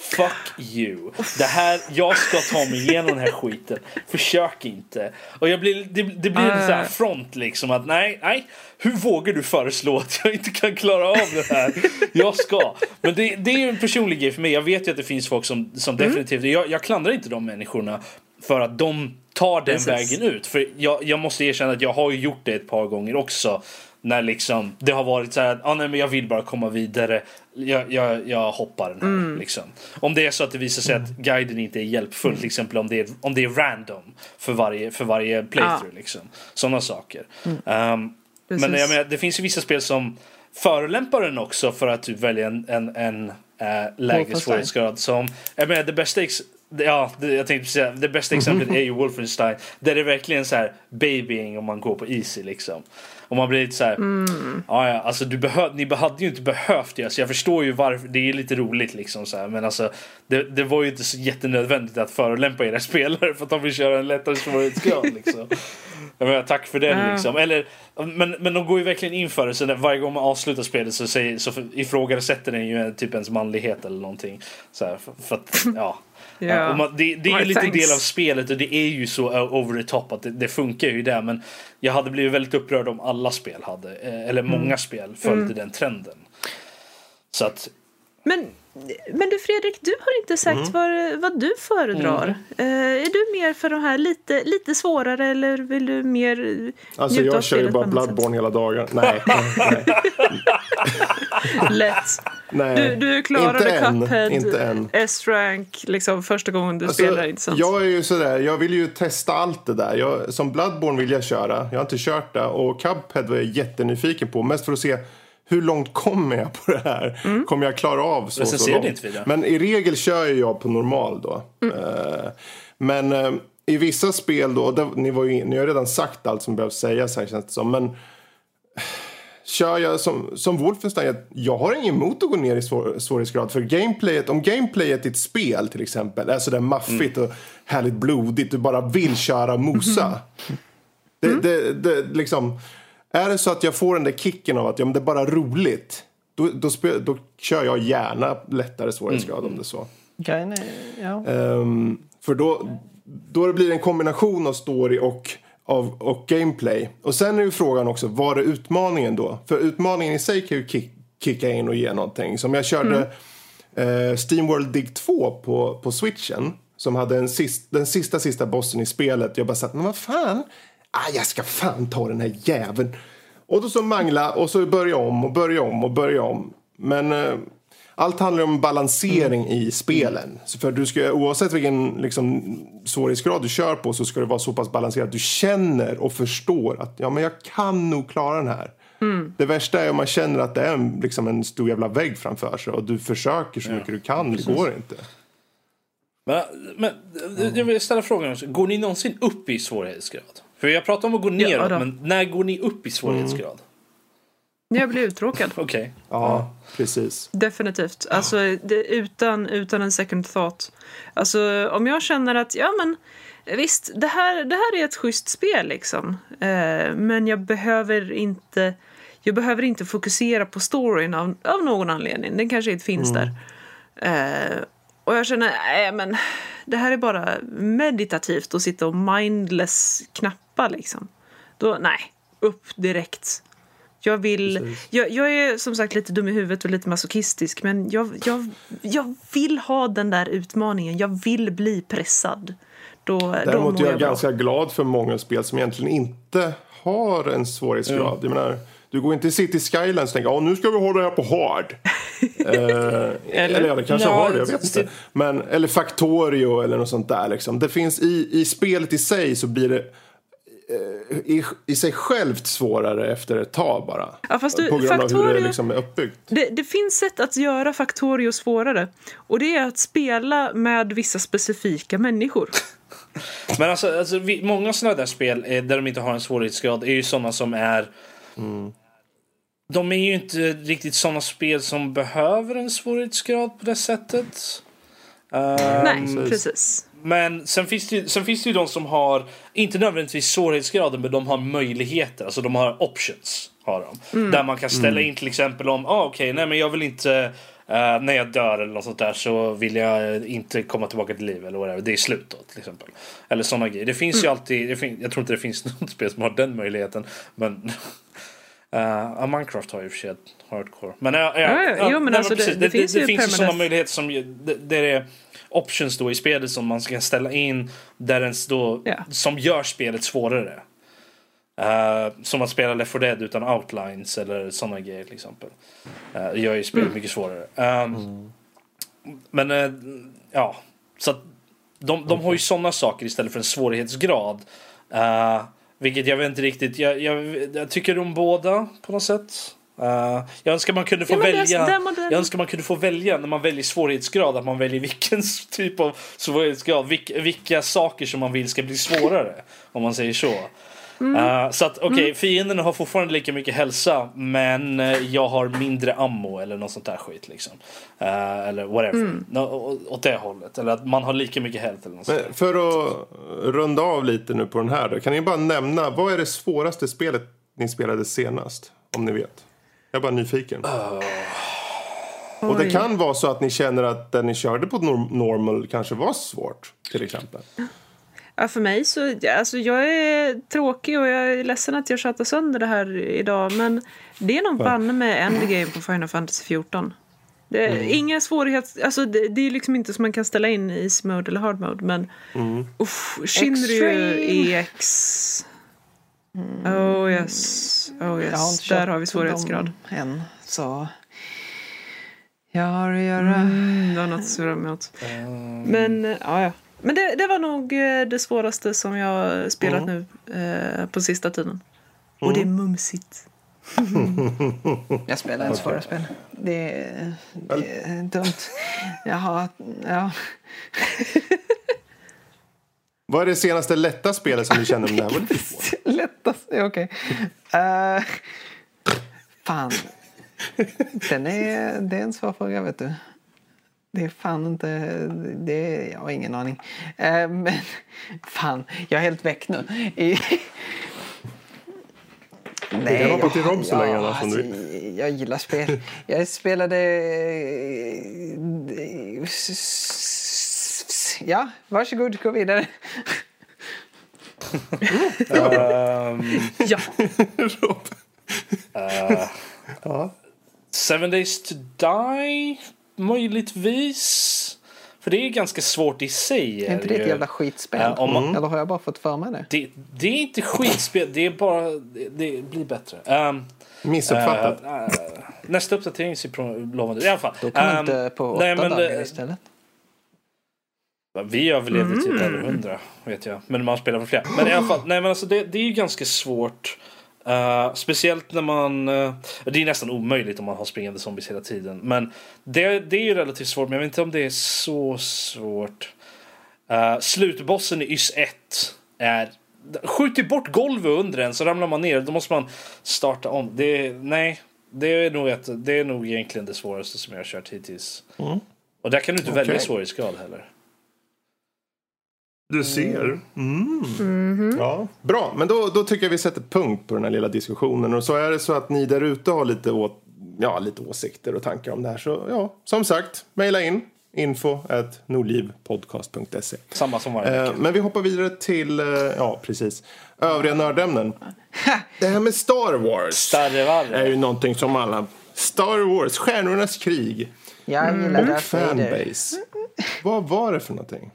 Fuck you. Det här, jag ska ta mig igenom den här skiten. Försök inte. Och jag blir, det, det blir en sån här front liksom att nej, nej. Hur vågar du föreslå att jag inte kan klara av det här? Jag ska. Men det, det är ju en personlig grej för mig. Jag vet ju att det finns folk som, som definitivt, jag, jag klandrar inte de människorna för att de tar den Precis. vägen ut. För jag, jag måste erkänna att jag har gjort det ett par gånger också. När liksom det har varit så här att ah, nej, men jag vill bara komma vidare. Jag, jag, jag hoppar den här. Liksom. Om det är så att det visar sig att guiden inte är hjälpfull. Till exempel om det är, om det är random för varje, för varje playthrough. Liksom. Sådana saker. Um, men jag menar, det finns ju vissa spel som förolämpar den också för att typ välja en, en, en äh, lägre Wolfenstein. svårighetsgrad. Som, jag menar, det bästa Ja, det, jag tänkte säga, det bästa exemplet är ju Wolfenstein. Där det är verkligen så här babying om man går på easy liksom. Och man blir lite så här, ja, ja, alltså du behöv, ni hade ju inte behövt det. Så jag förstår ju varför, det är lite roligt liksom så här. Men alltså det, det var ju inte så jättenödvändigt att förolämpa era spelare för att de vill köra en lättare svårighetsgrad liksom. Jag menar, tack för den Ja. liksom. Eller, men, men de går ju verkligen in för det. Så när, varje gång man avslutar spelet så, säger, så ifrågasätter den ju en- typ ens manlighet eller någonting. Så här, för, för att, ja. Ja. Och man, det, det är ju lite thanks. del av spelet och det är ju så o- over the top att det, det funkar ju där. Men jag hade blivit väldigt upprörd om alla spel hade, eh, eller Mm. många spel följde den trenden. Så att Men, men du Fredrik, du har inte sagt Mm. vad, vad du föredrar. Eh, är du mer för de här lite, lite svårare eller vill du mer Alltså jag kör ju bara? Bloodborne hela dagen. Nej, nej, Lätt. Nej. Du, du klarade inte Cuphead, Inte än. S-rank, liksom första gången du Alltså, spelar, inte sant? jag är ju sådär, jag vill ju testa allt det där. Jag, som Bloodborne vill jag köra. Jag har inte kört det. Och Cuphead var jag jättenyfiken på. Mest för att se hur långt kommer jag på det här? Mm. Kommer jag klara av så, så Recenserar långt? Men i regel kör jag på normal då. Mm. Eh, men eh, i vissa spel då, ni, var ju, ni har redan sagt allt som behövs sägas här känns det som. Men kör jag som, som Wolfenstein, jag, jag har ingen emot att gå ner i svår, svårighetsgrad. För gameplayet, om gameplayet i ett spel till exempel är sådär maffigt och härligt blodigt, du bara vill köra mosa. Det, det, det, liksom, är det så att jag får den där kicken av att ja, men det är bara roligt. Då, då, spel, då kör jag gärna lättare svårighetsgrad om det är så. Grejen är, ja. Ehm, för då, då det blir en kombination av story och, av, och gameplay. Och sen är ju frågan också, var är utmaningen då? För utmaningen i sig kan ju kick, kicka in och ge någonting. Som jag körde eh, Steamworld Dig 2 på, på switchen. Som hade en sist, den sista sista bossen i spelet. Jag bara satt, men vad fan? Ah, jag ska fan ta den här jäveln. Och då så mangla och så börja om och börja om och börja om. Men eh, allt handlar om balansering i spelen. Så för du ska, oavsett vilken liksom, svårighetsgrad du kör på så ska det vara så pass balanserat att du känner och förstår att ja, men jag kan nog klara den här. Det värsta är om man känner att det är en, liksom en stor jävla vägg framför sig och du försöker så mycket du kan, det går inte. Men, men jag vill ställa frågan. Går ni någonsin upp i svårighetsgrad? För jag pratar om att gå neråt, då. men när går ni upp i svårighetsgrad? Jag blir uttråkad. Okej. Ja, precis. Definitivt. Alltså, det, utan, utan en second thought. Alltså, om jag känner att, ja men visst, det här, det här är ett schysst spel liksom. Eh, men jag behöver inte jag behöver inte fokusera på storyn av, av någon anledning. Den kanske inte finns där. Eh, och jag känner, nej men det här är bara meditativt att sitta och mindless knappa liksom. Då, nej, upp direkt. Jag vill, jag, jag är som sagt lite dum i huvudet och lite masochistisk men jag, jag, jag vill ha den där utmaningen. Jag vill bli pressad. Då, då Däremot mår är jag ganska glad för många spel som egentligen inte har en svårighetsgrad. Jag menar, du går inte i City Skylines och tänker att nu ska vi ha det här på hard. eh, eller ja, det kanske Ja, har det, jag vet inte. Men, eller Factorio eller något sånt där. Liksom. Det finns i, I spelet i sig så blir det i, i sig självt svårare efter ett tag bara. Ja, fast du, på grund av hur det Factorio- liksom är uppbyggt. Det, det finns sätt att göra Factorio svårare. Och det är att spela med vissa specifika människor. Men alltså, alltså vi, många sådana där spel eh, där de inte har en svårighetsgrad är ju sådana som är... De är ju inte riktigt sådana spel som behöver en svårighetsgrad på det sättet. Ehm, Nej, precis. Men sen finns, det ju, sen finns det ju de som har, inte nödvändigtvis svårighetsgraden, men de har möjligheter. Alltså de har options. Har de. Där man kan ställa in till exempel om, ah, okej, nej men jag vill inte, eh, när jag dör eller något sånt där så vill jag eh, inte komma tillbaka till liv eller whatever. Det är slut då till exempel. Eller sådana grejer. Det finns ju alltid, det fin- jag tror inte det finns något spel som har den möjligheten. Men Uh, Minecraft har ju i och för sig hardcore. Men, ja, ja, Ja, ja, jo, men nej, alltså, det- precis. det det, finns det, ju finns ju sådana möjligheter som det, det är options då i spelet som man ska ställa in där ens då, Ja. som gör spelet svårare. Uh, som att spela Left 4 Dead utan outlines eller sådana grejer till exempel. Uh, gör ju spelet mycket svårare. Um, Men eh, ja, så att de, de har ju sådana saker istället för en svårighetsgrad. Uh, vilket jag vet inte riktigt, jag, jag, jag tycker om båda på något sätt. Uh, jag önskar man kunde få Ja, välja. Jag önskar man kunde få välja när man väljer svårighetsgrad att man väljer vilken typ av svårighetsgrad, vilka, vilka saker som man vill ska bli svårare. Om man säger så. Uh, så att okej, Mm. fienden har fortfarande lika mycket hälsa men eh, jag har mindre ammo eller något sånt där skit liksom. Uh, eller whatever. Mm. Å- åt det hållet. Eller att man har lika mycket health eller något sånt. Men för att runda av lite nu på den här då, kan ni bara nämna vad är det svåraste spelet ni spelade senast? Om ni vet. Jag är bara nyfiken. Och det kan vara så att ni känner att det ni körde på norm- normal kanske var svårt. Till exempel. Ja, för mig så, alltså jag är tråkig och jag är ledsen att jag tjatar sönder det här idag. Men det är nog banne med endgame på Final Fantasy 14. Det är Inga svårigheter, alltså det, det är liksom inte som man kan ställa in i easy mode eller hard mode. Men uff, Shinryu. EX. Oh yes, oh Jag har yes. inte Där har vi svårighetsgrad. än, så... Jag har att göra. Mm, det har något att se fram emot. Men, eh, ja, ja. Men det, det var nog eh, det svåraste som jag spelat nu eh, på sista tiden. Och det är mumsigt. Jag spelar inte svåra spel. Det är, det är dumt. Jag har... Ja. Vad är det senaste lätta spelet som ni känner om det här var lite svårt? Lättast, ja, okej. Eh, fan. Den är, det är en svår fråga, vet du. Det är fan inte... Det är, jag har ingen aning. Eh, men fan, jag är helt väck nu. I, Nej, kan hoppa till Rob så länge annars, om du alltså, jag gillar spel. Jag spelade... Ja, varsågod, gå vidare. Ehm, Ja, Rob. Seven Days to Die? Möjligtvis. För det är ganska svårt i sig. Är inte det ett jävla skitspel? Ja, om man- Eller har jag bara fått för mig det? det, det är inte skitspel, det är bara... Det, det blir bättre. Um, Missuppfattat. Eh, eh, nästa uppdatering ser lovande ut. I alla fall. Då kan man Ehm, inte på åtta nej, men, dagar eh, istället. Vi överlevde Mm. typ över hundra, vet jag. Men man spelar för flera. Men i alla fall, nej men alltså det, det är ju ganska svårt. Eh, speciellt när man... eh, det är nästan omöjligt om man har springande zombies hela tiden. Men det, det är ju relativt svårt, men jag vet inte om det är så svårt. Uh, slutbossen i YS 1 är skjuter bort golvet under en så ramlar man ner. Då måste man starta om. Det nej, det är, nog ett, det är nog egentligen det svåraste som jag har kört hittills. Mm. Och där kan du inte välja Okej. svårighetsgrad heller. Du ser. Mm. Ja, bra, men då, då tycker jag vi sätter punkt på den här lilla diskussionen. Och så är det så att ni där ute har lite, å, ja, lite åsikter och tankar om det här. Så ja, som sagt, mejla in info at nordlivpodcast.se. Samma som varje Eh, vecka. men vi hoppar vidare till, eh, ja precis, övriga nördämnen. Det här med Star Wars är Starrevarre. ju någonting som alla... Star Wars, Stjärnornas krig Jag gillar och Vader. fanbase. Vad var det för någonting?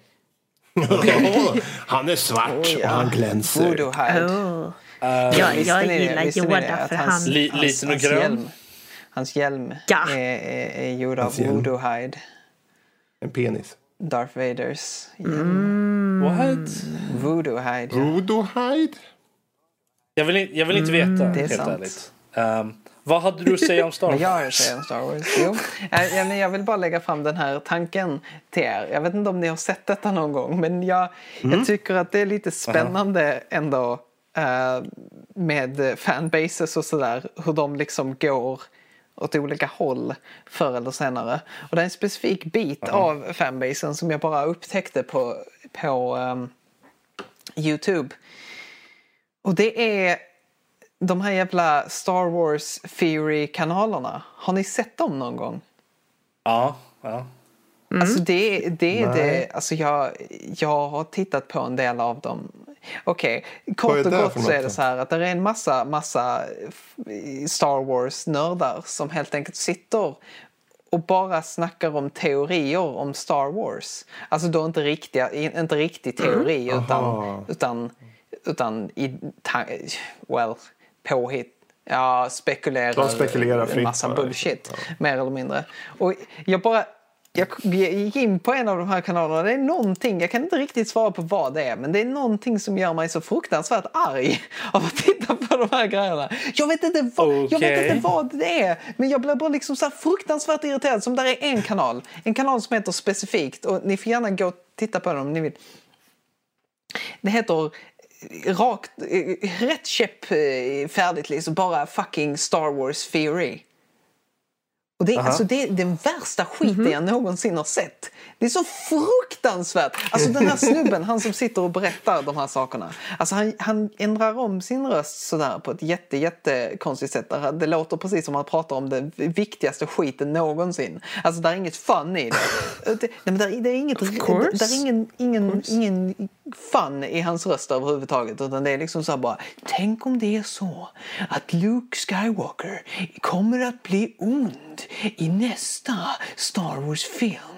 Ja, han är svart och han glänser. Oh. Uh, Jag, jag gillar det? Yoda för hans- han... li, Hans- liten och hans grön. Hjälm, hans hjälm Ja. är, är, är gjord av Hans hjälm. Voodoo Hide. En penis. Darth Vaders hjälm. What? Voodoo Hide. ja. Voodoo Hide? Jag vill, jag vill inte veta, är helt sant. ärligt. Um, vad hade du att säga om Star Wars? jag säger om Star Wars. Jo. Eh, ja, men jag vill bara lägga fram den här tanken till er. Jag vet inte om ni har sett detta någon gång men jag, jag tycker att det är lite spännande ändå eh, med fanbases och sådär. Hur de liksom går åt olika håll förr eller senare. Och det är en specifik bit av fanbasen som jag bara upptäckte på, på ehm, Youtube. Och det är de här jävla Star Wars Theory-kanalerna. Har ni sett dem någon gång? Ja, ja. Alltså det, det är det, alltså jag, jag har tittat på en del av dem. Okej, Vad kort och gott så är det så här att det är en massa, massa Star Wars-nördar som helt enkelt sitter och bara snackar om teorier om Star Wars. Alltså då inte, riktiga, inte riktig teori utan, Aha. utan, utan i, well, påhitt. Ja, spekulerar. De spekulerar en fritt massa bara. bullshit. Mer eller mindre. Och jag bara... Jag gick in på en av de här kanalerna. Det är någonting, jag kan inte riktigt svara på vad det är, men det är någonting som gör mig så fruktansvärt arg av att titta på de här grejerna. Jag vet inte vad, jag vet inte vad det är, men jag blir bara liksom så här fruktansvärt irriterad. Som där är en kanal, en kanal som heter specifikt och ni får gärna gå och titta på den om ni vill. Det heter rakt, eh, rätt käpp eh, färdigt liksom, bara fucking Star Wars theory. Och det, är- alltså, det är den värsta skiten jag någonsin har sett. Det är så fruktansvärt! Alltså den här snubben, han som sitter och berättar de här sakerna. Alltså han, han ändrar om sin röst sådär på ett jätte, jätte konstigt sätt. Det låter precis som att han pratar om den viktigaste skiten någonsin. Alltså det är inget fun i det. det nej, men det, är, det är inget, det, är ingen, ingen, ingen fun i hans röst överhuvudtaget. Utan det är liksom så bara, tänk om det är så att Luke Skywalker kommer att bli ond i nästa Star Wars-film.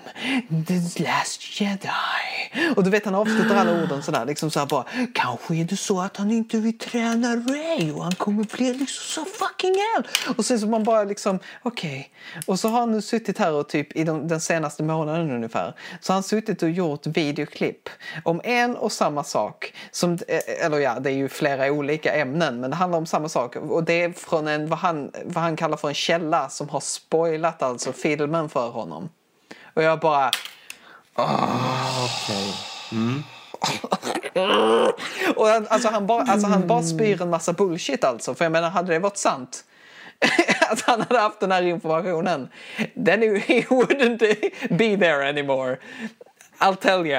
The Last Jedi. Och du vet han avslutar alla orden sådär liksom såhär bara Kanske är det så att han inte vill träna Ray och han kommer bli liksom så fucking hell. Och sen så man bara liksom okej. Och så har han nu suttit här och typ i de, den senaste månaden ungefär så har han suttit och gjort videoklipp om en och samma sak. Som, eh, eller ja, det är ju flera olika ämnen men det handlar om samma sak. Och det är från en, vad han, vad han kallar för en källa som har spoilat alltså filmen för honom. Och jag bara... Ah. Och han, alltså, han bara, alltså han bara spyr en massa bullshit alltså. För jag menar, hade det varit sant att han hade haft den här informationen then he wouldn't be there anymore. I'll tell you.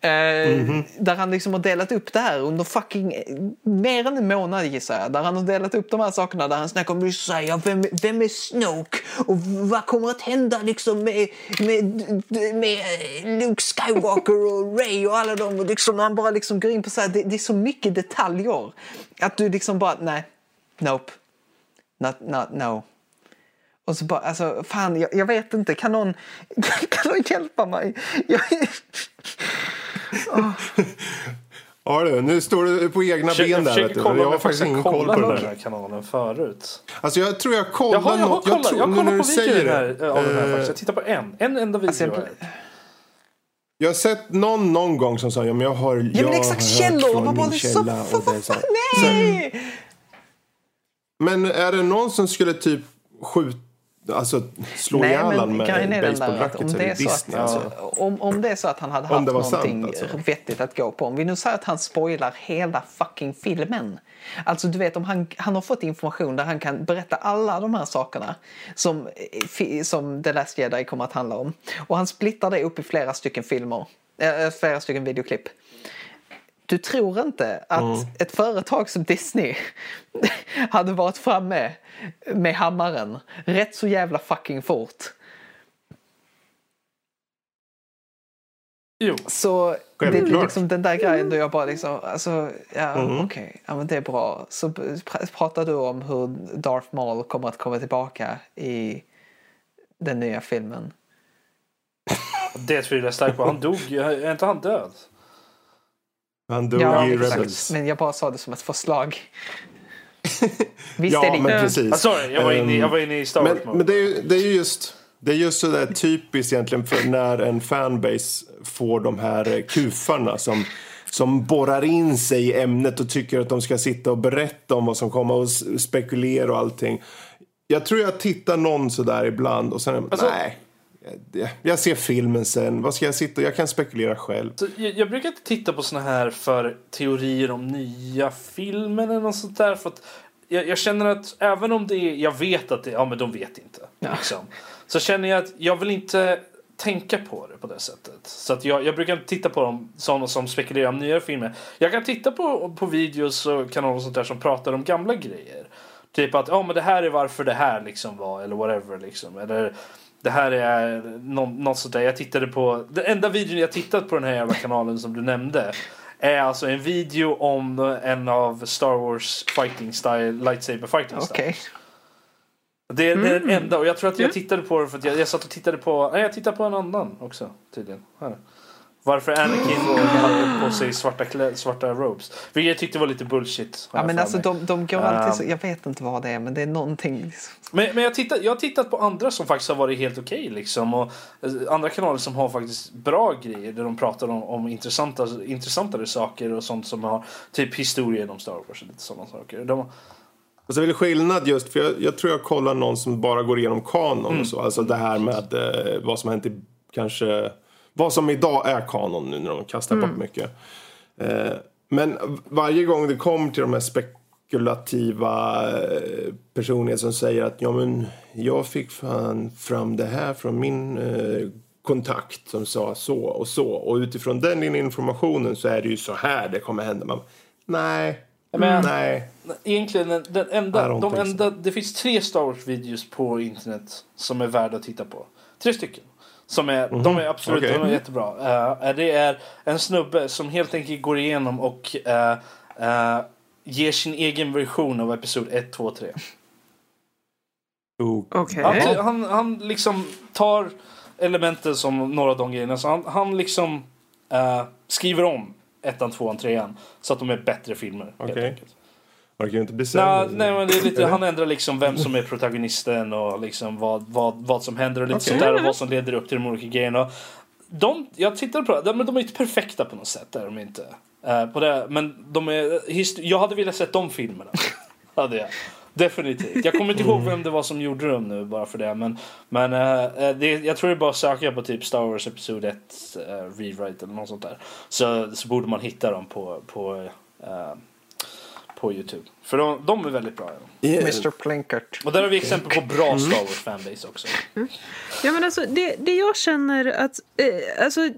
Eh, Där han liksom har delat upp det här under fucking eh, mer än en månad gissar jag. Där han har delat upp de här sakerna där han snackar om ja, vem, vem är Snoke och vad kommer att hända liksom med, med, med Luke Skywalker och Ray och alla dem. Och liksom, han bara liksom går in på så här, det, det är så mycket detaljer att du liksom bara, nej, nope, not, not, no. Och så bara, alltså fan, jag, jag vet inte, kan någon, kan någon hjälpa mig? Jag, Ja du, nu står du på egna Försöker, ben där. Vet du. kolla Jag har jag faktiskt ingen koll kollat på den där. här kanalen förut. Alltså jag tror jag kollar Jaha, jag har. Jag kollat, tror, jag på säger här, av den här eh, faktiskt. Jag tittar på en, en enda video. Alltså, jag-. Jag har sett någon någon gång som sa ja, men jag har ja jag men har exakt hört källor! från min så, källa för, och det så nej! Men är det någon som skulle typ skjuta alltså, slå Nej, ihjäl honom med att basebollracket så är det att, Disney. Alltså. om, om det är så att han hade haft sant, någonting alltså. vettigt att gå på. Om vi nu säger att han spoilar hela fucking filmen. Alltså du vet om han, han har fått information där han kan berätta alla de här sakerna som, fi- som The Last Jedi kommer att handla om. Och han splittar det upp i flera stycken filmer, äh, flera stycken videoklipp. Du tror inte att Mm. ett företag som Disney hade varit framme med hammaren rätt så jävla fucking fort. Jo. Så det är liksom den där grejen då jag bara liksom, alltså, ja Mm. okej, ja men det är bra. Så pr- pratar du om hur Darth Maul kommer att komma tillbaka i den nya filmen. Det tvivlar jag starkt på. Han dog. Är inte han död? Han dog ja, i exakt. Rebels. Men jag bara sa det som ett förslag. Visst ja, är det men precis. Ah, sorry, jag var, inne, i- jag Ehm, var inne i Star Men, Wars men det, är det är ju just det är just så där typiskt egentligen för när en fanbase får de här eh, kufarna som, som borrar in sig i ämnet och tycker att de ska sitta och berätta om vad som kommer och spekulera och allting. Jag tror jag tittar någon så där ibland och sen, Alltså- nej. Jag, ser filmen sen. Vad ska jag sitta Jag kan spekulera själv. Så jag, jag brukar inte titta på såna här för teorier om nya filmer eller något sånt där. För att jag, jag känner att även om det är, jag vet att det, ja men de vet inte. Liksom, så känner jag att jag vill inte tänka på det på det sättet. Så att jag, jag brukar inte titta på dem sådana som spekulerar om nya filmer. Jag kan titta på, på videos och kanaler och sånt där som pratar om gamla grejer. Typ att ja men det här är varför det här liksom var eller whatever liksom. Eller det här är nå- något sånt där. Jag tittade på, den enda videon jag tittat på den här jävla kanalen som du nämnde. Är alltså en video om en av Star Wars fighting style, lightsaber fighting style. Okej. Det är är den enda och jag tror att jag tittade på det för att jag, jag satt och tittade på, nej jag tittade på en annan också tydligen. Här. Varför Anakin hade på sig svarta, klä, svarta robes. Vilket jag tyckte var lite bullshit. Ja, men alltså de, de går alltid så, Um. jag vet inte vad det är men det är någonting. Men, men jag, tittar, jag har tittat på andra som faktiskt har varit helt okej. liksom. Och eh, andra kanaler som har faktiskt bra grejer. Där de pratar om, om intressanta, intressantare saker och sånt som har typ historien om Star Wars och lite sådana saker. De, Alltså väl skillnad just, för jag, jag tror jag kollar någon som bara går igenom kanon Mm. och så. Alltså det här med eh, vad som hänt i, kanske, vad som idag är kanon nu när de kastar Mm. bort mycket. Eh, men varje gång det kommer till de här spekulativa eh, personer som säger att ja men jag fick fan fram det här från min eh, kontakt som sa så och så och utifrån den informationen så är det ju så här det kommer hända. Man, nej, men- nej. Egentligen den, den enda, de enda, det finns tre Star Wars-videos på internet som är värda att titta på. Tre stycken. Som är, De är absolut Okej. de är jättebra. Eh, det är en snubbe som helt enkelt går igenom och eh, eh, ger sin egen version av episod 1, 2, 3. Oh, Okej. Han, han, han liksom tar elementen som några av de grejerna. Så han, han liksom skriver om ettan, tvåan, trean. Så att de är bättre filmer. helt Okej. Enkelt. Verkar ju inte bli Nej, men det är lite, han ändrar liksom vem som är protagonisten och liksom vad, vad, vad som händer och lite Okej. sånt där och vad som leder upp till de olika grejerna. De, jag tittar på det, men de är inte perfekta på något sätt. Är de inte. Eh, på det, men de är, jag hade velat sett de filmerna. hade jag. Definitivt. Jag kommer inte ihåg vem det var som gjorde dem nu bara för det. Men, men eh, det, jag tror det är bara att söka på typ Star Wars Episod 1 uh, Rewrite eller något sånt där. Så, så borde man hitta dem på, på, eh, på Youtube. För de, de är väldigt bra. Ja. Yeah. Mr Plinkert. Och där har vi exempel på bra Star Wars fanbase också. Ja, men alltså, det, det jag känner att... Eh, alltså,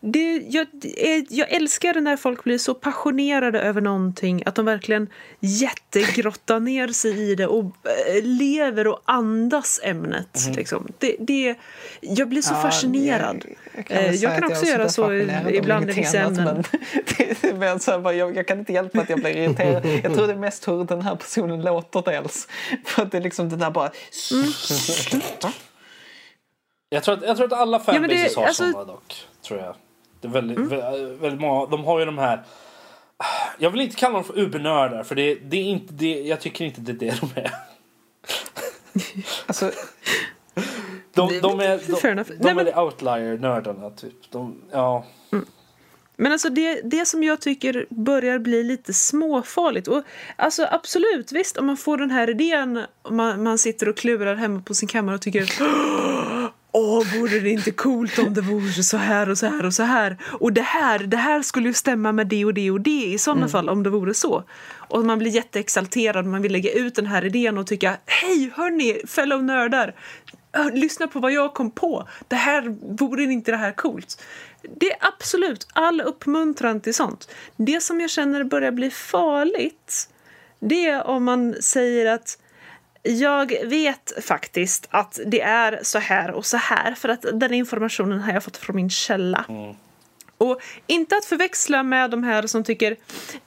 det, jag, eh, jag älskar när folk blir så passionerade över någonting att de verkligen jättegrottar ner sig i det och eh, lever och andas ämnet. Liksom. Det, det, jag blir så Ja, fascinerad. Jag, Eh, väl jag kan också är göra så ibland i vissa ämnen. men mer så här, jag, jag kan inte hjälpa att jag blir irriterad. Jag tror det är mest hur den här personen låter dels. För att det är liksom den där bara... Mm. Jag tror att, jag tror att alla men det- fanbases har alltså- sådana dock. Tror jag. Det är väldigt, vä- väldigt många. De har ju de här. Jag vill inte kalla dem för ubernördar för det, det är inte det. Jag tycker inte det är det de är. Alltså, De, de är, de, de Nej, är outlier-nördarna typ. De, ja. Men alltså det, det som jag tycker börjar bli lite småfarligt. Och alltså absolut, visst om man får den här idén. Man, man sitter och klurar hemma på sin kammare och tycker Åh, vore det inte coolt om det vore så här och så här och så här. Och det här, det här skulle ju stämma med det och det och det i sådana fall om det vore så. Och man blir jätteexalterad, man vill lägga ut den här idén och tycka Hej hörni, fellow nördar! Lyssna på vad jag kom på. Det här, vore inte det här coolt? Det är absolut all uppmuntran till sånt. Det som jag känner börjar bli farligt det är om man säger att jag vet faktiskt att det är så här och så här för att den informationen har jag fått från min källa. Mm. Och inte att förväxla med de här som tycker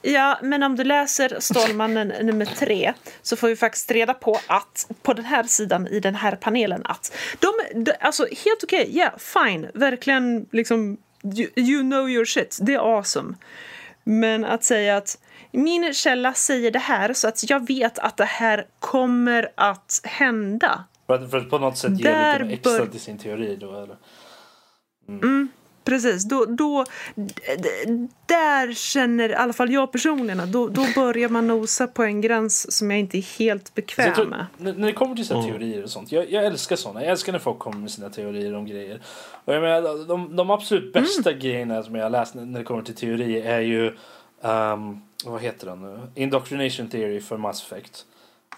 ja, men om du läser Stålmannen nummer tre så får vi faktiskt reda på att på den här sidan i den här panelen att de, de alltså helt okej, okay, yeah, fine, verkligen liksom you, you know your shit, det är awesome. Men att säga att min källa säger det här så att jag vet att det här kommer att hända. För att, för att på något sätt ge lite extra bör- till sin teori då eller? Precis, då, då, där känner i alla fall jag personligen att då, då börjar man nosa på en gräns som jag inte är helt Så jag bekväm tror, med. när, det kommer till såna teorier och sånt. Jag, jag älskar såna. Jag älskar när folk kommer med sina teorier om grejer. Och jag menar, de, de absolut bästa grejerna som jag har läst när, det kommer till teorier är ju ehm, vad heter den nu? Indoctrination theory för Mass Effect.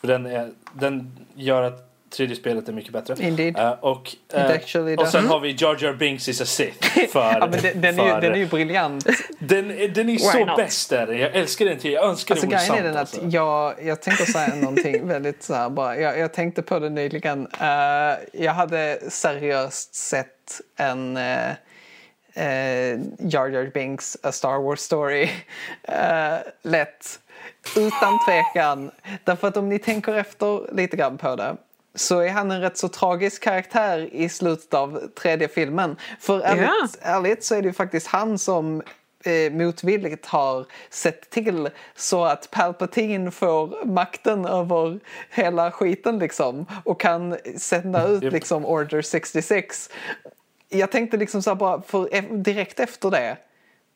För den, är, den gör att tredje spelet är mycket bättre. Indeed. Eh, och, It actually och sen har vi Jar Jar Binks is a Sith. För, Ja, men den, den, är ju, för- den är ju briljant. den, den är Why så not? bäst där. Jag älskar den till. Jag önskar Alltså det vore grejen är sant. den att alltså. jag, jag tänkte säga någonting väldigt så här bara. Jag, jag tänkte på det nyligen. Eh, jag hade seriöst sett en uh, Jar Jar Binks A Star Wars Story uh, lätt. Utan tvekan. Därför att om ni tänker efter lite grann på det så är han en rätt så tragisk karaktär i slutet av tredje filmen. För ärligt, ärligt så är det ju faktiskt han som eh, motvilligt har sett till så att Palpatine får makten över hela skiten liksom och kan sända ut Japp. liksom Order 66. Jag tänkte liksom så bara, för e- direkt efter det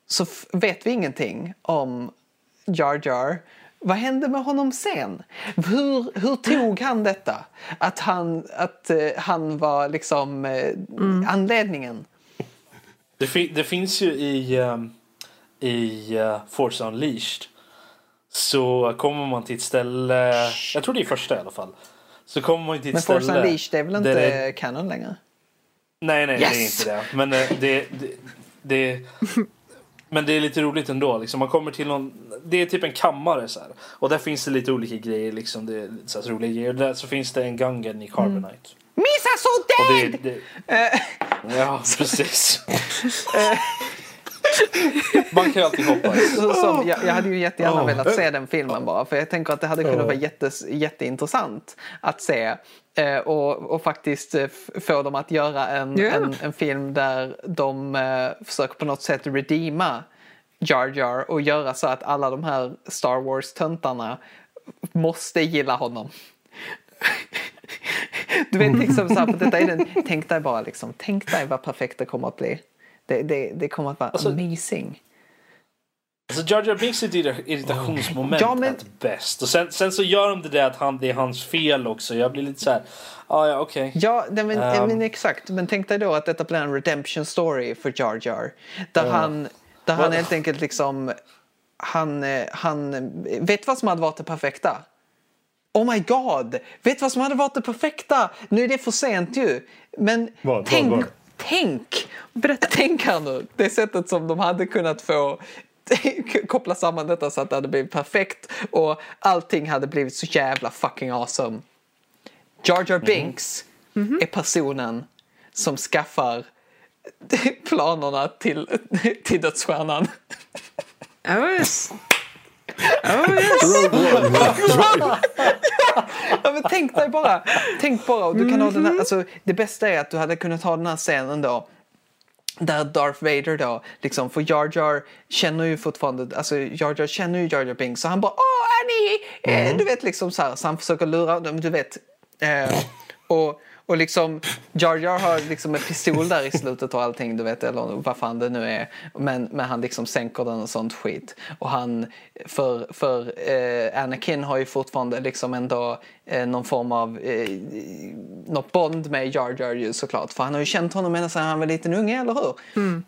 så vet vi ingenting om Jar Jar. Vad hände med honom sen? Hur, hur tog han detta? Att han, att, eh, han var liksom eh, anledningen? Det, fin- det finns ju i, um, i uh, Force Unleashed. Så kommer man till ett ställe, jag tror det är första i alla fall. Så kommer man till ett Men ställe. Force Unleashed det är väl inte det- canon längre? Nej, nej, det är Yes! inte det. Men eh, det, det, det, men det är lite roligt ändå. Liksom. Man kommer till någon, det är typ en kammare så här. Och där finns det lite olika grejer. Liksom. Det är lite så roliga grejer. Och där så finns det en Gungan i Carbonite. Missa så Och det, dead! det, ja, precis. Man kan ju alltid hoppas. Som, jag, jag hade ju jättegärna Oh. velat se den filmen bara för jag tänker att det hade kunnat vara jättes, jätteintressant att se eh, och, och faktiskt eh, få dem att göra en, Ja. en, en film där de eh, försöker på något sätt redeema Jar Jar och göra så att alla de här Star Wars-töntarna måste gilla honom. Du vet liksom så här, detta är den, tänk dig bara liksom, tänk dig vad perfekt det kommer att bli. Det, det, det kommer att vara Alltså- amazing. Alltså Jar Jar Binks irrita- irritationsmoment Ja, men- är bäst. Och sen, sen så gör de det där att han, det är hans fel också. Jag blir lite så här. Ah, ja, okej. Ja, nej, men, Ehm. men exakt. Men tänk dig då att detta blir en redemption story för Jar Jar. Där han, där han Vad- helt enkelt liksom... Han, eh, han vet vad som hade varit det perfekta. Oh my god! Vet vad som hade varit det perfekta? Nu är det för sent ju. Men Vad, vad, tänk, vad? tänk! Berätta. Tänk här nu, det sättet som de hade kunnat få koppla samman detta så att det hade blivit perfekt och allting hade blivit så jävla fucking awesome. Jar Jar Binks är personen som skaffar planerna till, till dödsstjärnan. Oh yes. Oh yes. Ja, men tänk dig bara, tänk bara, och du kan ha den här, alltså, det bästa är att du hade kunnat ha den här scenen då där Darth Vader då, liksom, för Jar Jar känner ju fortfarande, alltså Jar Jar känner ju Jar Jar Binks så han bara åh Annie! Eh, du vet liksom så här, så han försöker lura dem, du vet. Eh, Och, och liksom, Jar Jar har liksom en pistol där i slutet och allting, du vet, eller vad fan det nu är. Men, men han liksom sänker den och sånt skit. Och han, för, för eh, Anakin har ju fortfarande liksom ändå eh, någon form av, eh, något bond med Jar Jar ju såklart. För han har ju känt honom ända sedan han var liten unge, eller hur? Mm.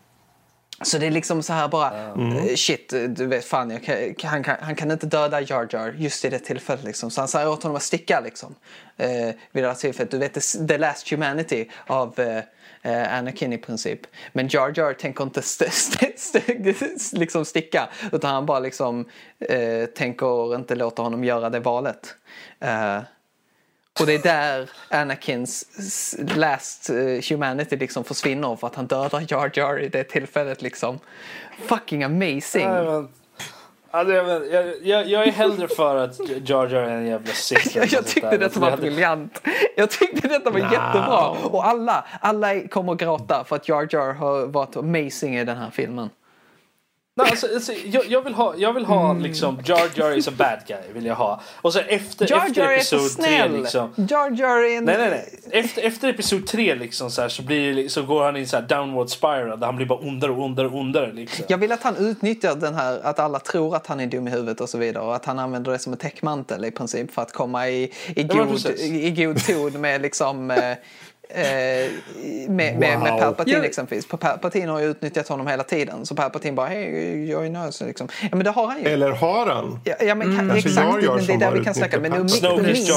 Så det är liksom så här bara, eh, shit, du vet fan, jag kan, han, kan, han kan inte döda Jar Jar just i det tillfället. Liksom. Så han säger åt honom att sticka liksom. Eh, vid det här tillfället. Du vet, the, the last humanity av eh, eh, Anakin i princip. Men Jar Jar tänker inte st st st liksom sticka. Utan han bara liksom eh, tänker inte låta honom göra det valet. Eh, och det är där Anakins last eh, humanity liksom försvinner för att han dödar Jar Jar i det tillfället liksom. Fucking amazing! Men- Alltså, jag, jag, jag, är hellre för att Jar Jar är en jävla Sith. Jag, jag tyckte detta var briljant. Jag tyckte detta var jättebra. Och alla, alla kommer att gråta för att Jar Jar har varit amazing i den här filmen. Nej, alltså, alltså, jag, jag vill ha, jag vill ha liksom Jar Jar is a bad guy. Vill jag ha. Och så efter, Jar efter Jar så episod tre snäll! liksom. Jar Jar är en... Nej, nej, nej. Efter, efter episod tre liksom så, här, så, blir, så går han i en så här downward spiral där han blir bara ondare och ondare och ondare. Liksom. Jag vill att han utnyttjar den här, att alla tror att han är dum i huvudet och så vidare. Och att han använder det som en täckmantel i princip för att komma i, i, god, i god ton med liksom eh, med, med, med Wow. Palpatine Ja. exempelvis. För Palpatine har ju utnyttjat honom hela tiden. Så Palpatine bara, hej, jag är nös. Liksom. Ja men det har han ju. Eller har han? Ja, ja men Kanske exakt, Jar men det är där vi kan snacka. Men ur min, Snoke ur is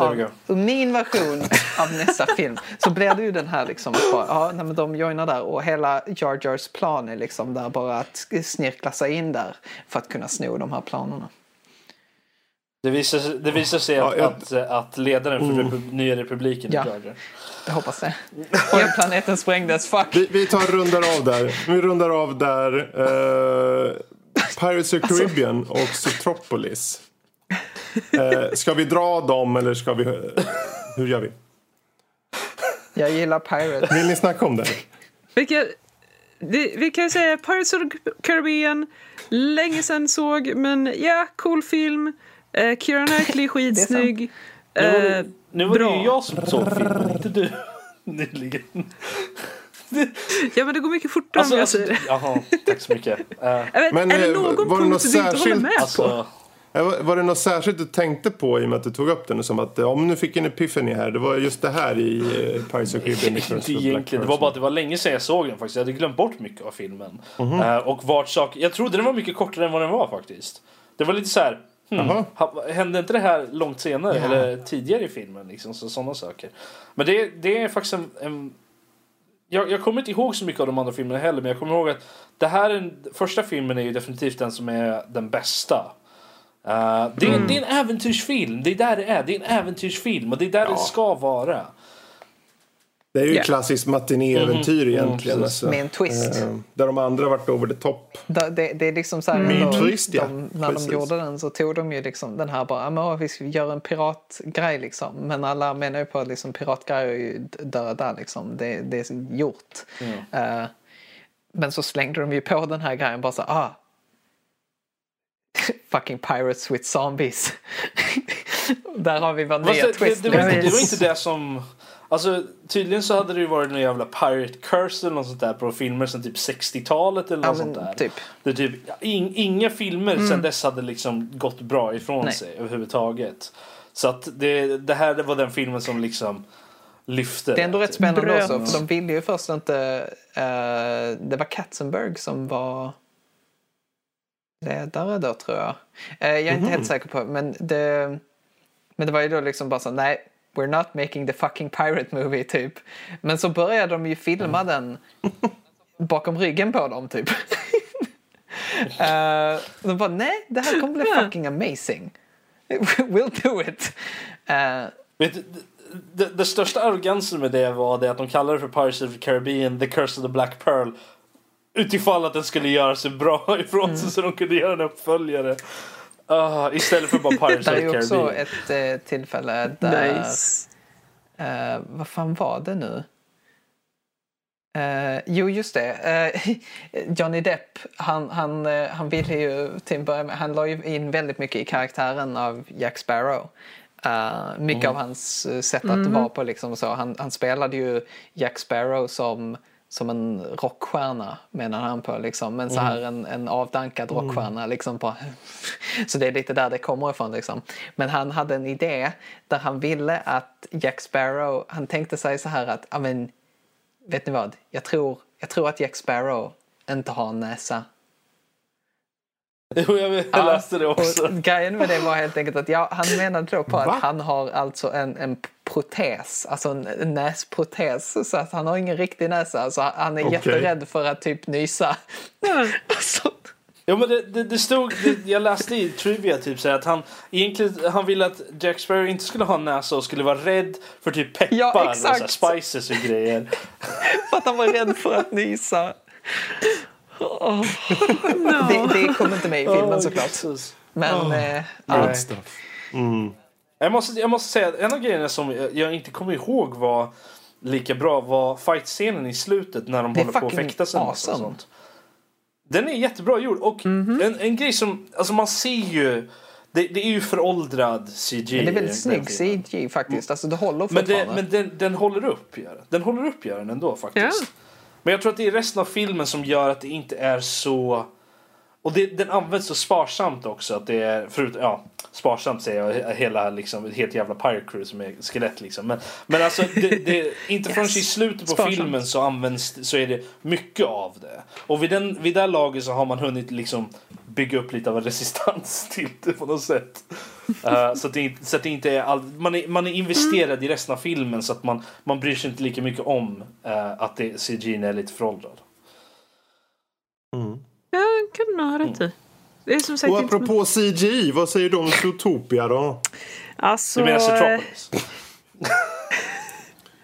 min version, av, min version av nästa film så blir det ju den här liksom att bara, ja, nej, men de joinar där och hela Jar Jars plan är liksom där bara att snirkla sig in där för att kunna sno de här planerna. Det, visar, sig- det visar sig Ja, att, jag- att, att ledaren för repu- nya republiken Ja. är Jar Jar. Jag hoppas det. Och planeten sprängdes, fuck! Vi, vi tar rundar av där. Vi rundar av där. Eh, Pirates of Caribbean och Zootropolis. Eh, ska vi dra dem eller ska vi... Hur gör vi? Jag gillar Pirate. Vill ni snacka om det? Vilka, vi, vi kan säga Pirates of the Caribbean, länge sedan såg, men ja, cool film. Uh, Keira Knightley, skitsnygg. Eh, nu var det bra. ju jag som såg filmen, inte du. Nyligen. ja, men det går mycket fortare Alltså, om jag alltså, säger det. jaha, tack så mycket. Eh, Jag vet, Men, är det eh, någon var det punkt något du inte håller särskilt? med på? alltså, Eh, Var det något särskilt du tänkte på i och med att du tog upp den? Som att eh, om nu fick en epiphany här. Det var just det här i eh, Pirates of Caribbean. Inte egentligen. Det var bara att det var länge sedan jag såg den faktiskt. Jag hade glömt bort mycket av filmen. Eh, och vart sak... Jag trodde den var mycket kortare än vad den var faktiskt. Det var lite så här... Ha, hände inte det här långt senare eller tidigare i filmen? Liksom, så, sådana saker. Men det, det är faktiskt en... en jag, jag kommer inte ihåg så mycket av de andra filmerna heller men jag kommer ihåg att det här är en, första filmen är ju definitivt den som är den bästa. Eh, det, är, det är en äventyrsfilm, det är där det är. Det är en äventyrsfilm och det är där det ska vara. Det är ju ett klassiskt matinéäventyr egentligen. Mm, alltså. Med en twist. Eh, där de andra varit over the top. Det, det, det är liksom så här, Med de, twist, ja. de, när Precis. de gjorde den så tog de ju liksom den här bara, "Ja, men, vi ska göra en piratgrej liksom. Men alla menar ju på att liksom, piratgrejer är ju döda liksom. Det, det är gjort. Eh, men så slängde de ju på den här grejen bara så ah. Fucking pirates with zombies. Där har vi vår nya twist. det, det, det var inte det som... Alltså tydligen så hade det ju varit någon jävla pirate curse eller något sånt där på filmer sen typ 60-talet eller Ja, något men sånt där. typ. Det typ, in, inga filmer sen dess hade liksom gått bra ifrån Nej. sig överhuvudtaget. Så att det, det här det var den filmen som liksom lyfte. Det är ändå rätt typ. spännande Bröt. också för de ville ju först inte... eh, det var Katzenberg som var ledare då tror jag. Eh, jag är inte helt säker på men det, men det var ju då liksom bara så nej, we're not making the fucking pirate movie typ. Men så började de ju filma den bakom ryggen på dem typ. uh, de bara nej, det här kommer bli fucking amazing. We'll do it. Vet, du, det, det största arrogansen med det var det att de kallade det för Pirates of the Caribbean, The Curse of the Black Pearl. Utifall att den skulle göra sig bra ifrån Mm. sig så de kunde göra en uppföljare. Ah, istället för bara Pirates Det of är the ju också Caribbean. ett eh, tillfälle där... Nice. eh, vad fan var det nu? Eh, jo, just det. Eh, Johnny Depp, han, han, eh, han ville ju till en början han la ju in väldigt mycket i karaktären av Jack Sparrow. Uh, mycket av hans uh, sätt att vara på liksom så. Han, han spelade ju Jack Sparrow som, som en rockstjärna menar han på liksom. Men så här en, en avdankad rockstjärna liksom på. så det är lite där det kommer ifrån liksom. Men han hade en idé där han ville att Jack Sparrow, han tänkte sig så här att, ja men, vet ni vad? Jag tror, jag tror att Jack Sparrow inte har en näsa. Jo, jag, vet, jag läste det också. Och grejen med det var helt enkelt att ja, han menade då på Va? att han har alltså en, en protes, alltså en, näsprotes. Så att han har ingen riktig näsa. Alltså han är Okej. jätterädd för att typ nysa. Alltså, Ja, men det, det, det stod, det, jag läste i Trivia typ så här att han egentligen han ville att Jack Sparrow inte skulle ha en näsa och skulle vara rädd för typ peppar Ja, och så här, spices och grejer. för att han var rädd för att nysa. Åh. Det, det kom inte med i filmen Åh, såklart. Jesus. Men eh, Nej. Good stuff. Mm. Jag måste, jag måste säga att en av grejerna som jag, inte kommer ihåg var lika bra var fightscenen i slutet när de Det håller på att fucking fäkta sig. en massa och awesome. sånt. Den är jättebra gjord och Mhm. en, en grej som, alltså man ser ju, det, det är ju föråldrad CG. men det är väldigt snygg. CG faktiskt. Alltså det håller Men, det, men den, den håller upp, gör den. Håller upp, gör den ändå faktiskt. Ja. Men jag tror att det är resten av filmen som gör att det inte är så... Och det, den används så sparsamt också. Att det är, förut, ja, sparsamt säger jag, hela liksom, ett helt jävla pirate crew som är skelett liksom. Men, men alltså, det, det, inte förrän Yes. i slutet på Sparsamt. filmen så används så är det mycket av det. Och vid, den, vid det här laget så har man hunnit liksom bygga upp lite av en resistans till det på något sätt. Eh, så, att det, inte- så att det inte är all, man, är, man är investerad i resten av filmen så att man, man bryr sig inte lika mycket om eh, att det, CG är lite föråldrad. Mm. Jag kan nog ha rätt i. Det är som sagt Och inte... apropå CGI, vad säger du om Zootopia då? Alltså... Du menar Zootropolis?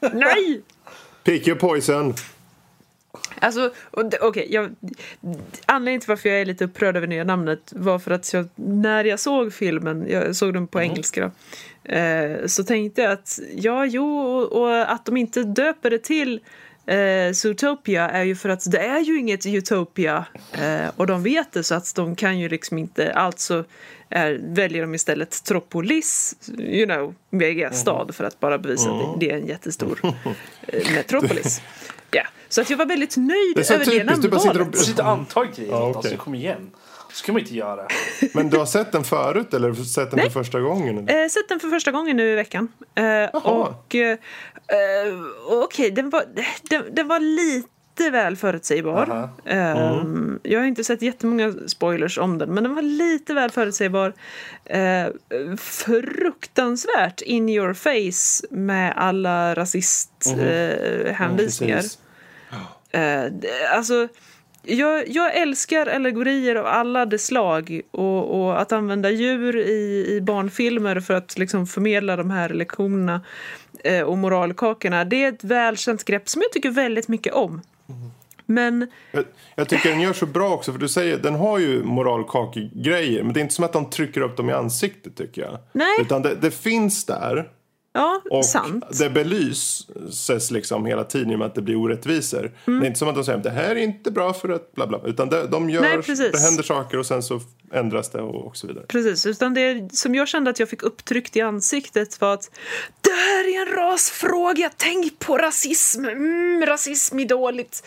Nej! Pick your poison. Alltså, okej, jag, anledningen till varför jag är lite upprörd över nya namnet var för att jag, när jag såg filmen, jag såg den på engelska då, eh, så tänkte jag att ja, jo, och, och att de inte döper det till eh, Zootopia är ju för att det är ju inget Utopia eh, och de vet det så att de kan ju liksom inte, alltså är, väljer de istället Tropolis, you know, megastad för att bara bevisa att det, det är en jättestor eh, metropolis. Ja, så att jag var väldigt nöjd Det är så över det typiskt, du bara sitter och- namnvalet. Sitter och antar grejer Ja, åt okej. alltså, kom igen. Så kan man inte göra. Men du har sett den förut eller sett den för första gången? Eller? Eh, sett den för första gången nu i veckan. Eh, och eh, eh, okej, den, var, den, den var lite väl förutsägbar. Aha. Eh, Jag har inte sett jättemånga spoilers om den, men den var lite väl förutsägbar. Eh, fruktansvärt in your face med alla rasisthänvisningar. Hänvisningar. Precis. Eh, det- alltså, jag, jag älskar allegorier av alla dess slag och, och att använda djur i, i barnfilmer för att liksom förmedla de här lektionerna och moralkakorna. Det är ett välkänt grepp som jag tycker väldigt mycket om. Men Jag, jag tycker den gör så bra också för du säger den har ju moralkakegrejer men det är inte som att de trycker upp dem i ansiktet tycker jag. Nej. Utan det, det finns där ja, och sant. det belyses liksom hela tiden i och med att det blir orättvisor. Mm. Det är inte som att de säger att det här är inte bra för att bla bla. Utan det, de gör, Nej, det händer saker och sen så ändras det och, och så vidare. Precis, utan det som jag kände att jag fick upptryckt i ansiktet var att det här är en rasfråga, tänk på rasism, mm, rasism är dåligt.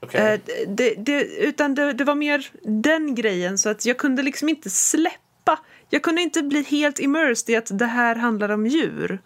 Okej. Eh, det, det, utan det, det var mer den grejen så att jag kunde liksom inte släppa. Jag kunde inte bli helt immersed i att det här handlar om djur.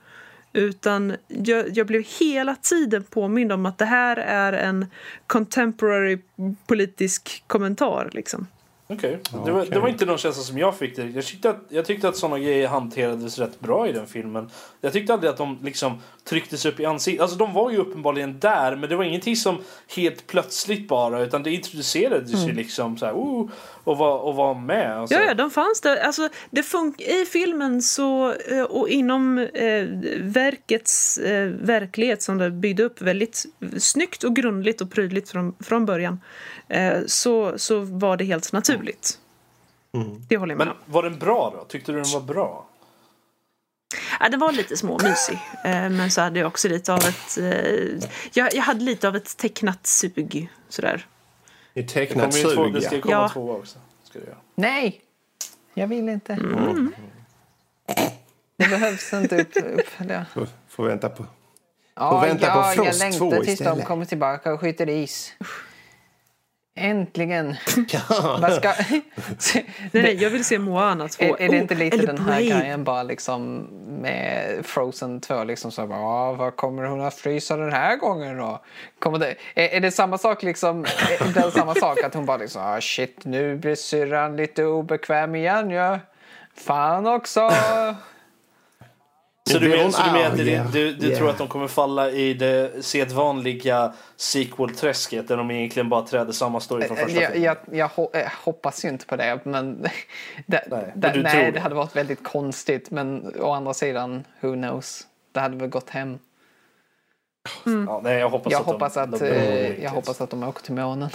Utan jag, jag blev hela tiden påmind om att det här är en contemporary politisk kommentar. Liksom. Okej. Det, var, okej. det var inte någon känsla som jag fick. Det. Jag, tyckte att, jag tyckte att sådana grejer hanterades rätt bra i den filmen. Jag tyckte aldrig att de liksom trycktes upp i ansiktet. Alltså de var ju uppenbarligen där men det var ingenting som helt plötsligt bara utan det introducerades ju liksom så här, oh, och, var, och var med. Alltså. Ja, ja, de fanns där. Alltså, det fun- I filmen så, eh, och inom eh, verkets eh, verklighet som det byggde upp väldigt snyggt och grundligt och prydligt från, från början så, så var det helt naturligt. Det håller jag med Men om. var den bra då? Tyckte du den var bra? Ja, den var lite småmysig, eh, men så hade jag också lite av ett... Eh, jag, jag hade lite av ett tecknat sug. Sådär. Det tecknat ju två, det sug ska ja. ju komma Ja. två också. Ska det göra. Nej, jag vill inte. Mm. Det behövs inte upp, uppföljare. Får, får vänta på... Ja, vänta på ja, jag Frost 2 längtar tills de istället. kommer tillbaka och skjuter is. Äntligen! Vad ska... Nej, nej, jag vill se Moana 2. Är, är det Oh, inte lite eller den här grejen bara liksom med Frozen 2 liksom så bara, "Ja, vad kommer hon att frysa den här gången då? Kommer det, är, är det samma sak liksom, är det samma sak att hon bara liksom, ah shit nu blir syrran lite obekväm igen ja. Fan också! Så du, Det är men, hon så du, menar att det, du, du Yeah. tror att de kommer falla i det sedvanliga sequel-träsket där de egentligen bara träder samma story från första jag, filmen? jag, jag eh, hoppas ju inte på det men, det, Nej, det, men nej, det. hade varit väldigt konstigt men å andra sidan, who knows? Det hade väl gått hem. Ja, nej, jag hoppas Jag att hoppas de, att, de, eh, jag hoppas att de åker till månen.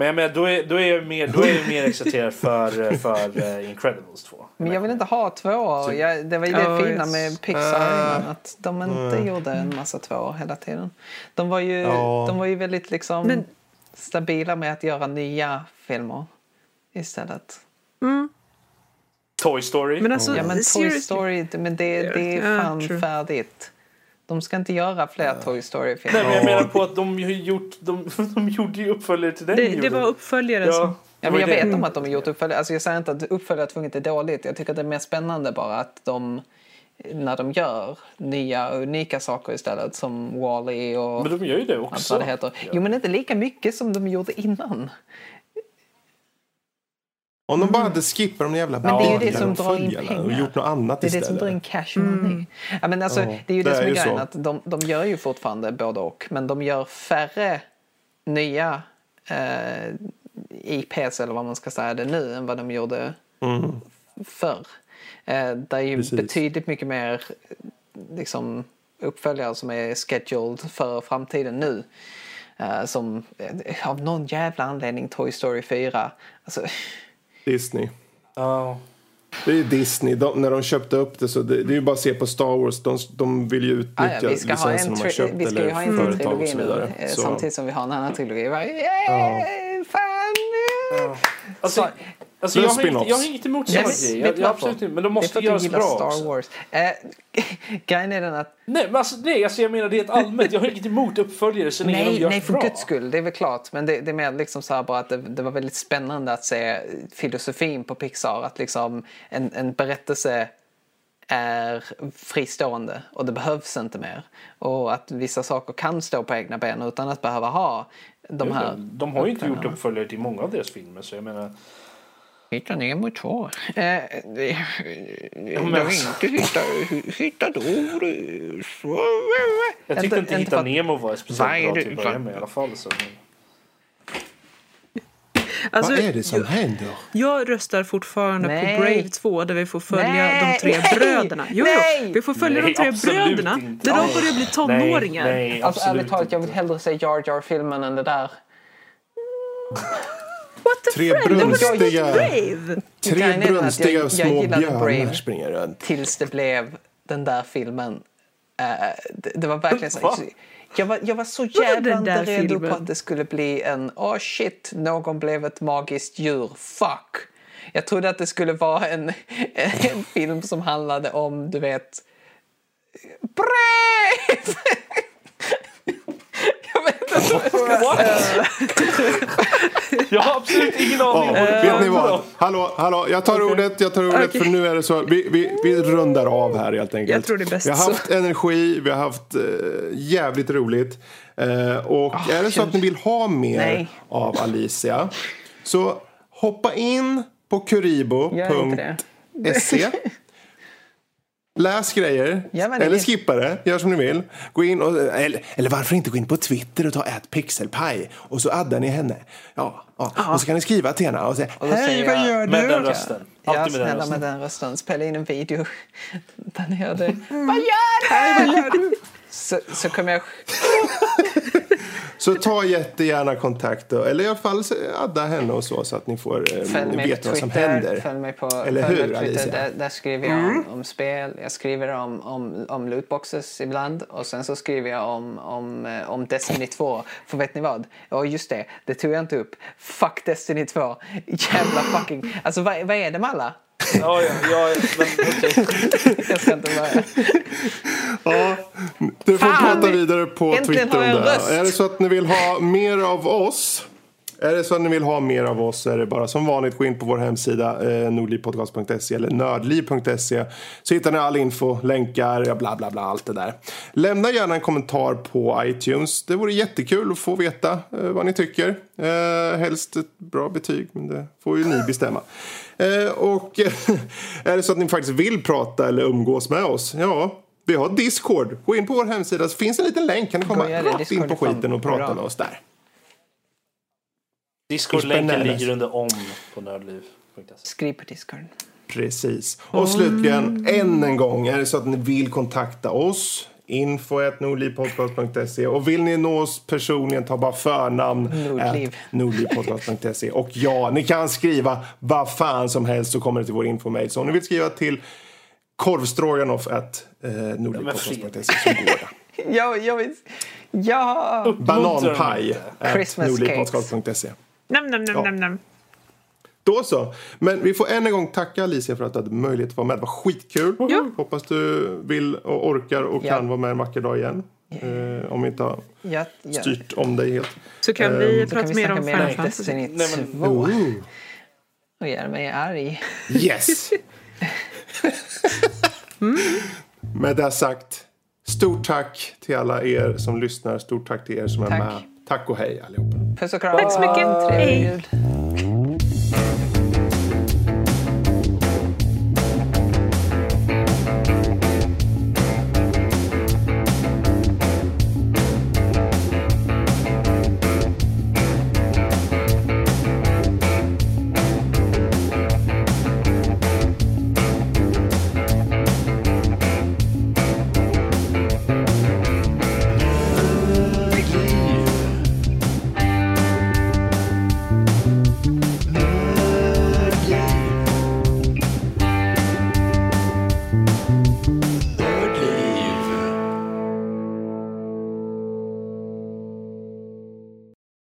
Men jag menar, då är, då är jag mer, då är jag mer exalterad för, för uh, Incredibles 2. Men jag vill inte ha tvåor. Jag, det var ju det Ja, fina yes. med Pixar innan, att de inte gjorde en massa tvåor hela tiden. De var ju, Ja. de var ju väldigt liksom Men- stabila med att göra nya filmer istället. Toy Story. Men alltså, Ja men Toy. Story, men det, det är fan true. färdigt. De ska inte göra fler Toy Nej, Story-filmer. men jag menar på att de, gjort, de, de gjorde ju uppföljare till den. Det, det var uppföljaren Ja, som... Ja, men jag vet om att de har gjort uppföljare. Alltså jag säger inte att uppföljare tvunget är dåligt. Jag tycker att det är mer spännande bara att de när de gör nya unika saker istället som Wall-E och Men de gör ju det allt också. vad det heter. Jo men inte lika mycket som de gjorde innan. Om de bara hade skippat de jävla Men det är ju det som drar in följarna och pengar. gjort något annat Det är det istället. som drar in cash money. Ja, men alltså, det är ju det, det som är är grejen. Att de, de gör ju fortfarande både och. Men de gör färre nya eh, IPs eller vad man ska säga det nu än vad de gjorde Mm. förr. Eh, det är ju Precis. betydligt mycket mer liksom, uppföljare som är scheduled för framtiden nu. Eh, som eh, av någon jävla anledning Toy Story 4. Alltså, Disney. Ja. Det är Disney. De, när de köpte upp det så det, det är ju bara att se på Star Wars. De, de vill ju utnyttja Ah, ja, vi ska ha en, licensen de har köpt vi ska ju eller ha en till och trilogi så nu vidare. eh, Så, samtidigt som vi har en annan trilogi. Bara, yeah, fan! Alltså, Så- alltså jag, Plus har inget, spin-offs. jag har inget emot grejer. vet Jag, jag, varför? absolut inte. Men de måste göras bra Star också. Wars. Eh, grejen är den att Nej, men alltså, nej, alltså jag menar det är ett allmänt. Jag har inget emot uppföljare så länge de Nej, görs nej för bra. guds skull, det är väl klart. Men det, det är mer liksom så här bara att det, det var väldigt spännande att se filosofin på Pixar. Att liksom en, en berättelse är fristående och det behövs inte mer. Och att vissa saker kan stå på egna ben utan att behöva ha de här... De har ju inte gjort uppföljare till många av deras filmer så jag menar. Hitta Nemo 2. Eh, men de alltså- inte hitta, hitta. Så. Jag tyckte inte, Hitta Nemo var speciellt Vad är bra det till att börja med i alla fall. Så. Alltså, vad är det som jag, händer? jag röstar fortfarande Nej. på Brave 2 där vi får följa Nej, de tre bröderna. Jo, nej. jo, vi får följa Nej, de tre bröderna inte. när de börjar bli tonåringar. Nej, nej Alltså absolut ärligt talat, jag vill hellre se Jar Jar-filmen än det där. What the Tre brunstiga-! Tre brunstiga jag- jag små gillade björnar Brave. springer runt. tills det blev den där filmen. Eh, det, det var verkligen så. Va? Jag var, jag var så jävla inte redo filmen? på att det skulle bli en oh shit, någon blev ett magiskt djur. Fuck! Jag trodde att det skulle vara en, en film som handlade om, du vet, brev! jag vet inte vad jag ska Jag har absolut ingen Ja, aning. det vet ni handlar vad? Hallå, hallå, jag tar ordet, jag tar ordet Okej. för nu är det så. Vi, vi, vi rundar av här helt enkelt. Jag tror det är bäst Vi har så. haft energi, vi har haft eh, jävligt roligt. Eh, och är det så att ni vill ha mer Nej. av Alicia så hoppa in på kuribo.se Läs grejer, Ja, det eller skippa det, gör som ni vill. Gå in och, eller, eller varför inte gå in på Twitter och ta ett pixelpaj och så addar ni henne. Ja, ja. Och så kan ni skriva till henne och säga Och Hej, vad gör Med du? den rösten. Ja, Alltid med den snälla rösten. med den rösten. Spela in en video där ni gör det. Vad gör du? Så, så kommer jag... Så ta jättegärna kontakt då, eller i alla fall adda henne och så så att ni får eh, Följ mig veta på vad som Twitter. händer. Följ mig på, Eller följ mig hur, på Twitter. Där, där skriver jag om, om spel. Jag skriver om, om, om lootboxes ibland. Och sen så skriver jag om, om, eh, om Destiny 2. För vet ni vad? Ja, just det. Det tog jag inte upp. Fuck Destiny 2. Jävla fucking... Alltså vad, vad är det med alla? Ja, ja, ja, men okej. Jag ska inte börja. Ja, du får Fan! prata vidare på Äntligen Twitter har om jag en det. röst. Är det så att ni vill ha mer av oss är det så att ni vill ha mer av oss är det bara som vanligt gå in på vår hemsida eh, nordlivpodcast.se eller nördliv.se så hittar ni all info, länkar, ja, bla bla bla allt det där. Lämna gärna en kommentar på iTunes. Det vore jättekul att få veta eh, vad ni tycker. Eh, helst ett bra betyg men det får ju ni bestämma. Eh, och är det så att ni faktiskt vill prata eller umgås med oss, ja vi har Discord. Gå in på vår hemsida så finns en liten länk. Kan ni komma rakt in på skiten och prata med oss där. Discord-länken ligger under om på nördliv.se. Skriv på Discord. Precis. Och slutligen, än en gång, är det så att ni vill kontakta oss info.nordlivpodcast.se och vill ni nå oss personligen ta bara förnamn nordlivpodcast.se och ja, ni kan skriva vad fan som helst så kommer det till vår infomail. Så om ni vill skriva till korvstroganoff at eh, så går det. Ja, jag vill... Ja! Bananpaj Christmas nordlivpodcast.se. Nam, nam, nam, Ja. nam, nam. Då så. Men vi får än en gång tacka Alicia för att du hade möjlighet att vara med. Det var skitkul. Ja. Hoppas du vill och orkar och Ja. kan vara med en vacker dag igen. Eh, om vi inte har Ja, ja. styrt om dig helt. Så kan vi Så kan prata vi mer om Final Fantasy. Destiny Nej, men- 2. Ooh. Och gör mig arg. Yes! Med det sagt, stort tack till alla er som lyssnar. Stort tack till er som är Tack. med. Tack och hej allihopa. Puss och kram. Tack så mycket. Trevlig jul.